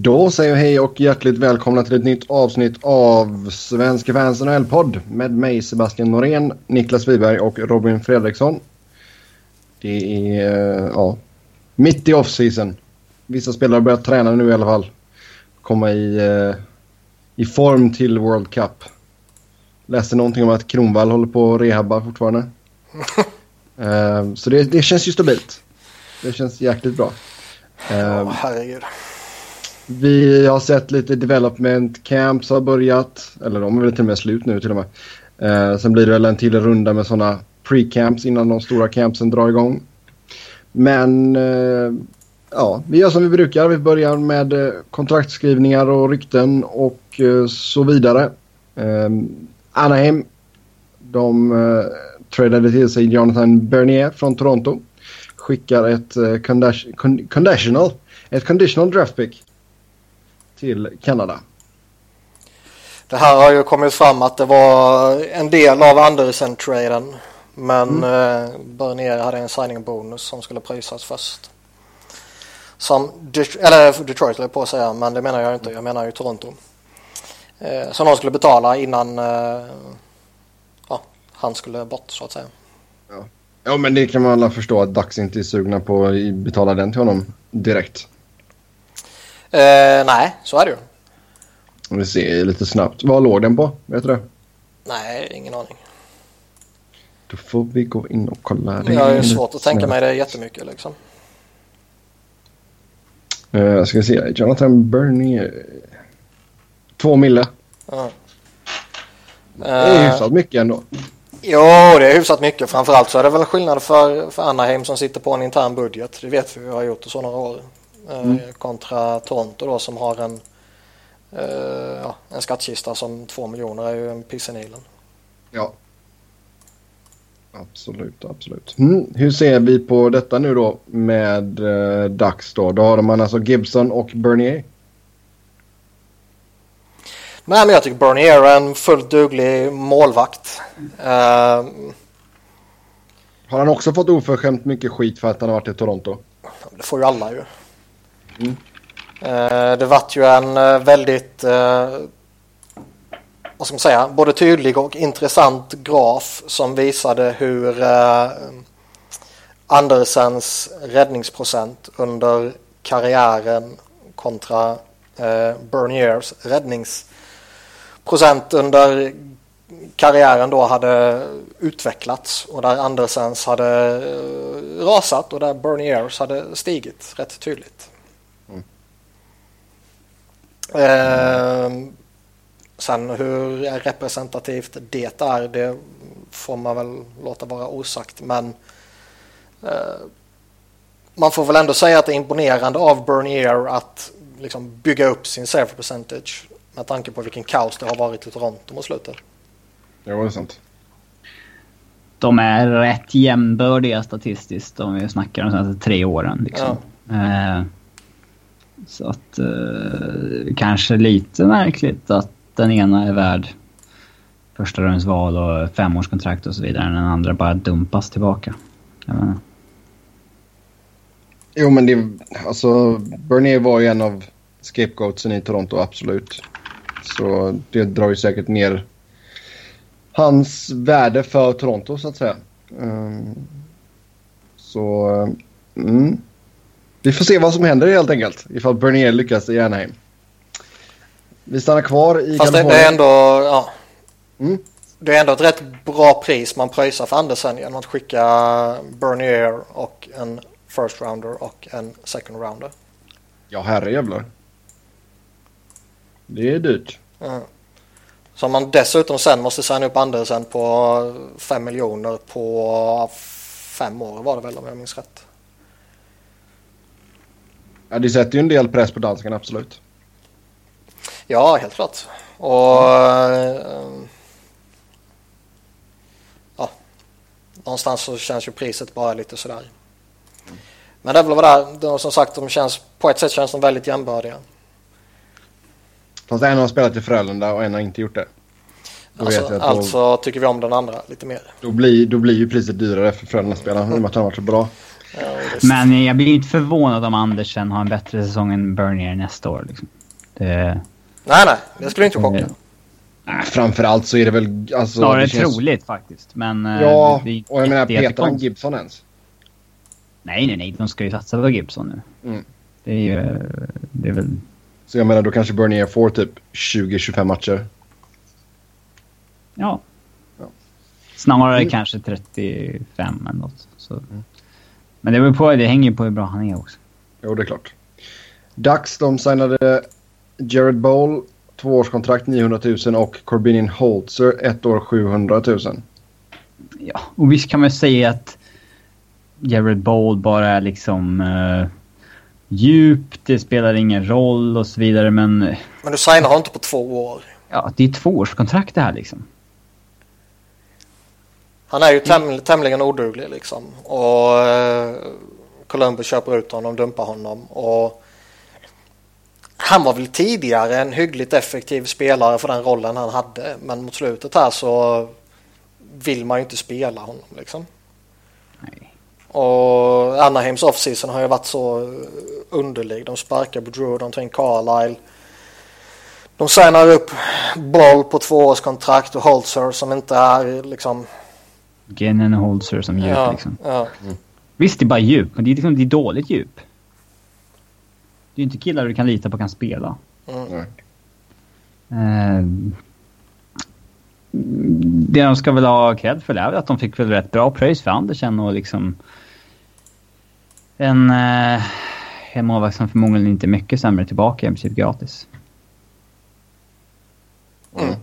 Då säger jag hej och hjärtligt välkomna till ett nytt avsnitt av Svenska fans NHL-podd med mig Sebastian Norén, Niklas Wiberg och Robin Fredriksson. Det är eh, ja, mitt i off-season. Vissa spelare börjar träna nu i alla fall. Komma i, eh, i form till World Cup. Läste någonting om att Kronvall håller på att rehabba fortfarande. uh, så det, det känns ju stabilt. Det känns jäkligt bra. Oh, herregud. Vi har sett lite development camps har börjat. Eller de är väl till och med slut nu till och med. Eh, sen blir det väl en till runda med sådana pre-camps innan de stora campsen drar igång. Men eh, ja, vi gör som vi brukar. Vi börjar med eh, uh, kontraktskrivningar och rykten och eh, så vidare. Ehm, Anaheim, de eh, tradade till sig Jonathan Bernier från Toronto. Skickar ett conditional, ett conditional draft pick till Kanada. Det här har ju kommit fram att det var en del av Andersen-traden. Men mm. eh, Bernier hade en signing bonus som skulle prisas först. Som, Det eller Detroit höll på att säga, men det menar jag inte. Jag menar ju Toronto. Eh, som de skulle betala innan eh, ja, han skulle bort så att säga. Ja. ja, men det kan man alla förstå att Dax inte är sugna på att betala den till honom direkt. Eh, nej, så är det ju. Vi ser lite snabbt. Vad låg den på? Vet du det? Nej, ingen aning. Då får vi gå in och kolla. Det jag har svårt att tänka mig det jättemycket liksom. Uh, jag ska se. Jonathan Bernier. Två mille. Uh. Det är eh. hyfsat mycket ändå. Jo, det är hyfsat mycket. Framförallt så är det väl skillnad för, för Anaheim som sitter på en intern budget. Det vet vi, vi har gjort det så några år. Eh, mm. kontra Toronto då som har en, uh, ja, en skattkista som två miljoner är ju en pissenilen. Ja. Absolut, absolut. Mm. Hur ser vi på detta nu då med uh, Dax då? Då har man alltså Gibson och Bernier. Nej, men jag tycker Bernier är en fullt duglig målvakt. Uh, har han också fått oförskämt mycket skit för att han har varit i Toronto? Det får ju alla ju. Mm. Det vart ju en eh, väldigt, eh, vad ska man säga, både tydlig och intressant graf som visade hur Andersens räddningsprocent under karriären kontra Berniers räddningsprocent under karriären då hade utvecklats och där Andersens hade rasat och där Berniers hade stigit rätt tydligt. Eh, sen hur representativt det är, det får man väl låta vara osagt. Men eh, man får väl ändå säga att det är imponerande av Bernier att liksom bygga upp sin save percentage med tanke på vilken kaos det har varit i Toronto mot slutet. Ja, det är sant. De är rätt jämnbördiga statistiskt om vi snackar de senaste tre åren. Liksom. Ja. Eh, så att eh, kanske lite märkligt att den ena är värd första rundsval och femårskontrakt och så vidare. Den andra bara dumpas tillbaka. Jo men det, alltså Bernier var ju en av scapegoatsen i Toronto, absolut. Så det drar ju säkert ner hans värde för Toronto så att säga. Um, så, eh, mm. Vi får se vad som händer helt enkelt ifall Bernier lyckas i Anaheim. Vi stannar kvar i Fast Kalifornien. det är ändå, ja. Mm. Det är ändå ett rätt bra pris man pröjsar för Andersen genom att skicka Bernier och en first rounder och en second rounder. Ja herrejävlar. Det är dyrt. Mm. Så man dessutom sen måste signa upp Andersen på 5 miljoner på fem år var det väl om jag minns rätt. Ja, det sätter ju en del press på danskarna, absolut. Ja, helt klart. Och... Mm. ja, någonstans så känns ju priset bara lite sådär. Mm. Men det är väl vad det är. Som sagt, de känns, på ett sätt känns de väldigt jämbördiga. Fast en har spelat i Frölunda och en har inte gjort det. Då alltså, då, alltså tycker vi om den andra lite mer. Då blir, då blir ju priset dyrare för Frölunda-spelarna i och med att han har varit så bra. Men jag blir inte förvånad om Andersen har en bättre säsong än Bernier nästa år. Liksom. Det... Nej, nej. Det skulle inte chocka. Nej, framförallt så är det väl... Alltså, Snarare det känns... troligt faktiskt. Men, eh, ja, det, och jag menar petar han Gibson ens? Nej, nej, nej. De ska ju satsa på Gibson nu. Mm. Det är ju... Det är väl... Så jag menar, då kanske Bernier får typ 20-25 matcher? Ja. ja. Snarare mm. kanske 35 eller något. Så. Mm. Men det, på, det hänger ju på hur bra han är också. Jo, det är klart. Dax, de signade Jared Bowl, tvåårskontrakt 900 000 och Corbinian Holzer, ett år 700 000. Ja, och visst kan man säga att Jared Bowl bara är liksom uh, djup, det spelar ingen roll och så vidare men... Men du signar inte på två år? Ja, det är tvåårskontrakt det här liksom. Han är ju täm tämligen oduglig liksom. Och eh, Columbus köper ut honom, dumpar honom. Och han var väl tidigare en hyggligt effektiv spelare för den rollen han hade. Men mot slutet här så vill man ju inte spela honom liksom. Nej. Och Anaheims offseason har ju varit så underlig. De sparkar Boudreau, de tar in Carlisle. De signar upp Boll på tvåårskontrakt och Holzer som inte är liksom Gennen Holzer som djup ja, liksom. Ja. Mm. Visst, det är bara djup, men det är, liksom, det är dåligt djup. Det är inte killar du kan lita på kan spela. Mm. Uh, det de ska väl ha cred för det är att de fick väl rätt bra pröjs för Andersen och liksom... En, uh, en målvakt som förmodligen inte är mycket sämre tillbaka i princip gratis. Mm.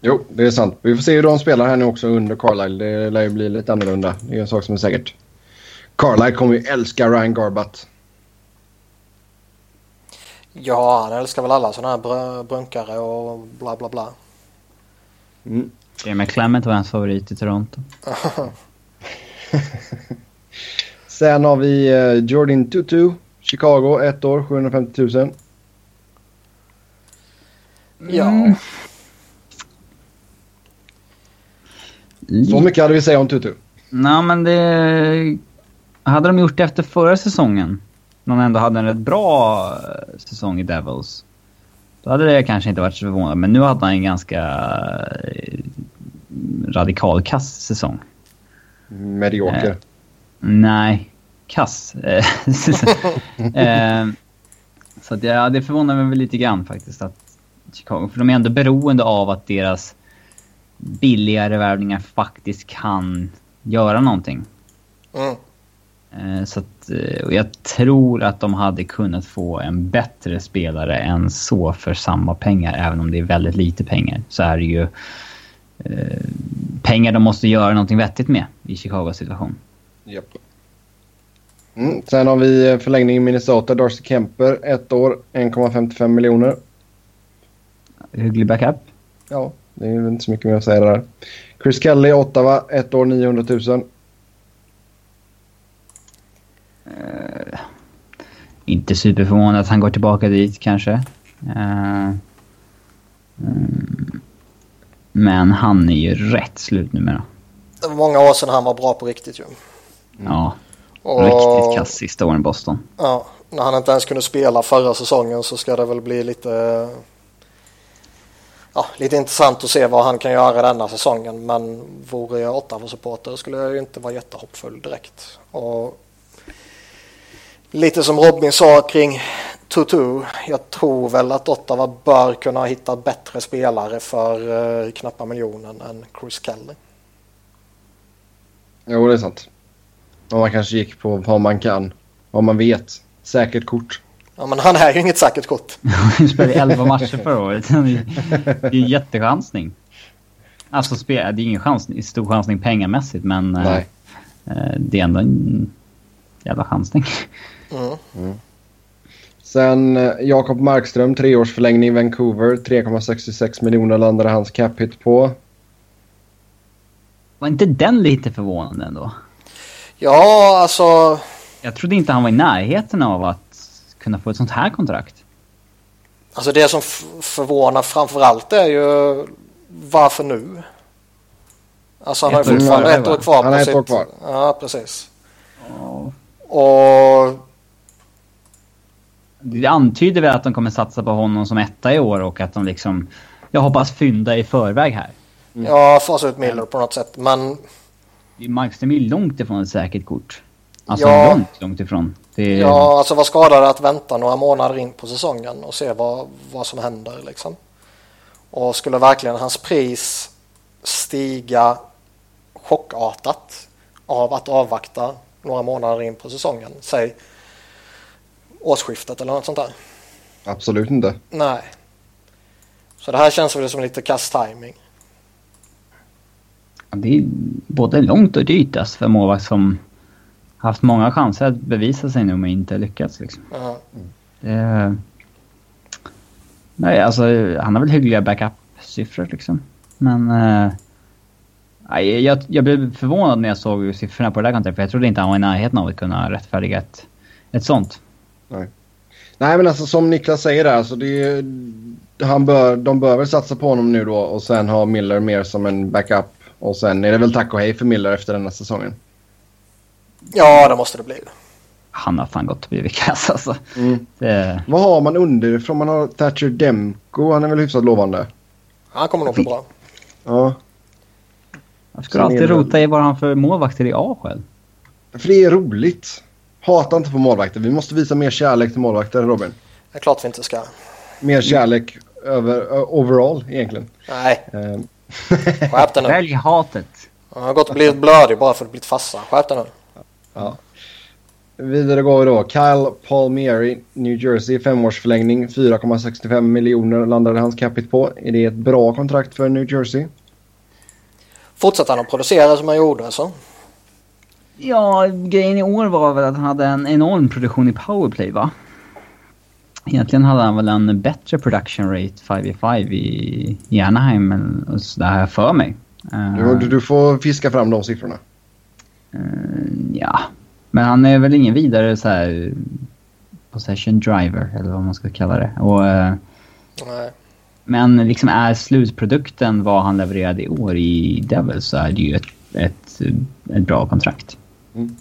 Jo, det är sant. Vi får se hur de spelar här nu också under Carlisle. Det lär ju bli lite annorlunda. Det är en sak som är säkert. Carlisle kommer ju älska Ryan Garbutt. Ja, han älskar väl alla sådana här br brunkare och bla bla bla. Mm. Jamie Clement var hans favorit i Toronto. Sen har vi uh, Jordan Tutu, Chicago, ett år, 750 000. Ja. Mm. Så mycket hade vi säga om Tutu. Nej, men det... Hade de gjort det efter förra säsongen, när de ändå hade en rätt bra eh, säsong i Devils, då hade det kanske inte varit så förvånande. Men nu hade han en ganska eh, radikal kass säsong. Medioker. Eh, nej, kass. eh, så det, ja, det förvånar mig väl lite grann faktiskt att Chicago, för de är ändå beroende av att deras billigare värvningar faktiskt kan göra någonting. Mm. Eh, så att, eh, och jag tror att de hade kunnat få en bättre spelare än så för samma pengar. Även om det är väldigt lite pengar så är det ju eh, pengar de måste göra någonting vettigt med i Chicagos situation. Yep. Mm. Sen har vi förlängning i Minnesota. Darcy Kemper, ett år, 1,55 miljoner. Hygglig backup. Ja. Det är inte så mycket mer att säga där. Chris Kelly, Ottawa, ett år 900 000. Uh, inte superförvånad att han går tillbaka dit kanske. Uh, um, men han är ju rätt slut numera. Det var många år sedan han var bra på riktigt ju. Mm. Ja. Och, riktigt kass sista åren i Boston. Ja, när han inte ens kunde spela förra säsongen så ska det väl bli lite ja, lite intressant att se vad han kan göra denna säsongen. Men vore jag Ottawa-supporter skulle jag ju inte vara jättehoppfull direkt. Och lite som Robin sa kring Tutu. Jag tror väl att Ottawa bör kunna hitta bättre spelare för uh, knappa miljonen än Chris Kelly. Jo, det är sant. Om man kanske gick på vad man kan, vad man vet. Säkert kort. Ja, men han är ju inget säkert kort. Han spelade 11 matcher förra året. Det är ju en jättechansning. Alltså, det är ingen chans, stor chansning pengamässigt, men Nej. Eh, det är ändå en jävla chansning. Mm. Mm. Sen eh, Jakob Markström, treårsförlängning i Vancouver. 3,66 miljoner landade hans cap hit på. Var inte den lite förvånande ändå? Ja, alltså... Jag trodde inte han var i närheten av att kunna få ett sånt här kontrakt? Alltså det som förvånar framförallt är ju varför nu? Alltså han har ju fortfarande ett år kvar. Han har ett år kvar. Ja, precis. Ja. Och... Det antyder väl att de kommer satsa på honom som etta i år och att de liksom... Jag hoppas fynda i förväg här. Mm. Ja, fasa ut Miller på något sätt, men... Markström är långt ifrån ett säkert kort. Alltså ja. långt, långt ifrån. Är... Ja, alltså vad skadar det att vänta några månader in på säsongen och se vad, vad som händer liksom. Och skulle verkligen hans pris stiga chockartat av att avvakta några månader in på säsongen, säg årsskiftet eller något sånt där? Absolut inte. Nej. Så det här känns väl som lite kass timing. Det är både långt och dyrt alltså för målvakt som haft många chanser att bevisa sig nu men inte lyckats. Liksom. Mm. Det, nej, alltså han har väl hyggliga backup-siffror liksom. Men... Eh, jag, jag blev förvånad när jag såg siffrorna på det där kontraktet för jag trodde inte han var i närheten av att kunna rättfärdiga ett, ett sånt. Nej. Nej men alltså som Niklas säger där, alltså det, han bör, de bör väl satsa på honom nu då och sen ha Miller mer som en backup. Och sen är det väl tack och hej för Miller efter denna säsongen. Ja, det måste det bli. Han har fan gått och blivit kass alltså. Mm. Det... Vad har man underifrån? Man har Thatcher Demko. Han är väl hyfsat lovande? Han kommer nog bli bra. Ja. Jag skulle alltid rota i vad han för målvakter i A själv. För det är roligt. Hata inte på målvakter. Vi måste visa mer kärlek till målvakter, Robin. Det är klart vi inte ska. Mer kärlek över, overall, egentligen. Nej. Ehm. Skärp dig nu. Välj hatet. Jag har gått och blivit blödig bara för att blivit fassa. Skärp dig nu. Ja. Vidare går vi då. Kyle Palmieri, New Jersey, femårsförlängning. 4,65 miljoner landade hans capita på. Är det ett bra kontrakt för New Jersey? Fortsatte han att producera som han gjorde alltså? Ja, grejen i år var väl att han hade en enorm produktion i powerplay va? Egentligen hade han väl en bättre production rate 5 i 5 i Anaheim, men så där har jag för mig. Du, du får fiska fram de siffrorna. Uh, ja, men han är väl ingen vidare så här possession driver eller vad man ska kalla det. Och, uh, Nej. Men liksom är slutprodukten vad han levererade i år i Devils så är det ju ett, ett, ett bra kontrakt. Mm.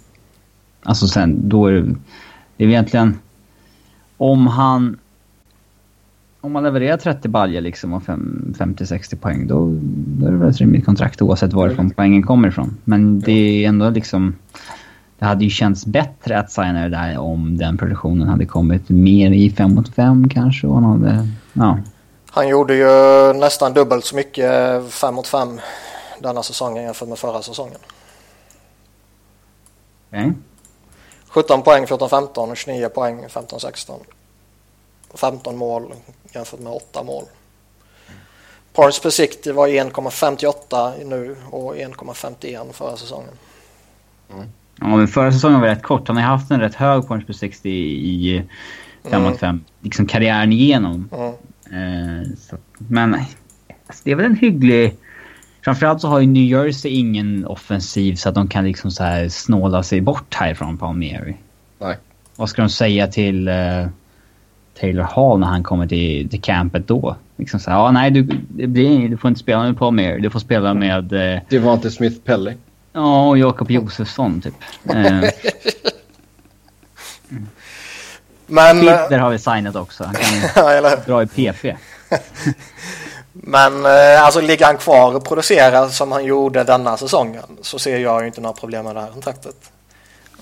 Alltså sen, då är det, det är egentligen... Om han... Om man levererar 30 baljer liksom och 50-60 poäng då, då är det väl ett rimligt kontrakt oavsett varifrån poängen kommer ifrån. Men det är ändå liksom... Det hade ju känts bättre att signa det där om den produktionen hade kommit mer i 5 mot 5 kanske. Och han hade, ja. Han gjorde ju nästan dubbelt så mycket 5 mot 5 denna säsongen jämfört med förra säsongen. Okay. 17 poäng 14-15, 29 poäng 15-16. 15 mål jämfört med 8 mål. Points per sikt var 1,58 nu och 1,51 förra säsongen. Mm. Ja, men förra säsongen var rätt kort. Han har haft en rätt hög points per 60 i 5 mot 5, liksom karriären igenom. Mm. Eh, så, men alltså, det är väl en hygglig... Framförallt så har ju New Jersey ingen offensiv så att de kan liksom så här snåla sig bort härifrån Palmieri. Nej. Vad ska de säga till uh, Taylor Hall när han kommer till, till campet då? Liksom så här, ja nej du, det blir, du får inte spela med Palmieri, du får spela med... Uh, det var inte Smith Pelly. Ja, och Jakob Josefsson typ. Uh, Men... Fitter har vi signat också. Han kan ja, dra i PP. Men eh, alltså ligger han kvar och producerar som han gjorde denna säsongen så ser jag ju inte några problem med det här kontraktet.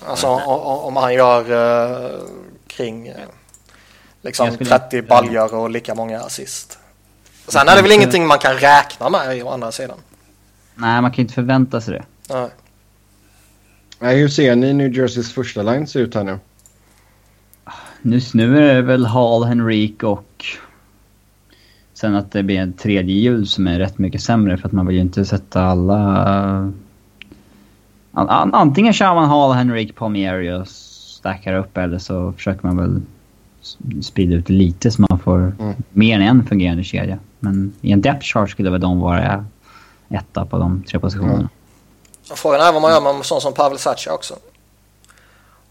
Alltså om han gör uh, kring liksom 30 baljor och lika många assist. Sen är det väl ingenting man kan räkna med å andra sidan. Nej, man kan inte förvänta sig det. Nej. Nej, hur ser ni New Jerseys första line se ut här nu? Just nu är det väl Hall, Henrik och sen att det blir en tredje hjul som är rätt mycket sämre för att man vill ju inte sätta alla... Antingen kör man Hall, Henrik, Palmieri och stackar upp eller så försöker man väl sprida ut lite så man får mm. mer än en fungerande kedja. Men i en depth chart skulle väl de vara etta på de tre positionerna. Mm. Frågan är vad man gör med sån som Pavel Sacha också.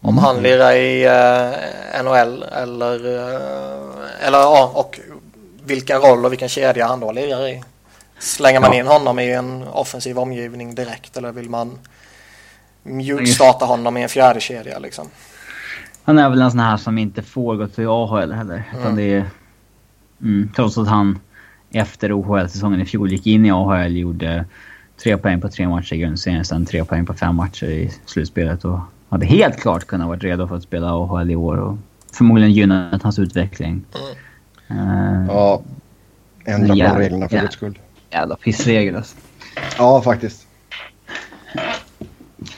Om han lirar i eh, NHL eller, eh, eller ja, och vilken roll och vilken kedja han då lirar i. Slänger man ja. in honom i en offensiv omgivning direkt eller vill man mjukstarta honom i en fjärde kedja liksom. Han är väl en sån här som inte får gå till AHL heller. Utan det är, mm, trots att han efter OHL-säsongen i fjol gick in i AHL gjorde tre poäng på tre matcher i grundserien, sen tre poäng på fem matcher i slutspelet och hade helt klart kunnat vara redo för att spela AHL i år och förmodligen gynnat hans utveckling. Mm. Uh, ja, ändra på reglerna för guds skull. Jävla pissregel alltså. Ja, faktiskt.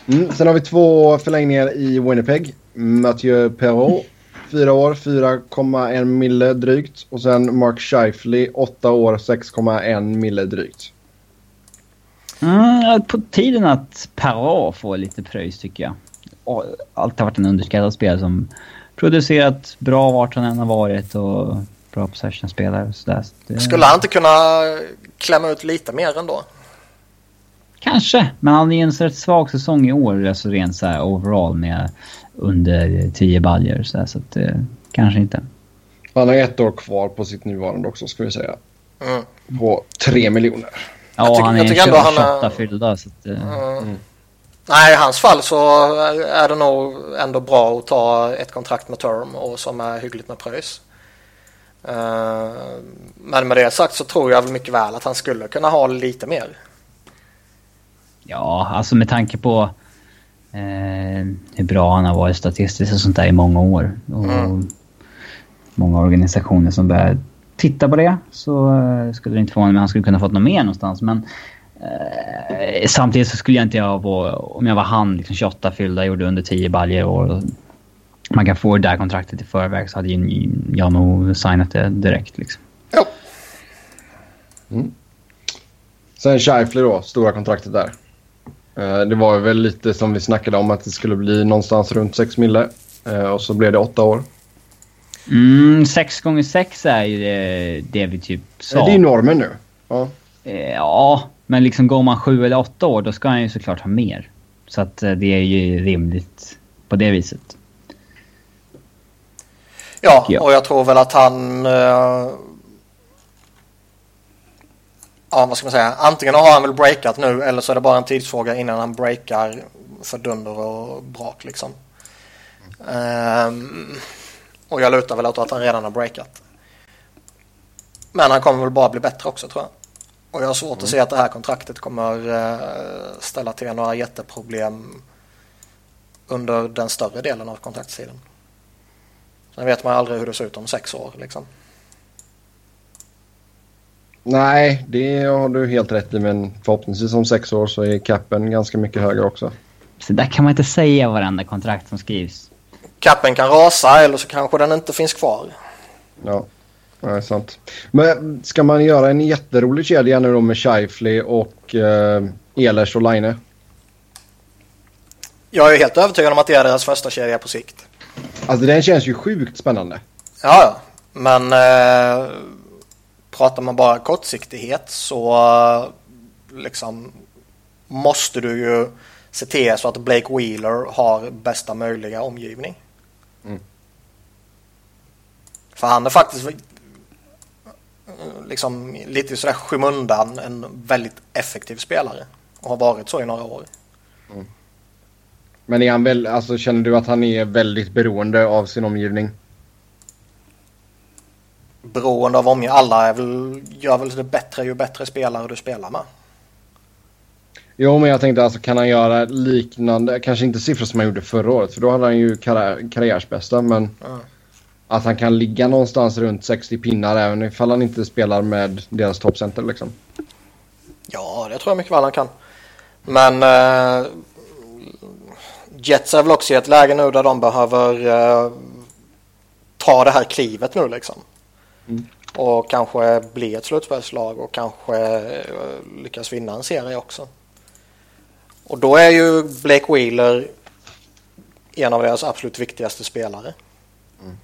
Mm, sen har vi två förlängningar i Winnipeg. Mathieu Perrault, fyra år, 4,1 mille drygt. Och sen Mark Scheifly, åtta år, 6,1 mille drygt. Mm, på tiden att Perrault får lite pröjs tycker jag. Alltid varit en underskattad spelare som producerat bra vart han än har varit och bra possession-spelare. Det... Skulle han inte kunna klämma ut lite mer ändå? Kanske, men han är en rätt svag säsong i år, alltså rent så här overall med under 10 baljor så, här, så att, eh, kanske inte. Han har ett år kvar på sitt nuvarande också ska vi säga. Mm. På 3 miljoner. Ja, tycker, han är 28 fyllda så att, eh, mm. Mm. Nej, i hans fall så är det nog ändå bra att ta ett kontrakt med term och som är hyggligt med pröjs. Uh, men med det sagt så tror jag väl mycket väl att han skulle kunna ha lite mer. Ja, alltså med tanke på eh, hur bra han har varit statistiskt och sånt där i många år. Och mm. Många organisationer som börjar titta på det så eh, skulle det inte förvåna mig han skulle kunna fått något mer någonstans. Men eh, samtidigt så skulle jag inte jag vara, om jag var han, liksom 28 fyllda, gjorde under 10 baljer år. Man kan få det där kontraktet i förväg så hade jag nog signat det direkt liksom. Ja. Mm. Sen Scheifler då, stora kontraktet där. Eh, det var väl lite som vi snackade om att det skulle bli någonstans runt 6 mille. Eh, och så blev det 8 år. Mm, 6 gånger 6 är ju det, det vi typ sa. Det är normen nu. Ja. Eh, ja, men liksom går man 7 eller 8 år då ska han ju såklart ha mer. Så att det är ju rimligt på det viset. Ja, och jag tror väl att han ja, vad ska man säga, antingen har han väl breakat nu eller så är det bara en tidsfråga innan han breakar för dunder och brak liksom. Um, och jag lutar väl åt att han redan har breakat. Men han kommer väl bara bli bättre också tror jag. Och jag har svårt mm. att se att det här kontraktet kommer uh, ställa till några jätteproblem under den större delen av kontraktstiden. Sen vet man aldrig hur det ser ut om sex år liksom. Nej, det har du helt rätt i. Men förhoppningsvis om sex år så är capen ganska mycket högre också. Så där kan man inte säga varenda kontrakt som skrivs. Capen kan rasa eller så kanske den inte finns kvar. Ja, det är sant. Men ska man göra en jätterolig kedja nu då med Scheifly och eh, Ehlers och Line? Jag är helt övertygad om att det är deras första kedja på sikt. Alltså den känns ju sjukt spännande. Ja, ja. Men eh, pratar man bara kortsiktighet så liksom måste du ju se till så att Blake Wheeler har bästa möjliga omgivning. Mm. För han är faktiskt liksom lite sådär skymundan en väldigt effektiv spelare och har varit så i några år. Mm. Men är han väl, alltså, känner du att han är väldigt beroende av sin omgivning? Beroende av omgivning. Alla är väl, gör väl det bättre ju bättre spelare du spelar med. Jo, men jag tänkte alltså kan han göra liknande, kanske inte siffror som han gjorde förra året för då hade han ju karriär, karriärsbästa men mm. att han kan ligga någonstans runt 60 pinnar även ifall han inte spelar med deras toppcenter liksom. Ja, det tror jag mycket väl han kan. Men eh, Jets är väl också i ett läge nu där de behöver eh, ta det här klivet nu liksom. Mm. Och kanske bli ett slutspelslag och kanske eh, lyckas vinna en serie också. Och då är ju Blake Wheeler en av deras absolut viktigaste spelare. Mm.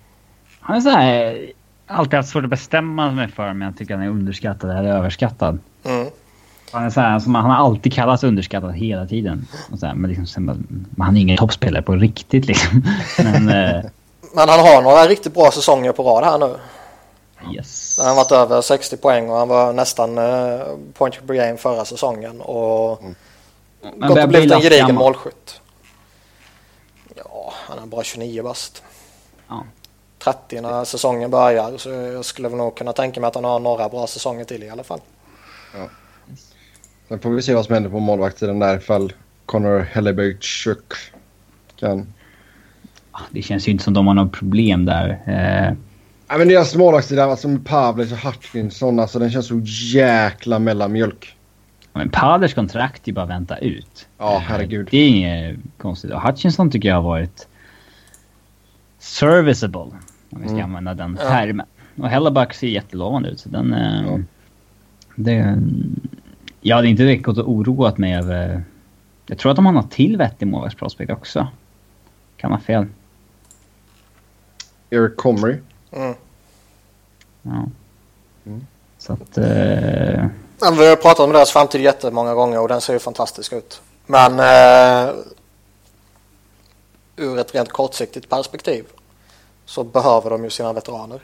Han är så här, alltid haft svårt att bestämma mig för men jag tycker han är underskattad eller överskattad. Mm. Han, är så här, alltså han har alltid kallats underskattad hela tiden. Så här, men, liksom, men han är ingen toppspelare på riktigt liksom. men, eh, men han har några riktigt bra säsonger på rad här nu. Yes. Han har varit över 60 poäng och han var nästan uh, point per game förra säsongen och mm. gått och blivit en gedigen målskytt. Han är bara 29 bast. Ja. 30 när säsongen börjar så jag skulle väl nog kunna tänka mig att han har några bra säsonger till i alla fall. Ja. Sen får vi se vad som händer på målvaktssidan där ifall Connor Hellebergchuk kan... Det känns ju inte som de har något problem där. Eh, Ja, men deras målvaktssida, alltså med Pavlic och Hutchinson, alltså den känns så jäkla mellanmjölk. men Paders kontrakt är bara att vänta ut. Ja, herregud. Det är inget konstigt. Och Hutchinson tycker jag har varit serviceable. Om vi ska Mm. använda den Ja. termen. Och Hellebuck ser jättelovande ut. Så den... Eh, Ja. det, jag hade inte direkt gått och oroat mig över... Jag tror att de har något till vettig målvaktsprospect också. Kan ha fel. Eric Comrie. Mm. Ja. Mm. Så att... Eh, Ja, vi har pratat om deras framtid jättemånga gånger och den ser ju fantastisk ut. Men eh, ur ett rent kortsiktigt perspektiv så behöver de ju sina veteraner.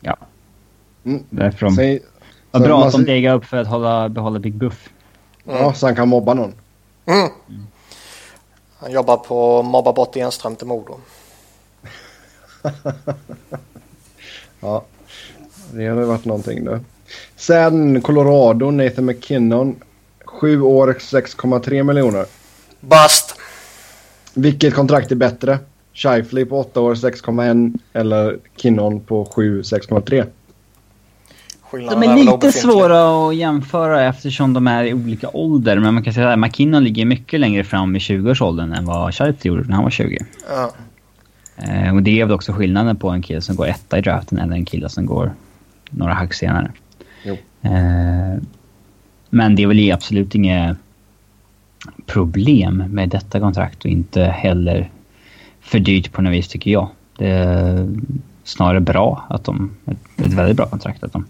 ja. Mm. Därför de... Vad bra att de degar upp för att hålla, behålla Big Buff. Ja, så han kan mobba någon. Mm. Han jobbar på att mobba bort Enström till Modo. Ja, det hade varit någonting då. Sen Colorado, Nathan McKinnon. Sju år, 6,3 miljoner. Bast! Vilket kontrakt är bättre? Shifley på 8 år, 6,1 eller Kinnon på 7, 6,3? Skillnaden De är lite svåra att jämföra eftersom de är i olika ålder. Men man kan säga att McKinnon ligger mycket längre fram i 20-årsåldern än vad Shifley gjorde när han var 20. Ja. Eh, och det är väl också skillnaden på en kille som går etta i draften eller en kille som går några hack senare. Jo. Eh, men det är väl absolut inget problem med detta kontrakt och inte heller för dyrt på något vis tycker jag. Det är snarare bra att de... Ett, ett väldigt bra kontrakt att de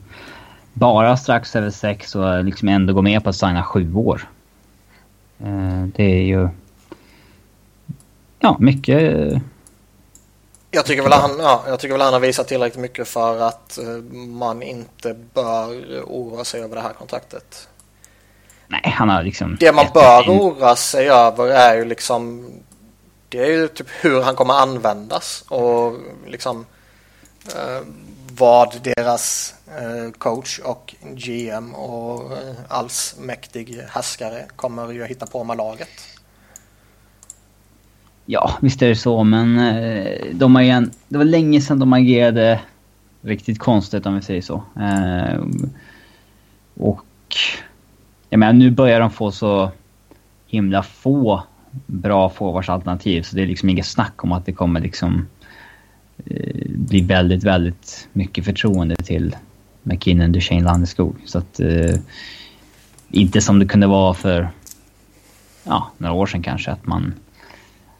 bara strax över sex och liksom ändå går med på att signa sju år. Eh, det är ju... Ja, mycket... Jag tycker väl han, ja, jag tycker väl han har visat tillräckligt mycket för att eh, man inte bör oroa sig över det här kontraktet. Nej, han har liksom... Det man bör en- oroa sig över är ju liksom det är ju typ hur han kommer användas och liksom eh, vad deras eh, coach och GM och eh, allsmäktig härskare kommer ju hitta på med laget. Ja, visst är det så, men eh, de har igen, det var länge sedan de agerade riktigt konstigt om vi säger så. Eh, och jag menar, nu börjar de få så himla få bra forwardsalternativ så det är liksom inget snack om att det kommer liksom eh, bli väldigt, väldigt mycket förtroende till McKinnon, Duchene, Landeskog. Så att eh, inte som det kunde vara för ja, några år sedan kanske att man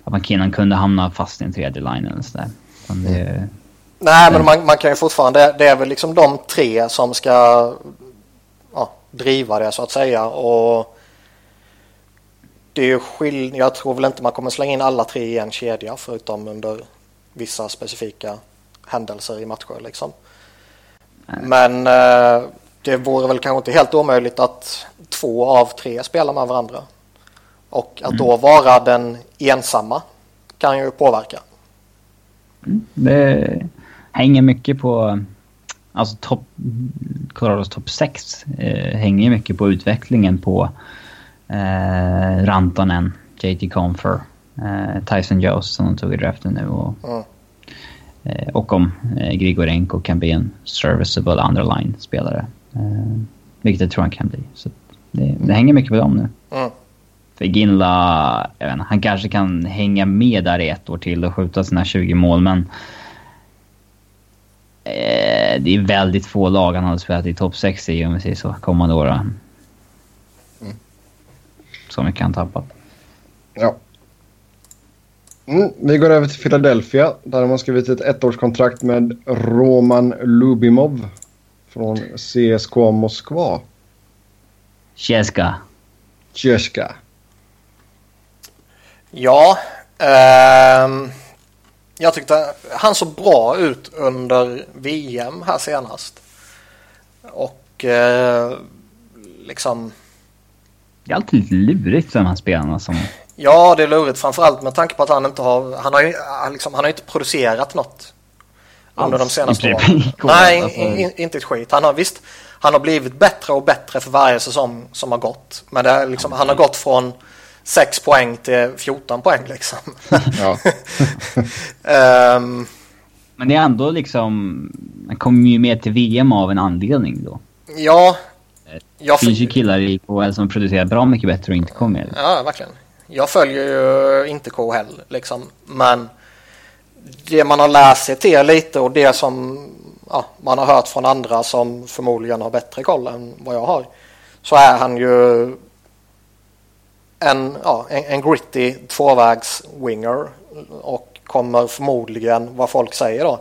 att McKinnon kunde hamna fast i en tredje line eller sådär. Det, Nej, men man, man kan ju fortfarande, det är väl liksom de tre som ska ja, driva det så att säga och det är ju skill- jag tror väl inte man kommer slänga in alla tre i en kedja förutom under vissa specifika händelser i matcher liksom. Men eh, det vore väl kanske inte helt omöjligt att två av tre spelar med varandra. Och att då vara den ensamma kan ju påverka. det hänger mycket på... Alltså topp... Colorados topp 6 eh, hänger mycket på utvecklingen på eh, Rantanen, JT Confer, eh, Tyson Jones som de tog i draften nu och, Mm. eh, och om eh, Grigorenko kan bli en serviceable underline-spelare. Eh, vilket jag tror han kan bli. Så det, det hänger mycket på dem nu. Mm. För Ginla, jag vet inte, han kanske kan hänga med där i ett år till och skjuta sina 20 mål men... Eh, det är väldigt få lag han hade spelat i topp 6 i om vi säger så, kommande år. Mm. Så mycket han tappat. Ja. Mm, vi går över till Philadelphia. Där har man skrivit ett ettårskontrakt med Roman Lubimov från CSKA Moskva. Cheska. Tjeska. Ja, ehm, jag tyckte han såg bra ut under VM här senast. Och eh, liksom, Det är alltid lite lurigt för de här spelarna som... Ja, det är lurigt framförallt med tanke på att han inte har, han har ju liksom, han har inte producerat något under de senaste åren. Nej, alltså. in, inte ett skit. Han har visst, han har blivit bättre och bättre för varje säsong som har gått. Men det är liksom, han har gått från 6 poäng till 14 poäng liksom. Ja. um, Men det är ändå liksom, han kommer ju med till VM av en anledning då. Ja. Det finns ju killar i KHL som producerar bra mycket bättre och inte kommer med. Ja, verkligen. Jag följer ju inte KHL liksom. Men det man har läst sig till lite och det som ja, man har hört från andra som förmodligen har bättre koll än vad jag har. Så är han ju en, ja, en, en gritty tvåvägs-winger och kommer förmodligen, vad folk säger då,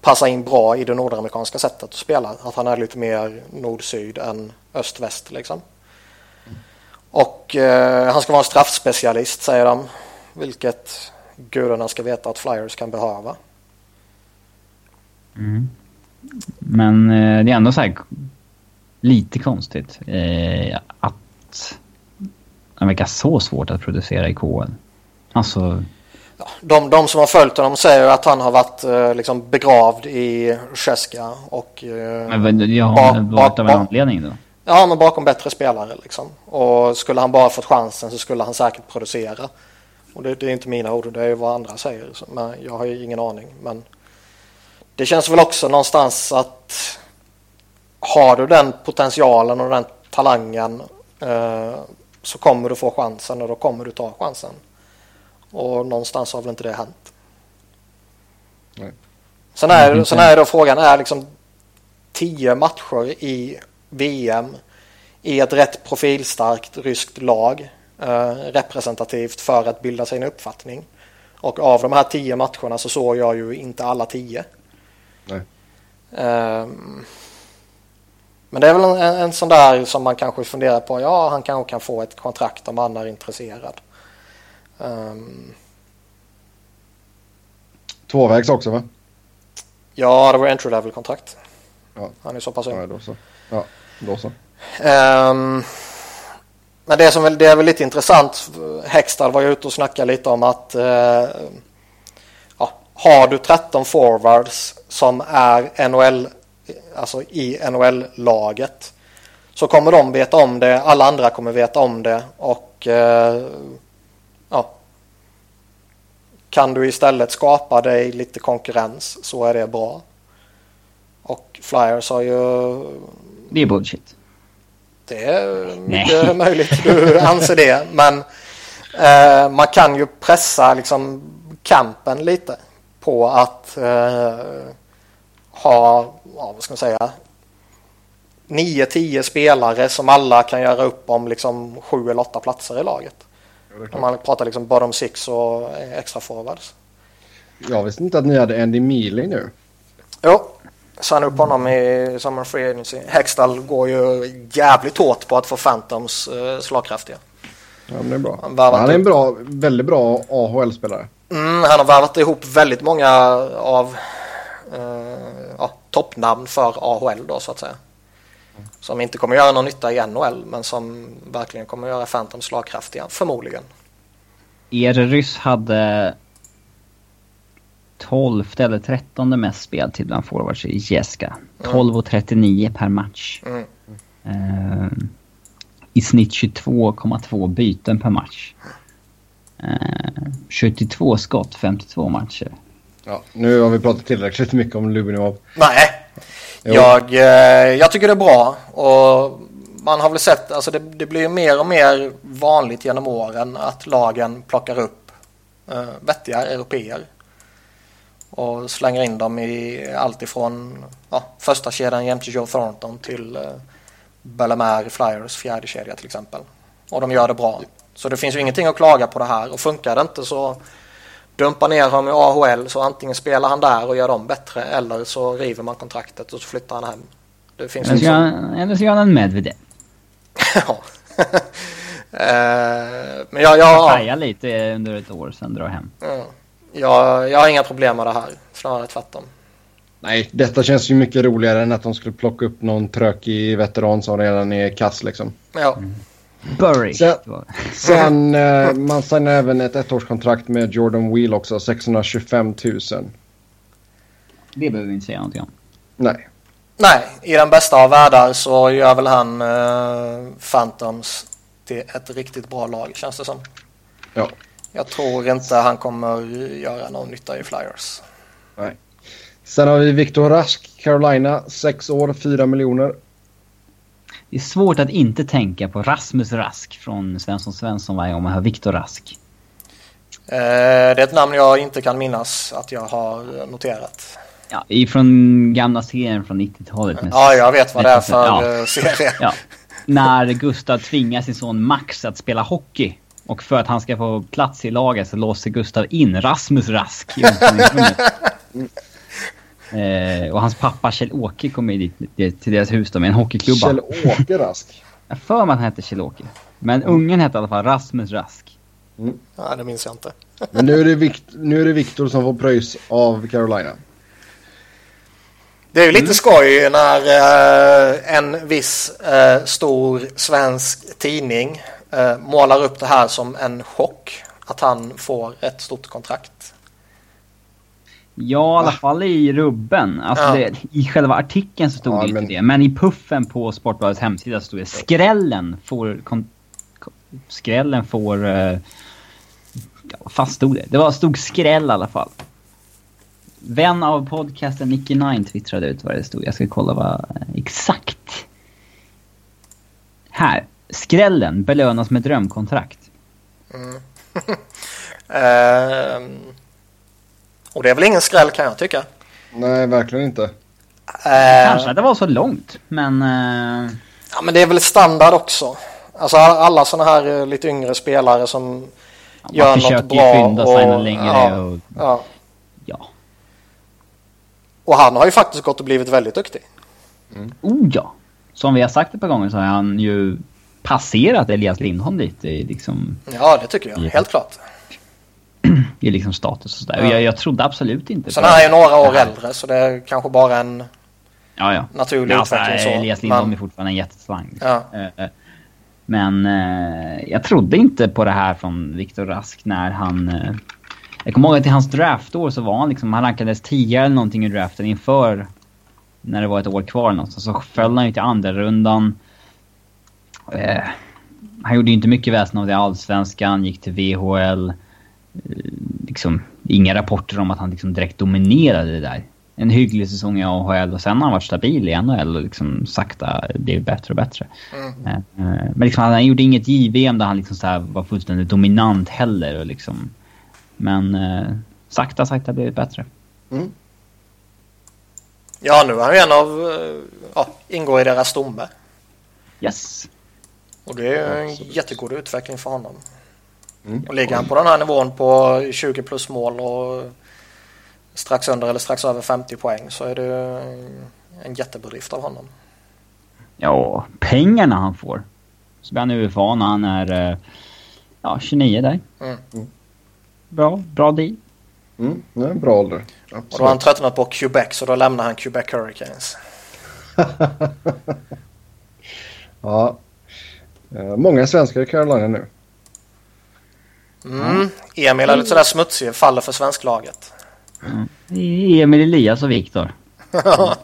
passa in bra i det nordamerikanska sättet att spela. Att han är lite mer nord-syd än öst-väst liksom. Och eh, han ska vara en straffspecialist säger de. Vilket gudarna ska veta att Flyers kan behöva. Mm. Men eh, det är ändå så här lite konstigt eh, att det verkar så svårt att producera i KL. Alltså... Ja, de, de som har följt honom säger att han har varit eh, liksom begravd i Cheska och... Eh, men, ja, varit av en anledning då? Ja, men bakom bättre spelare liksom. Och skulle han bara fått chansen så skulle han säkert producera. Och det, det är inte mina ord, det är vad andra säger. Men jag har ju ingen aning. Men det känns väl också någonstans att har du den potentialen och den talangen eh, så kommer du få chansen och då kommer du ta chansen. Och någonstans har väl inte det hänt. Nej. Sen är, sen är då frågan, är liksom tio matcher i VM i ett rätt profilstarkt ryskt lag eh, representativt för att bilda sig en uppfattning. Och av de här tio matcherna så såg jag ju inte alla tio. Nej. Um, men det är väl en, en sån där som man kanske funderar på. Ja, han kanske kan få ett kontrakt om han är intresserad. Um, Tvåvägs också va? Ja, det var entry level kontrakt. Ja. Han är så pass ung. Ja, då så. Ja, då så. Um, men det, som, det är väl lite intressant. Hextall var ju ute och snackade lite om att uh, har du 13 forwards som är NHL alltså i NHL-laget så kommer de veta om det, alla andra kommer veta om det och eh, ja, kan du istället skapa dig lite konkurrens så är det bra. Och Flyers har ju... Det är bullshit. Det är mycket Nej. möjligt du anser det men eh, man kan ju pressa liksom kampen lite på att eh, ha ja, vad ska man säga, 9-10 spelare som alla kan göra upp om liksom sju eller åtta platser i laget. Om man pratar liksom bottom six och extra forwards. Jag visste inte att ni hade Andy Mealy nu. Jo, signa upp honom i Summer Free Agency. Hextall går ju jävligt hårt på att få Phantoms uh, slagkraftiga. Ja, men det är bra. Han, han är en bra, väldigt bra AHL-spelare. Mm, han har värvat ihop väldigt många av ja, toppnamn för AHL då så att säga. Som inte kommer göra någon nytta i NHL men som verkligen kommer göra Phantom slagkraftiga, förmodligen. Er ryss hade 12 eller 13 mest speltid bland forwards i Jeska. 12 mm. och 39 per match. Mm. Uh, I snitt 22,2 byten per match. Uh, eh, 72 skott, 52 matcher. Ja, nu har vi pratat tillräckligt mycket om Lubinov. Nej, jag, eh, jag tycker det är bra. Och man har väl sett, alltså det, det blir mer och mer vanligt genom åren att lagen plockar upp eh, vettiga europeer. Och slänger in dem i allt ifrån ja, första kedjan jämte Joe Thornton till eh, Bellemare Flyers fjärde kedja till exempel. Och de gör det bra. Så det finns ju ingenting att klaga på det här och funkar det inte så dumpa ner honom i AHL så antingen spelar han där och gör dem bättre eller så river man kontraktet och så flyttar han hem. Det finns eller, så han, eller så gör han med vid det. ja. uh, men jag... jag Paja lite under ett år sen dra hem. Uh, jag, jag har inga problem med det här. Snarare tvärtom. Nej, detta känns ju mycket roligare än att de skulle plocka upp någon trökig veteran som redan är kass liksom. Ja. Mm. Burry. Sen, sen eh, man signar även ett ettårskontrakt med Jordan Wheel också, 625 000. Det behöver vi inte säga någonting om. Nej. Nej, i den bästa av världar så gör väl han eh, Phantoms till ett riktigt bra lag känns det som. Ja. Jag tror inte han kommer göra någon nytta i Flyers. Nej. Sen har vi Viktor Rask, Carolina, 6 år, 4 miljoner. Det är svårt att inte tänka på Rasmus Rask från Svensson Svensson varje gång man hör Viktor Rask. Eh, det är ett namn jag inte kan minnas att jag har noterat. Ja, ifrån gamla serien från 90-talet. Ja, jag vet vad det är för ja. Eh, serie. Ja. När Gustav tvingar sin son Max att spela hockey. Och för att han ska få plats i laget så låser Gustav in Rasmus Rask i eh, Och hans pappa Kjell-Åke kommer dit, till deras hus då, med en hockeyklubba. Kjell-Åke Rask? Jag för mig att han hette Kjell-Åke. Men mm. ungen hette i alla fall Rasmus Rask. Mm. Ja, det minns jag inte. Men nu är det, Vikt nu är det Viktor som får pröjs av Carolina. Det är ju lite mm. skoj när eh, en viss eh, stor svensk tidning eh, målar upp det här som en chock. Att han får ett stort kontrakt. Ja, i alla fall i rubben. Alltså ja. det, I själva artikeln så stod ja, det inte men... det. Men i puffen på Sportbladets hemsida så stod det skrällen får... Kon, skrällen får... Uh, ja, fast stod det? Det var, stod skräll i alla fall. Vän av podcasten Nicky Nine twittrade ut vad det stod. Jag ska kolla vad exakt. Här. Skrällen belönas med drömkontrakt. Mm. uh, och det är väl ingen skräll kan jag tycka. Nej, verkligen inte. Uh, Kanske att det var så långt, men... Uh... Ja, men det är väl standard också. Alltså alla sådana här uh, lite yngre spelare som ja, gör något bra. Man fynda sig längre ja, och... Ja. ja. Och han har ju faktiskt gått och blivit väldigt duktig. Mm. Oh ja! Som vi har sagt ett par gånger så har han ju passerat Elias Lindholm lite i liksom... Ja, det tycker jag. Helt klart. I liksom status och sådär. Ja. Jag, jag trodde absolut inte Sen är han ju några år äldre så det är kanske bara en ja, ja. naturlig ja, alltså, utveckling. Så. Elias Lindholm men... är fortfarande en jätteslang. Ja. Eh, men eh, jag trodde inte på det här från Viktor Rask när han... Eh, jag kommer ihåg att i hans draftår så var han liksom, han rankades tidigare eller någonting i draften inför när det var ett år kvar någonstans. Så föll han ju till andra rundan. Han gjorde ju inte mycket väsen av det allsvenskan, gick till VHL. Eh, liksom, inga rapporter om att han liksom direkt dominerade det där. En hygglig säsong i AHL och sen har han varit stabil i NHL och liksom sakta blivit bättre och bättre. Mm. Eh, eh, men liksom, han gjorde inget JVM där han liksom så var fullständigt dominant heller. Och liksom, men sakta, sakta blivit bättre. Mm. Ja, nu är han en av, ja, ingår i deras stomme. Yes. Och det är en jättegod utveckling för honom. Mm. Och ligger han på den här nivån på 20 plus mål och strax under eller strax över 50 poäng så är det en jättebedrift av honom. Ja, pengarna han får. Så blir han UFA när han är eh, ja, 29 där. Mm. Bra, bra deal. Mm, det är en bra ålder. Absolut. Och då har han tröttnat på Quebec så då lämnar han Quebec Hurricanes. ja. Eh, många svenskar i Carolina nu. Mm. Emil är lite sådär smutsig, faller för svensklaget. Mm. Emil Elias och Viktor.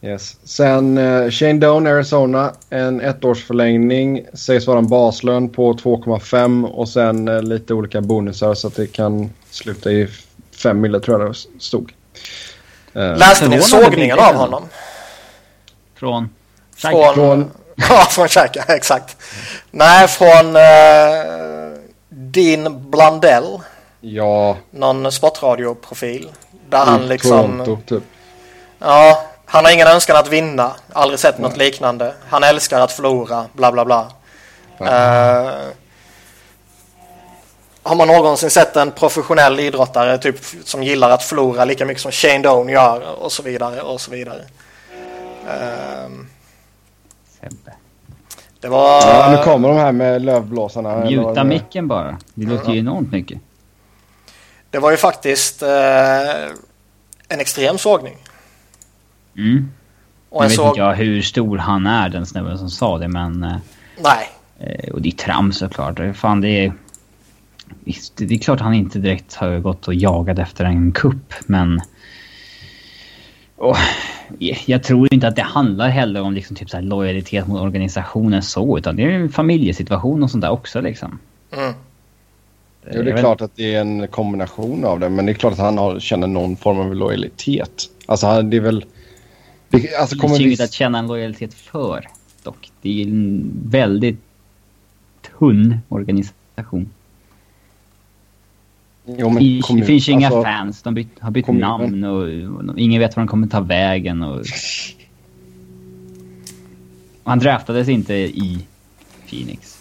yes. Sen uh, Shane Doan, Arizona. En ettårsförlängning. Sägs vara en baslön på 2,5 och sen uh, lite olika bonusar så att det kan sluta i 5 mille tror jag det stod. Uh, Läste ni sågningen av honom? Från? Från, från Ja, från Xhaka, exakt. Nej, från uh, Dean Blandell. Ja. Någon sportradioprofil. Där han mm, liksom... Toronto, typ. Ja, han har ingen önskan att vinna. Aldrig sett Nej. något liknande. Han älskar att förlora, bla bla bla. Uh, har man någonsin sett en professionell idrottare typ som gillar att förlora lika mycket som Shane Doan gör och så vidare och så vidare. Uh, Sebbe. Det var... Ja, nu kommer de här med lövblåsarna. Mjuta micken bara. Det låter ju enormt mycket. Det var ju faktiskt eh, en extrem sågning. Mm. Och jag vet såg... inte jag hur stor han är, den snubben som sa det, men... Eh, Nej. Eh, och det är trams såklart. Fan, det är... Visst, det är klart han inte direkt har gått och jagat efter en kupp, men... Och, jag tror inte att det handlar heller om liksom typ så lojalitet mot organisationen så, utan det är en familjesituation och sånt där också liksom. Mm. Jo, det är klart att det är en kombination av det, men det är klart att han har, känner någon form av lojalitet. Alltså, det är väl... Det, alltså, det finns inget att känna en lojalitet för, dock. Det är en väldigt tunn organisation. Jo, men kommun, det finns ju inga alltså, fans. De byt, har bytt kommun, namn och, och, ingen vet var de kommer ta vägen. Och, och han draftades inte i Phoenix.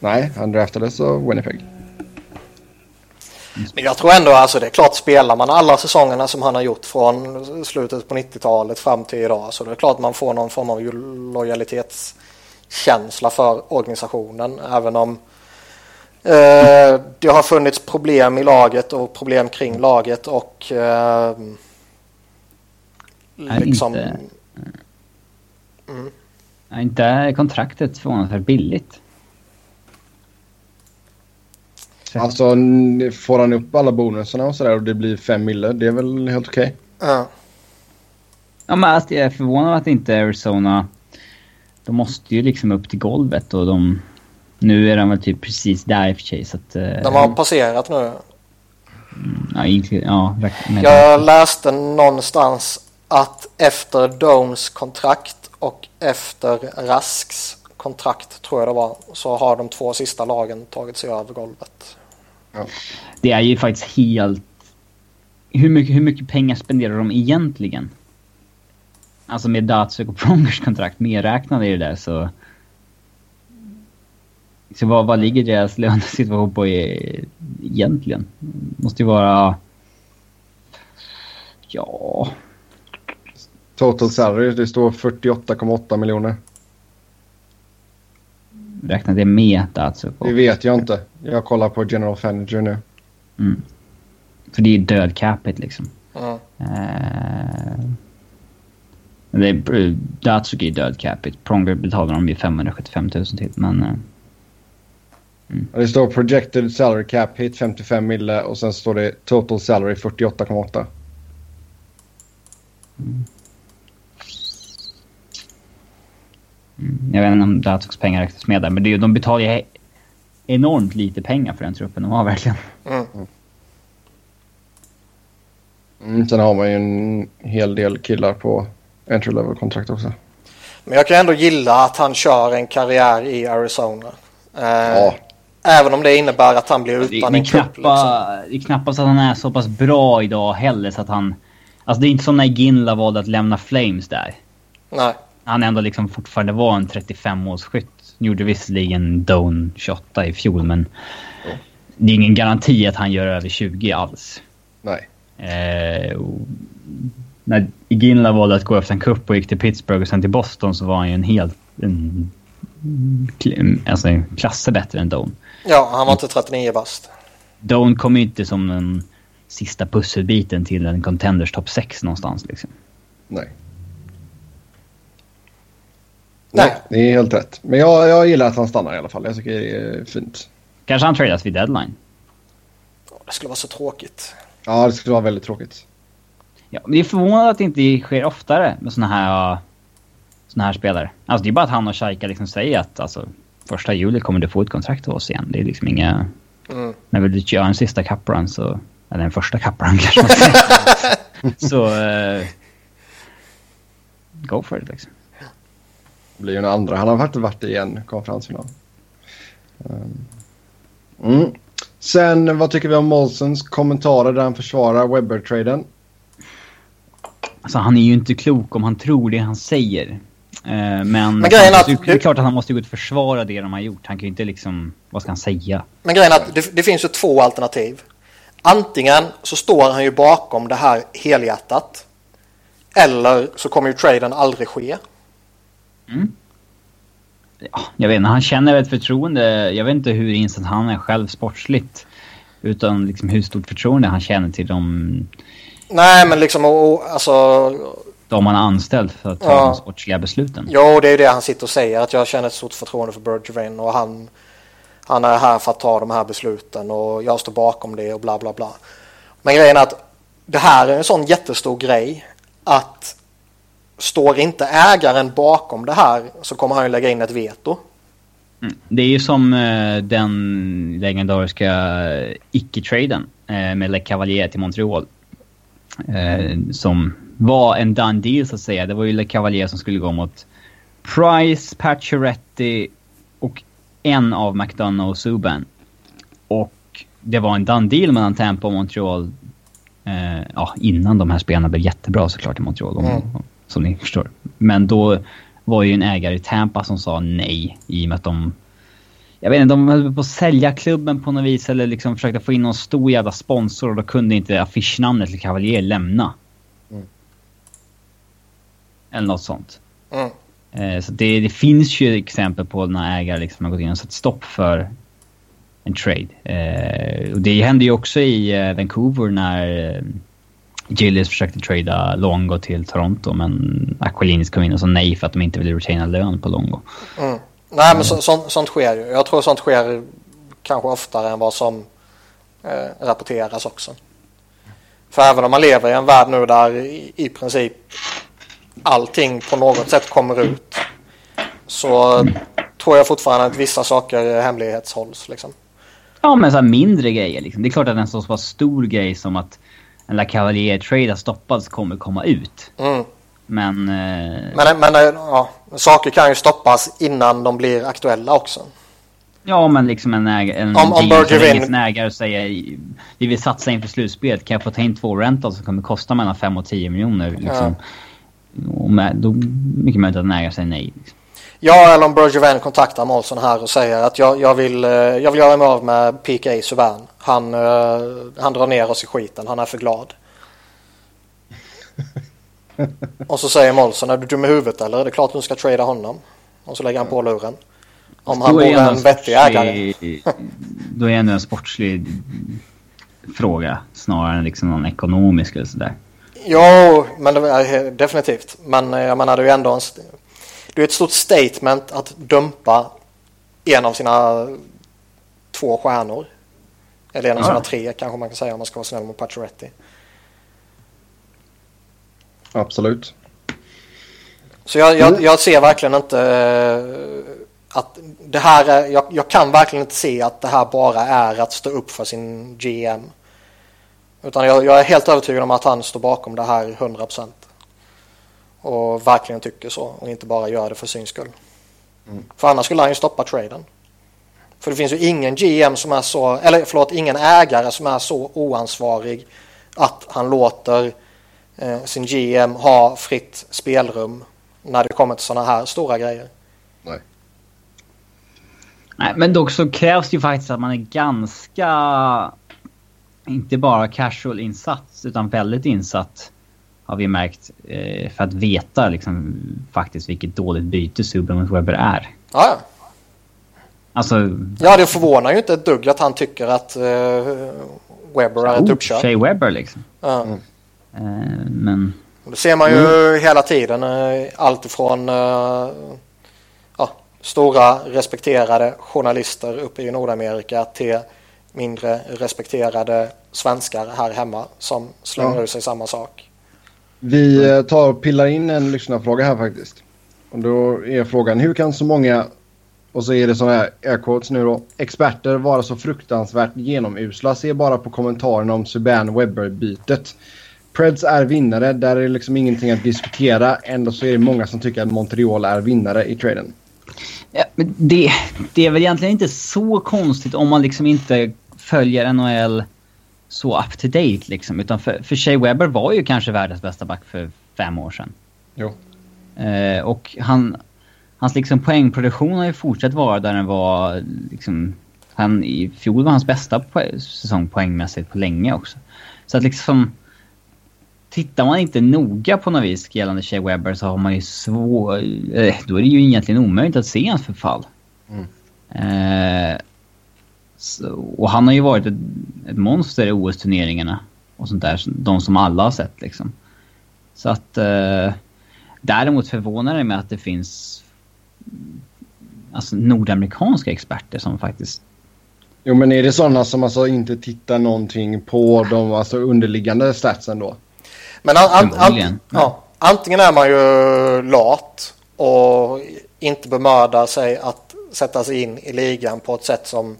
Nej, han draftades av Winnipeg. Men jag tror ändå, alltså det är klart, spelar man alla säsongerna som han har gjort från slutet på 90-talet fram till idag så det är klart man får någon form av lojalitetskänsla för organisationen. Även om eh, det har funnits problem i laget och problem kring laget och eh, liksom... Inte, mm. inte kontraktet förvånansvärt billigt. Alltså får han upp alla bonusarna och sådär och det blir fem mille, det är väl helt okej? Okay. Ja. Ja men alltså, jag är förvånad att inte Arizona... De måste ju liksom upp till golvet och de... Nu är de väl typ precis där i och för sig så att... Uh, de har passerat nu. Mm, ja, inte, ja Jag läste någonstans att efter Domes kontrakt och efter Rasks kontrakt tror jag det var så har de två sista lagen tagit sig över golvet. Ja. Det är ju faktiskt helt... Hur mycket, hur mycket pengar spenderar de egentligen? Alltså med Datsuk och Prongers kontrakt medräknade i det där så... Så vad, vad ligger deras lönesituation på e egentligen? Måste ju vara... Ja... Total salary, det står 48,8 miljoner. Räknar det med Datsuk? Det vet jag inte. Jag kollar på General Manager nu. Mm. För det är död capita liksom. Mm. Uh, det är, är död capita. Pronger betalar de ju 575 000 till. Men, uh, mm. Det står projected salary cap hit 55 mille och sen står det total salary 48,8. Mm. Mm. Jag vet inte om Datoks pengar räknas med där, men det, de betalar ju enormt lite pengar för den truppen de har verkligen. Mm. Mm, sen har man ju en hel del killar på entry level kontrakt också. Men jag kan ändå gilla att han kör en karriär i Arizona. Eh, ja. Även om det innebär att han blir utan det, det en knappa, cup. Liksom. Det är knappast att han är så pass bra idag heller så att han... Alltså det är inte som när Ginla valde att lämna Flames där. Nej han ändå liksom fortfarande var en 35-målsskytt. Gjorde visserligen Doan 28 i fjol, men mm. det är ingen garanti att han gör över 20 alls. Nej. Eh, när Ginla valde att gå efter en kupp och gick till Pittsburgh och sen till Boston så var han ju en helt... En, alltså en klasser bättre än Doan. Ja, han var inte 39 bast. Doan kom inte som den sista pusselbiten till en contenders topp 6 någonstans liksom. Nej. Nej, det är helt rätt. Men jag, jag gillar att han stannar i alla fall. Jag tycker det är fint. Kanske han tradas vid deadline. Det skulle vara så tråkigt. Ja, det skulle vara väldigt tråkigt. Ja, det är förvånande att det inte sker oftare med såna här, såna här spelare. Alltså det är bara att han och Shaika liksom säger att alltså, första juli kommer du få ett kontrakt av oss igen. Det är liksom inga... Mm. När vi gör en sista cuprun så... Eller en första cuprun kanske man så... Uh, go for it liksom blir ju en andra. Han har faktiskt varit i en konferensfinal. Ehm, mm. Sen vad tycker vi om Molsons kommentarer där han försvarar Webber-traden? Alltså han är ju inte klok om han tror det han säger. Ehm, men, men grejen att, det är klart att han måste gå ut och försvara det de har gjort. Han kan ju inte liksom, vad ska han säga? Men grejen är att det, det finns ju två alternativ. Antingen så står han ju bakom det här helhjärtat. Eller så kommer ju traden aldrig ske. Mm. Ja, jag vet inte, han känner ett förtroende. Jag vet inte hur insatt han är själv sportsligt. Utan liksom hur stort förtroende han känner till dem. Nej, men liksom och, och, alltså de har anställt för att ta Ja. de sportsliga besluten. Jo, det är ju det han sitter och säger. Att jag känner ett stort förtroende för Bergevin och han, han är här för att ta de här besluten och jag står bakom det och bla bla bla. Men grejen är att det här är en sån jättestor grej att står inte ägaren bakom det här så kommer han ju lägga in ett veto. Mm. Det är ju som eh, den legendariska icke-traden eh, med Le Cavalier till Montreal. Eh, som var en done deal så att säga. Det var ju Le Cavalier som skulle gå mot Price, Pacioretty och en av McDonough och Subban. Och det var en done deal mellan Tampa och Montreal. Eh, ja, innan de här spelarna blev jättebra såklart i Montreal. om- Mm. Som ni förstår. Men då var ju en ägare i Tampa som sa nej i och med att de... Jag vet inte, de höll på att sälja klubben på något vis eller liksom försökte få in någon stor jävla sponsor och då kunde inte affischnamnet till Cavalier lämna. Eller något sånt. Mm. Eh, så det, det finns ju exempel på när ägare liksom har gått in och satt stopp för en trade. Eh, och det hände ju också i eh, Vancouver när eh, Gillis försökte trada Longo till Toronto men Aquilinis kom in och sa nej för att de inte ville retaina lön på Longo. Mm. Nej men så, sånt, sånt sker ju. Jag tror sånt sker kanske oftare än vad som eh, rapporteras också. För även om man lever i en värld nu där i, i princip allting på något sätt kommer ut så tror jag fortfarande att vissa saker hemlighetshålls liksom. Ja men så här mindre grejer liksom. Det är klart att en så pass stor grej som att en La Cavalier-trade har stoppats kommer komma ut. Mm. Men... Eh, Men, men eh, ja, saker kan ju stoppas innan de blir aktuella också. Ja, men liksom en, äg en Om- om Bergevin- ägare säger vi vill satsa inför slutspelet. Kan jag få ta in två rentals som kommer kosta mellan 5 och 10 miljoner? Liksom. Och med, då mycket möjligt att en ägare säger nej. Liksom. Ja, eller om Bergevin kontaktar Molson här och säger att jag, jag, vill, eh, jag vill göra mig av med PK Subban. Han, eh, han drar ner oss i skiten, han är för glad. och så säger Molson, är du dum i huvudet eller? Det är klart du ska trada honom. Och så lägger han på luren. Om han vore en vettig ägare. Då är det ändå en sportslig fråga snarare än liksom någon ekonomisk eller sådär. Jo, men det definitivt. Men eh, jag menar det är ju ändå en, det är ett stort statement att dumpa en av sina två stjärnor. Eller en av Ja. sina tre kanske man kan säga om man ska vara snäll mot Pacioretty. Absolut. Så jag, jag, Mm. jag ser verkligen inte eh, att det här är, jag, jag kan verkligen inte se att det här bara är att stå upp för sin GM. Utan jag, jag är helt övertygad om att han står bakom det här 100%. Och verkligen tycker så och inte bara gör det för sin skull. För annars skulle han ju stoppa traden. För det finns ju ingen GM som är så, eller förlåt, ingen ägare som är så oansvarig att han låter eh, sin GM ha fritt spelrum när det kommer till sådana här stora grejer. Nej. Nej, men dock så krävs det ju faktiskt att man är ganska... Inte bara casual insatt, utan väldigt insatt. Har vi märkt. Eh, för att veta liksom faktiskt vilket dåligt byte Subban mot Webber är. Ja, ja. Alltså... ja, det förvånar ju inte ett dugg att han tycker att eh, Webber är ett uppköp. Shea Webber liksom. Ja. Eh, men... Det ser man ju Mm. hela tiden. eh, Allt ifrån eh, ja, stora respekterade journalister uppe i Nordamerika till mindre respekterade svenskar här hemma som slänger Ja. ur sig samma sak. Vi eh, tar och pillar in en lyssnarfråga här faktiskt. Och då är frågan hur kan så många, och så är det sådana här air quotes nu då, experter vara så fruktansvärt genomusla? Se bara på kommentarerna om Subban Webber-bytet. Preds är vinnare, där är liksom ingenting att diskutera. Ändå så är det många som tycker att Montreal är vinnare i traden. Det, det är väl egentligen inte så konstigt om man liksom inte följer NHL så up to date liksom. Utan för, för Shea Webber var ju kanske världens bästa back för fem år sedan. Jo. Eh, och han, hans liksom poängproduktion har ju fortsatt vara där den var liksom... Han, I fjol var hans bästa po- säsong poängmässigt på länge också. Så att liksom... Tittar man inte noga på något vis gällande Shea Webber så har man ju svår... Eh, då är det ju egentligen omöjligt att se hans förfall. Eh, så, och han har ju varit ett, ett monster i OS-turneringarna och sånt där. De som alla har sett liksom. Så att... Eh, däremot förvånar det mig att det finns alltså nordamerikanska experter som faktiskt... Jo men är det sådana som alltså inte tittar någonting på de alltså underliggande statsen då? Men an, an, an, ja, antingen är man ju lat och inte bemödar sig att sätta sig in i ligan på ett sätt som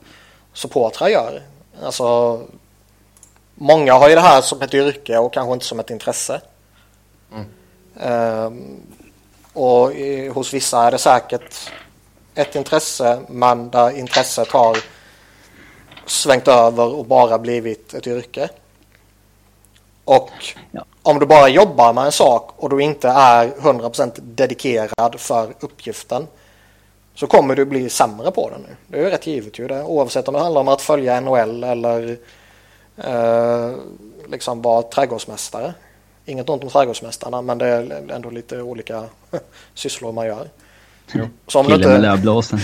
supportrar gör. Alltså, många har ju det här som ett yrke och kanske inte som ett intresse. Mm. Um, och i, hos vissa är det säkert ett intresse men där intresset har svängt över och bara blivit ett yrke. Och ja. om du bara jobbar med en sak och du inte är 100% dedikerad för uppgiften så kommer du bli sämre på den nu. Det är ju rätt givet ju det. Oavsett om det handlar om att följa NHL eller eh, liksom vara trädgårdsmästare. Inget ont om trädgårdsmästarna men det är ändå lite olika sysslor man gör. Jo. Så om Killen inte... med lövblåsen.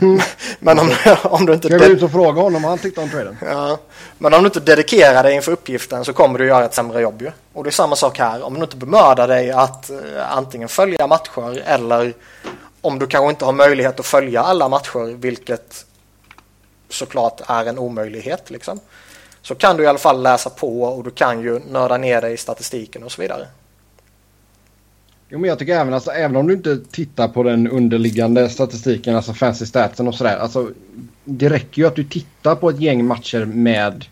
men om, om du inte... Ska vi ut och fråga honom vad han tyckte om traden? Ja. Men om du inte dedikerar dig inför uppgiften så kommer du göra ett sämre jobb ju. Och det är samma sak här. Om du inte bemödar dig att uh, antingen följa matcher eller om du kanske inte har möjlighet att följa alla matcher, vilket såklart är en omöjlighet liksom. Så kan du i alla fall läsa på och du kan ju nörda ner dig i statistiken och så vidare. Jo, men jag tycker även, alltså, även om du inte tittar på den underliggande statistiken, alltså fancy statsen och sådär. Alltså, det räcker ju att du tittar på ett gäng matcher med,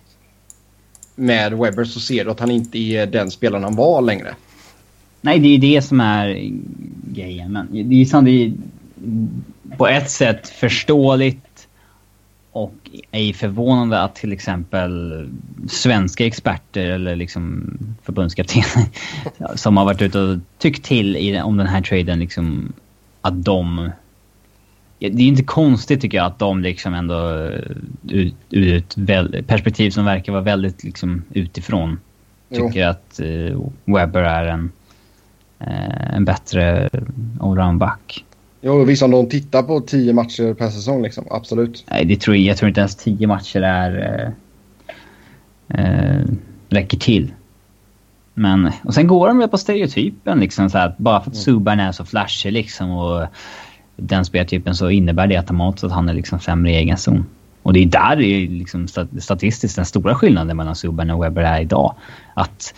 med Webber så ser du att han inte är den spelaren han var längre. Nej, det är det som är grejen. Men det är, som det är på ett sätt förståeligt och är förvånande att till exempel svenska experter eller liksom förbundskaptener som har varit ute och tyckt till i, om den här traden liksom att de... Det är inte konstigt tycker jag att de liksom ändå ur, ur ett perspektiv som verkar vara väldigt liksom utifrån tycker jo. att uh, Webber är en, uh, en bättre allround-back. Jo, visst om de tittar på tio matcher per säsong liksom. Absolut. Nej, det tror jag, jag tror inte ens tio matcher är... Eh, eh, räcker till. Men, och sen går de väl på stereotypen liksom så att bara för att mm. Subban är så flashig liksom och den speltypen så innebär det automatiskt att han är liksom sämre i egen zon. Och det är där det är liksom statistiskt den stora skillnaden mellan Subban och Webber är idag. Att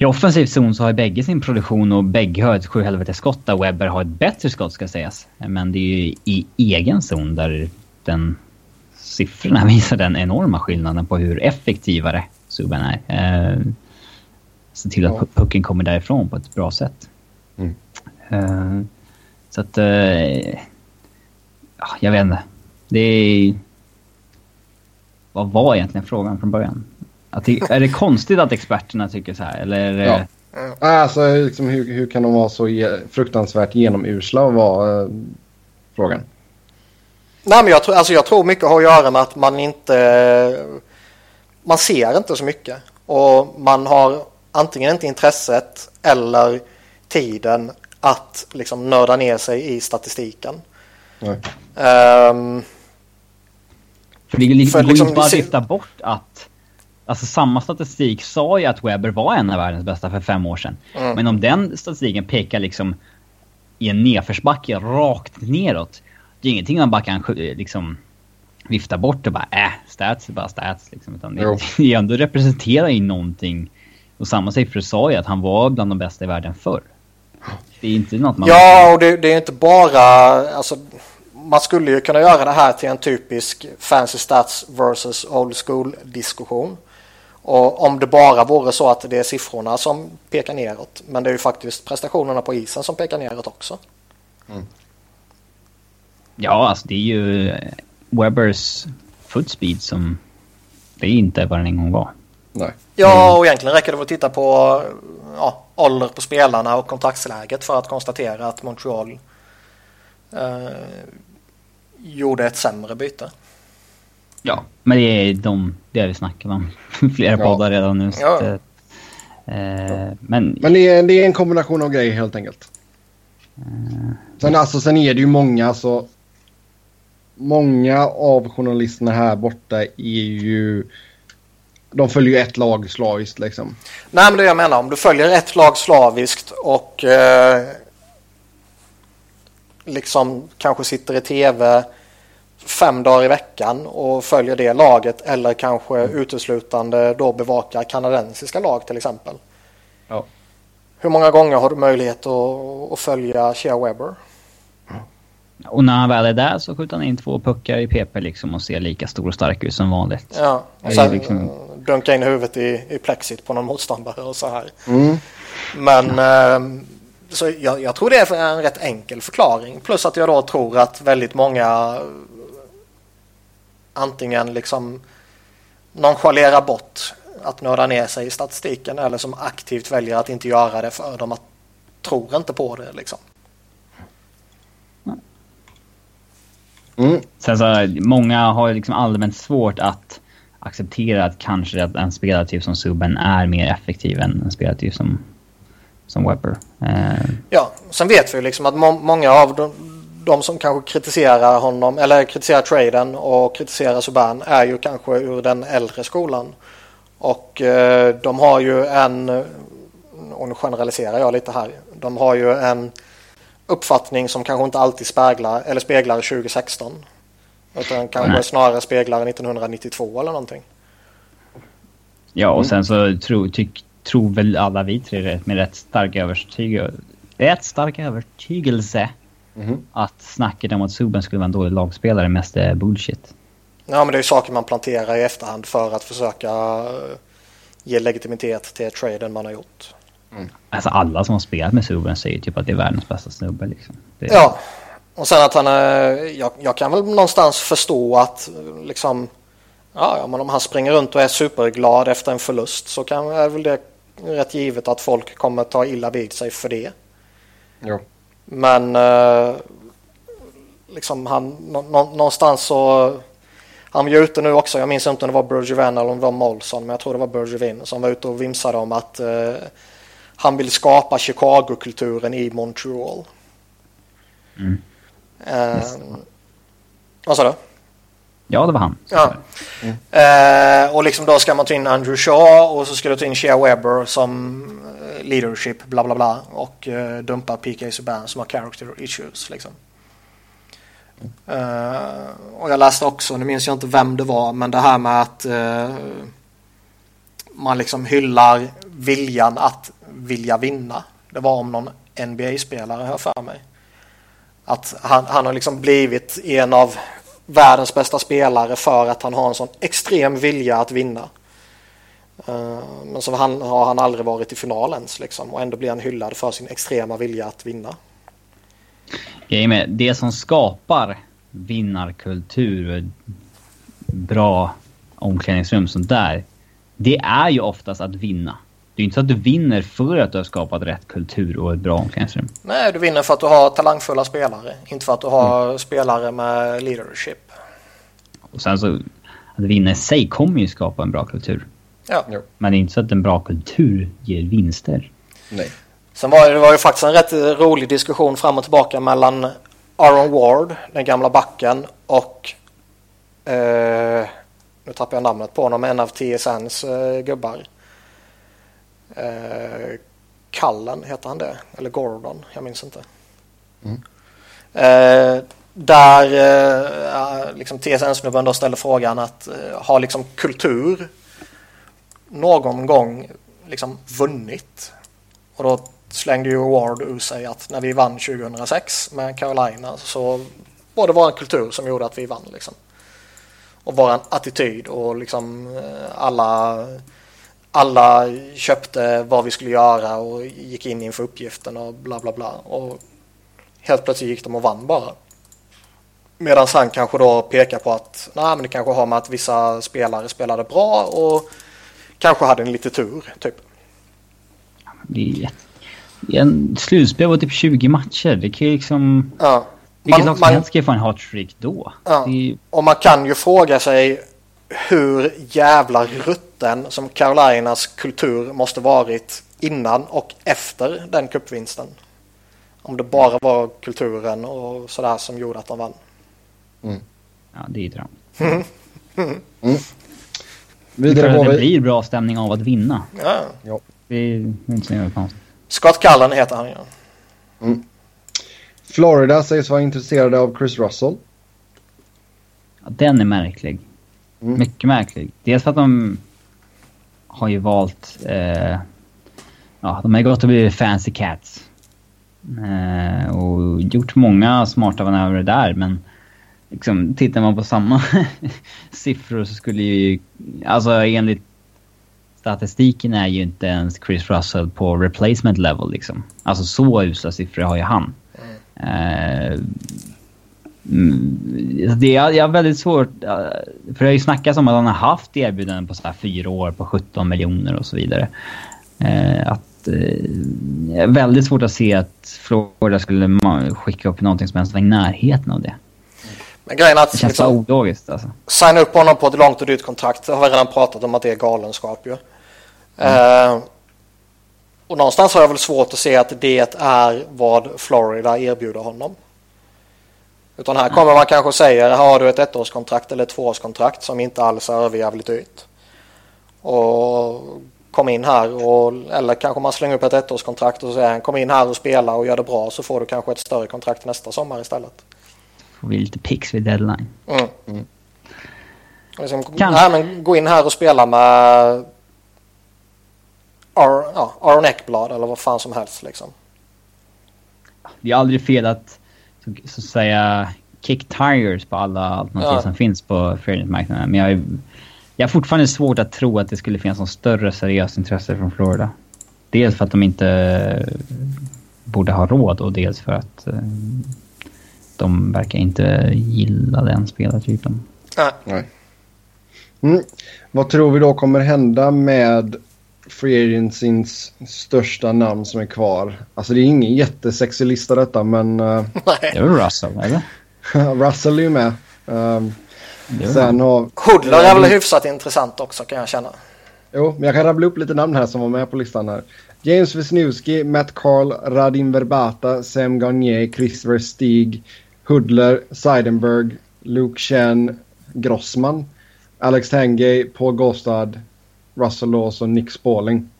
i offensiv zon så har bägge sin produktion och bägge har ett sjuhelvetes skott där Webber har ett bättre skott ska sägas. Men det är ju i egen zon där den siffrorna visar den enorma skillnaden på hur effektivare Subban är. Eh, se till att ja. pucken kommer därifrån på ett bra sätt. Mm. Eh, så att... Eh, ja, jag vet inte. Det är... Vad var egentligen frågan från början? Att det, är det konstigt att experterna tycker så här? Eller ja. Alltså, liksom, hur, hur kan de vara så fruktansvärt genomusla var eh, frågan. Nej, men jag, tror, alltså, jag tror mycket har att göra med att man inte... Man ser inte så mycket. Och man har antingen inte intresset eller tiden att liksom nörda ner sig i statistiken. Nej. Um, för det går liksom, inte bara att vifta bort att Alltså samma statistik sa ju att Webber var en av världens bästa för fem år sedan. Mm. Men om den statistiken pekar liksom i en nedförsbacke rakt neråt. Det är ingenting man bara kan liksom vifta bort och bara äh, stats är bara stats. Liksom. Utan det, det ändå representerar ju någonting. Och samma siffror sa ju att han var bland de bästa i världen förr. Det är inte något man... Ja, och det, det är inte bara... Alltså, man skulle ju kunna göra det här till en typisk fancy stats versus old school diskussion. Och om det bara vore så att det är siffrorna som pekar neråt. Men det är ju faktiskt prestationerna på isen som pekar neråt också. Mm. Ja, alltså det är ju Webbers footspeed som det är inte vad den en gång var. Nej. Ja, och egentligen räcker det att titta på ja, ålder på spelarna och kontraktsläget för att konstatera att Montreal eh, gjorde ett sämre byte. Ja, men det är de, det har vi snackat om flera ja. poddar redan nu. Så ja. att, eh, men men det, är, det är en kombination av grejer helt enkelt. Eh, sen, alltså, sen är det ju många, alltså, många av journalisterna här borta är ju de följer ju ett lag slaviskt liksom. Nej men det jag menar, om du följer ett lag slaviskt och eh, liksom kanske sitter i tv fem dagar i veckan och följer det laget eller kanske uteslutande då bevakar kanadensiska lag till exempel. Ja. Hur många gånger har du möjlighet att, att följa Shea Webber? Och när han väl är där så skjuter han in två puckar i PP liksom och ser lika stor och stark ut som vanligt. Ja, och sen liksom- dunka in huvudet i, i plexit på någon motståndare och så här. Mm. Men eh, så jag, jag tror det är en rätt enkel förklaring. Plus att jag då tror att väldigt många eh, antingen liksom nonchalerar bort att nörda ner sig i statistiken eller som aktivt väljer att inte göra det för de att, tror inte på det liksom. Mm. Sen så, många har ju liksom allmänt svårt att acceptera att kanske att en spelartyp som Subban är mer effektiv än en spelartyp som, som Webber. Eh, Ja, sen vet vi ju liksom att må många av de, de som kanske kritiserar honom eller kritiserar traden och kritiserar Subban är ju kanske ur den äldre skolan. Och eh, de har ju en, och nu generaliserar jag lite här, de har ju en uppfattning som kanske inte alltid speglar, eller speglar 2016. Utan kanske Nej. snarare speglar 1992 eller någonting. ja, och sen så tro, tyck, tror väl alla vi tre rätt- med rätt stark övertygelse, rätt stark övertygelse Mhm. att snacket om att Subban skulle vara en dålig lagspelare mest är bullshit. Ja, men det är ju saker man planterar i efterhand för att försöka eh, ge legitimitet till traden man har gjort. Alltså alla som har spelat med Subban säger typ att det är världens bästa snubbe liksom. Det, Ja, och sen att han är, jag, jag kan väl någonstans förstå att eh, liksom, ja, ja, men om han springer runt och är superglad efter en förlust så kan är väl det rätt givet att folk kommer ta illa vid sig för det. Ja. Men eh, liksom han, nå, nå, någonstans så, han var ju ute nu också, jag minns inte om det var Bergevin eller om det var Molson, men jag tror det var Bergevin som var ute och vimsade om att eh, han vill skapa Chicago-kulturen i Montreal. Mm. Eh, vad sa du? Ja, det var han. Ja. Eh, och liksom då ska man ta in Andrew Shaw och så ska du ta in Shea Webber som eh, leadership bla bla bla och eh, dumpa PK Subban som har character issues liksom. Eh, och jag läste också, nu minns jag inte vem det var, men det här med att eh, man liksom hyllar viljan att vilja vinna. Det var om någon NBA-spelare hör för mig. Att han, han har liksom blivit en av världens bästa spelare för att han har en sån extrem vilja att vinna. Eh, men så han, har han aldrig varit i final ens liksom och ändå blir han hyllad för sin extrema vilja att vinna. Grejen med det som skapar vinnarkultur bra omklädningsrum sånt där. Det är ju oftast att vinna. Det är inte så att du vinner för att du har skapat rätt kultur och ett bra omklädningsrum. Nej, du vinner för att du har talangfulla spelare, inte för att du har spelare med leadership. Och sen så, att vinna i sig kommer ju skapa en bra kultur. Ja. Men det är inte så att en bra kultur ger vinster. Nej. Sen var det, det var ju faktiskt en rätt rolig diskussion fram och tillbaka mellan Aaron Ward, den gamla backen, och eh, nu tappar jag namnet på honom, en av TSNs eh, gubbar. Eh, Cullen heter han det, eller Gordon, jag minns inte. Mm. Eh, där eh, liksom TSN-snubben då ställde frågan att eh, har liksom kultur någon gång liksom vunnit? Och då slängde ju Ward ur sig att när vi vann 2006 med Carolina så var det vår kultur som gjorde att vi vann. Liksom. Och vår attityd och liksom eh, alla, alla köpte vad vi skulle göra och gick in inför uppgiften och bla bla bla. Och helt plötsligt gick de och vann bara. Medan han kanske då pekar på att nej, men det kanske har med att vissa spelare spelade bra och kanske hade en lite tur. Typ. Det är en slutspel var typ 20 matcher. Det kan ju liksom... Ja. Vilket Man- lag som man- helst ska ju få en hot streak då. Ja. Är Och man kan ju fråga sig hur jävla rutten som Carolinas kultur måste varit innan och efter den cupvinsten. Om det bara var kulturen och sådär som gjorde att de vann. Ja, det är ju dröm. Vidare det, det blir bra stämning av att vinna. Ja. ja. Det är inte så konstigt. Scott Cullen heter han ju. Ja. Mm. Florida sägs vara intresserade av Chris Russell. Ja, den är märklig. Mm. Mycket märklig. Dels för att de har ju valt... Eh, ja, de har gått och blivit fancy cats. Eh, och gjort många smarta manövrer där, men liksom, tittar man på samma siffror så skulle ju... Alltså enligt statistiken är ju inte ens Chris Russell på replacement level liksom. Alltså så usla siffror har ju han. Mm. Uh, det är, jag har väldigt svårt... För det har ju snackats om att han har haft erbjudanden på så här fyra år på 17 miljoner och så vidare. Uh, att, uh, väldigt svårt att se att Florida skulle skicka upp någonting som ens var i närheten av det. Men grejen att... Det känns liksom, ologiskt alltså. Signa upp honom på ett långt och dyrt kontrakt. Det har vi redan pratat om att det är galenskap ju. Mm. Uh, och någonstans har jag väl svårt att se att det är vad Florida erbjuder honom. Utan här kommer man kanske säga, här har du ett ettårskontrakt eller ett tvåårskontrakt som inte alls är överjävligt dyrt. Och kom in här och, eller kanske man slänger upp ett ettårskontrakt och säger kom in här och spela och gör det bra så får du kanske ett större kontrakt nästa sommar istället. Får vi lite pix vid deadline. Mm. Mm. Liksom, nej, men gå in här och spela med Ar, ja, Aron Ekblad eller vad fan som helst liksom. Det är aldrig fel att så, att säga kick tires på alla alternativ ja. som finns på fairness-marknaden. Men jag, är, jag har fortfarande svårt att tro att det skulle finnas något större seriöst intresse från Florida. Dels för att de inte borde ha råd och dels för att eh, de verkar inte gilla den spelartypen. Nej. Mm. Vad tror vi då kommer hända med Free Agencyns största namn som är kvar? Alltså det är ingen jättesexig lista detta men... Uh... Nej. Det är väl Russell eller? Russell är ju med. Um, sen har... Hoodler är väl hyfsat intressant också kan jag känna. Jo, men jag kan rabbla upp lite namn här som var med på listan här. James Wisniewski, Matt Carl, Radim Verbata, Sam Garnier, Christopher Stig, Hudler, Seidenberg, Luke Chen, Grossman, Alex Tangay, Paul Gostad, Russell Lawson, Nick Spalling.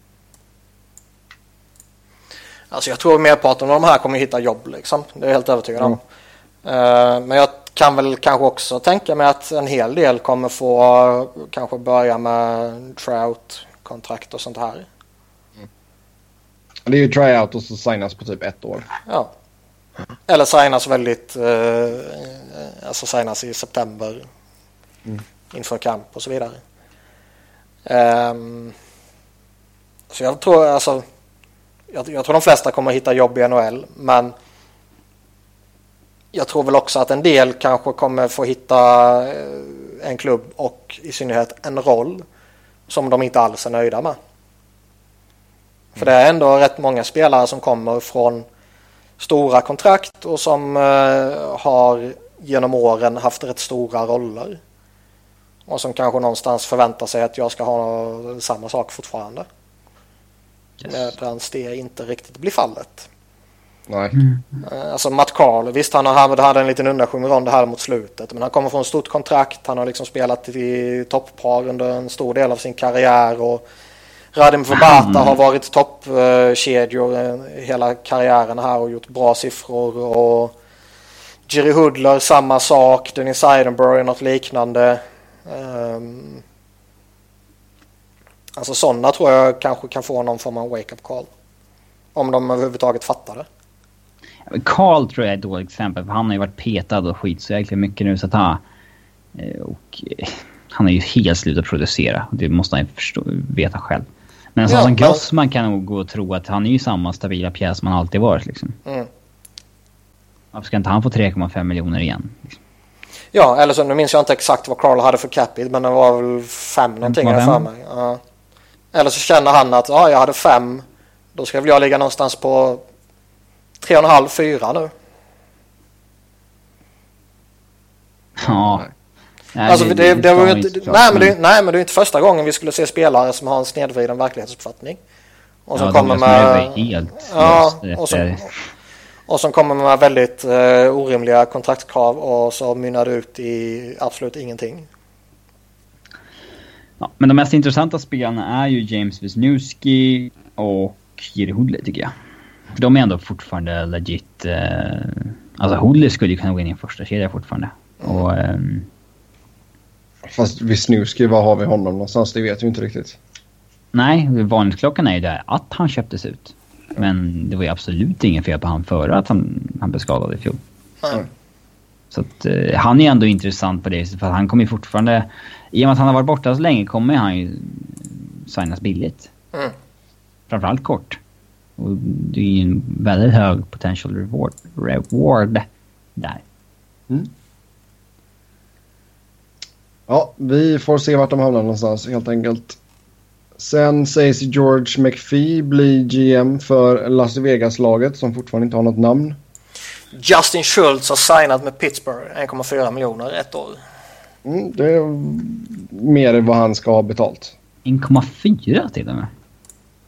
Alltså jag tror merparten av de här kommer hitta jobb liksom. Det är jag helt övertygad om. Mm. Uh, men jag kan väl kanske också tänka mig att en hel del kommer få kanske börja med Trout-kontrakt och sånt här. Mm. Det är ju tryout och så signas på typ ett år. Ja. Eller signas väldigt, eh, alltså signas i september mm. inför kamp och så vidare. Um, så jag tror alltså, jag, jag, tror de flesta kommer hitta jobb i NHL, men jag tror väl också att en del kanske kommer få hitta eh, en klubb och i synnerhet en roll som de inte alls är nöjda med. För det är ändå rätt många spelare som kommer från stora kontrakt och som eh, har genom åren haft rätt stora roller. Och som kanske någonstans förväntar sig att jag ska ha samma sak fortfarande. Yes. Medan det inte riktigt blir fallet. Nej. Mm. Alltså Matt Carl, visst han hade en liten undanskymd roll här mot slutet. Men han kommer från ett stort kontrakt. Han har liksom spelat i topppar under en stor del av sin karriär. Och Radim Verbata mm. har varit toppkedjor eh, hela karriären här och gjort bra siffror. Och Jerry Hoodler samma sak. Dennis Seidenberg något liknande. Um, alltså sådana tror jag kanske kan få någon form av wake-up call. Om de överhuvudtaget fattar det. Carl tror jag är ett dåligt exempel för han har ju varit petad och skit så jäkla mycket nu så att han... Eh, och eh, han har ju helt slutat producera. Det måste han ju förstå, veta själv. Men en sån ja, som Grossman kan nog gå och tro att han är ju samma stabila pjäs som han alltid varit liksom. Mm. Varför ska inte han få 3,5 miljoner igen? Liksom? Ja, eller så nu minns jag inte exakt vad Carl hade för capita men det var väl fem någonting jag för mig. Ja. Eller så känner han att ja, jag hade fem. Då ska väl jag ligga någonstans på tre och en halv, fyra nu. Ja. Nej, alltså, det, det, det var inte, nej, men det, nej, men det är inte första gången vi skulle se spelare som har en snedvriden verklighetsuppfattning. Och som ja, kommer med... Helt ja, och som, och som kommer med väldigt uh, orimliga kontraktkrav och så mynnar det ut i absolut ingenting. Ja, men de mest intressanta spelarna är ju James Wisniewski och Jiri Hoodley tycker jag. För de är ändå fortfarande legit... Eh, alltså Hoodley skulle ju kunna gå in i en första kedja fortfarande. Och... ehm, Fast Wisniewski, var har vi honom någonstans? Det vet vi inte riktigt. nej, varningsklockan är ju där att han köptes ut. Men det var ju absolut ingen fel på han före att han, han blev skadad i fjol. Nej. Så att, eh, han är ändå intressant på det för att han kommer ju fortfarande... I och med att han har varit borta så länge kommer han ju signas billigt. Mm. Framförallt kort. Och det är ju en väldigt hög potential reward, reward där. Ja, vi får se vart de hamnar någonstans helt enkelt. Sen sägs George McPhee bli GM för Las Vegas-laget som fortfarande inte har något namn. Justin Schultz har signat med Pittsburgh 1,4 miljoner ett år. Mm, det är mer än vad han ska ha betalt. 1,4 till och med.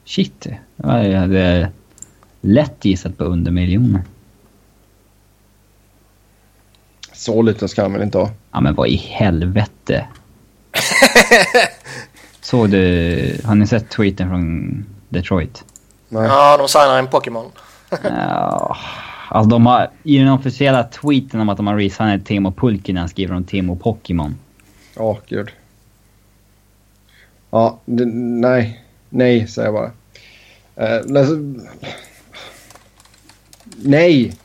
Shit. Jag hade lätt gissat på under miljoner. Så lite ska han väl inte ha. Ja men vad i helvete. Såg du... Har ni sett tweeten från Detroit? Nej. Ja, de signar en Pokémon. Ja, alltså de har... I den officiella tweeten om att de har resignat Teemo Pulkkinen skriver de Teemo Pokémon. Ja, gud. Ja, det, nej. Nej, säger jag bara. Läs- nej!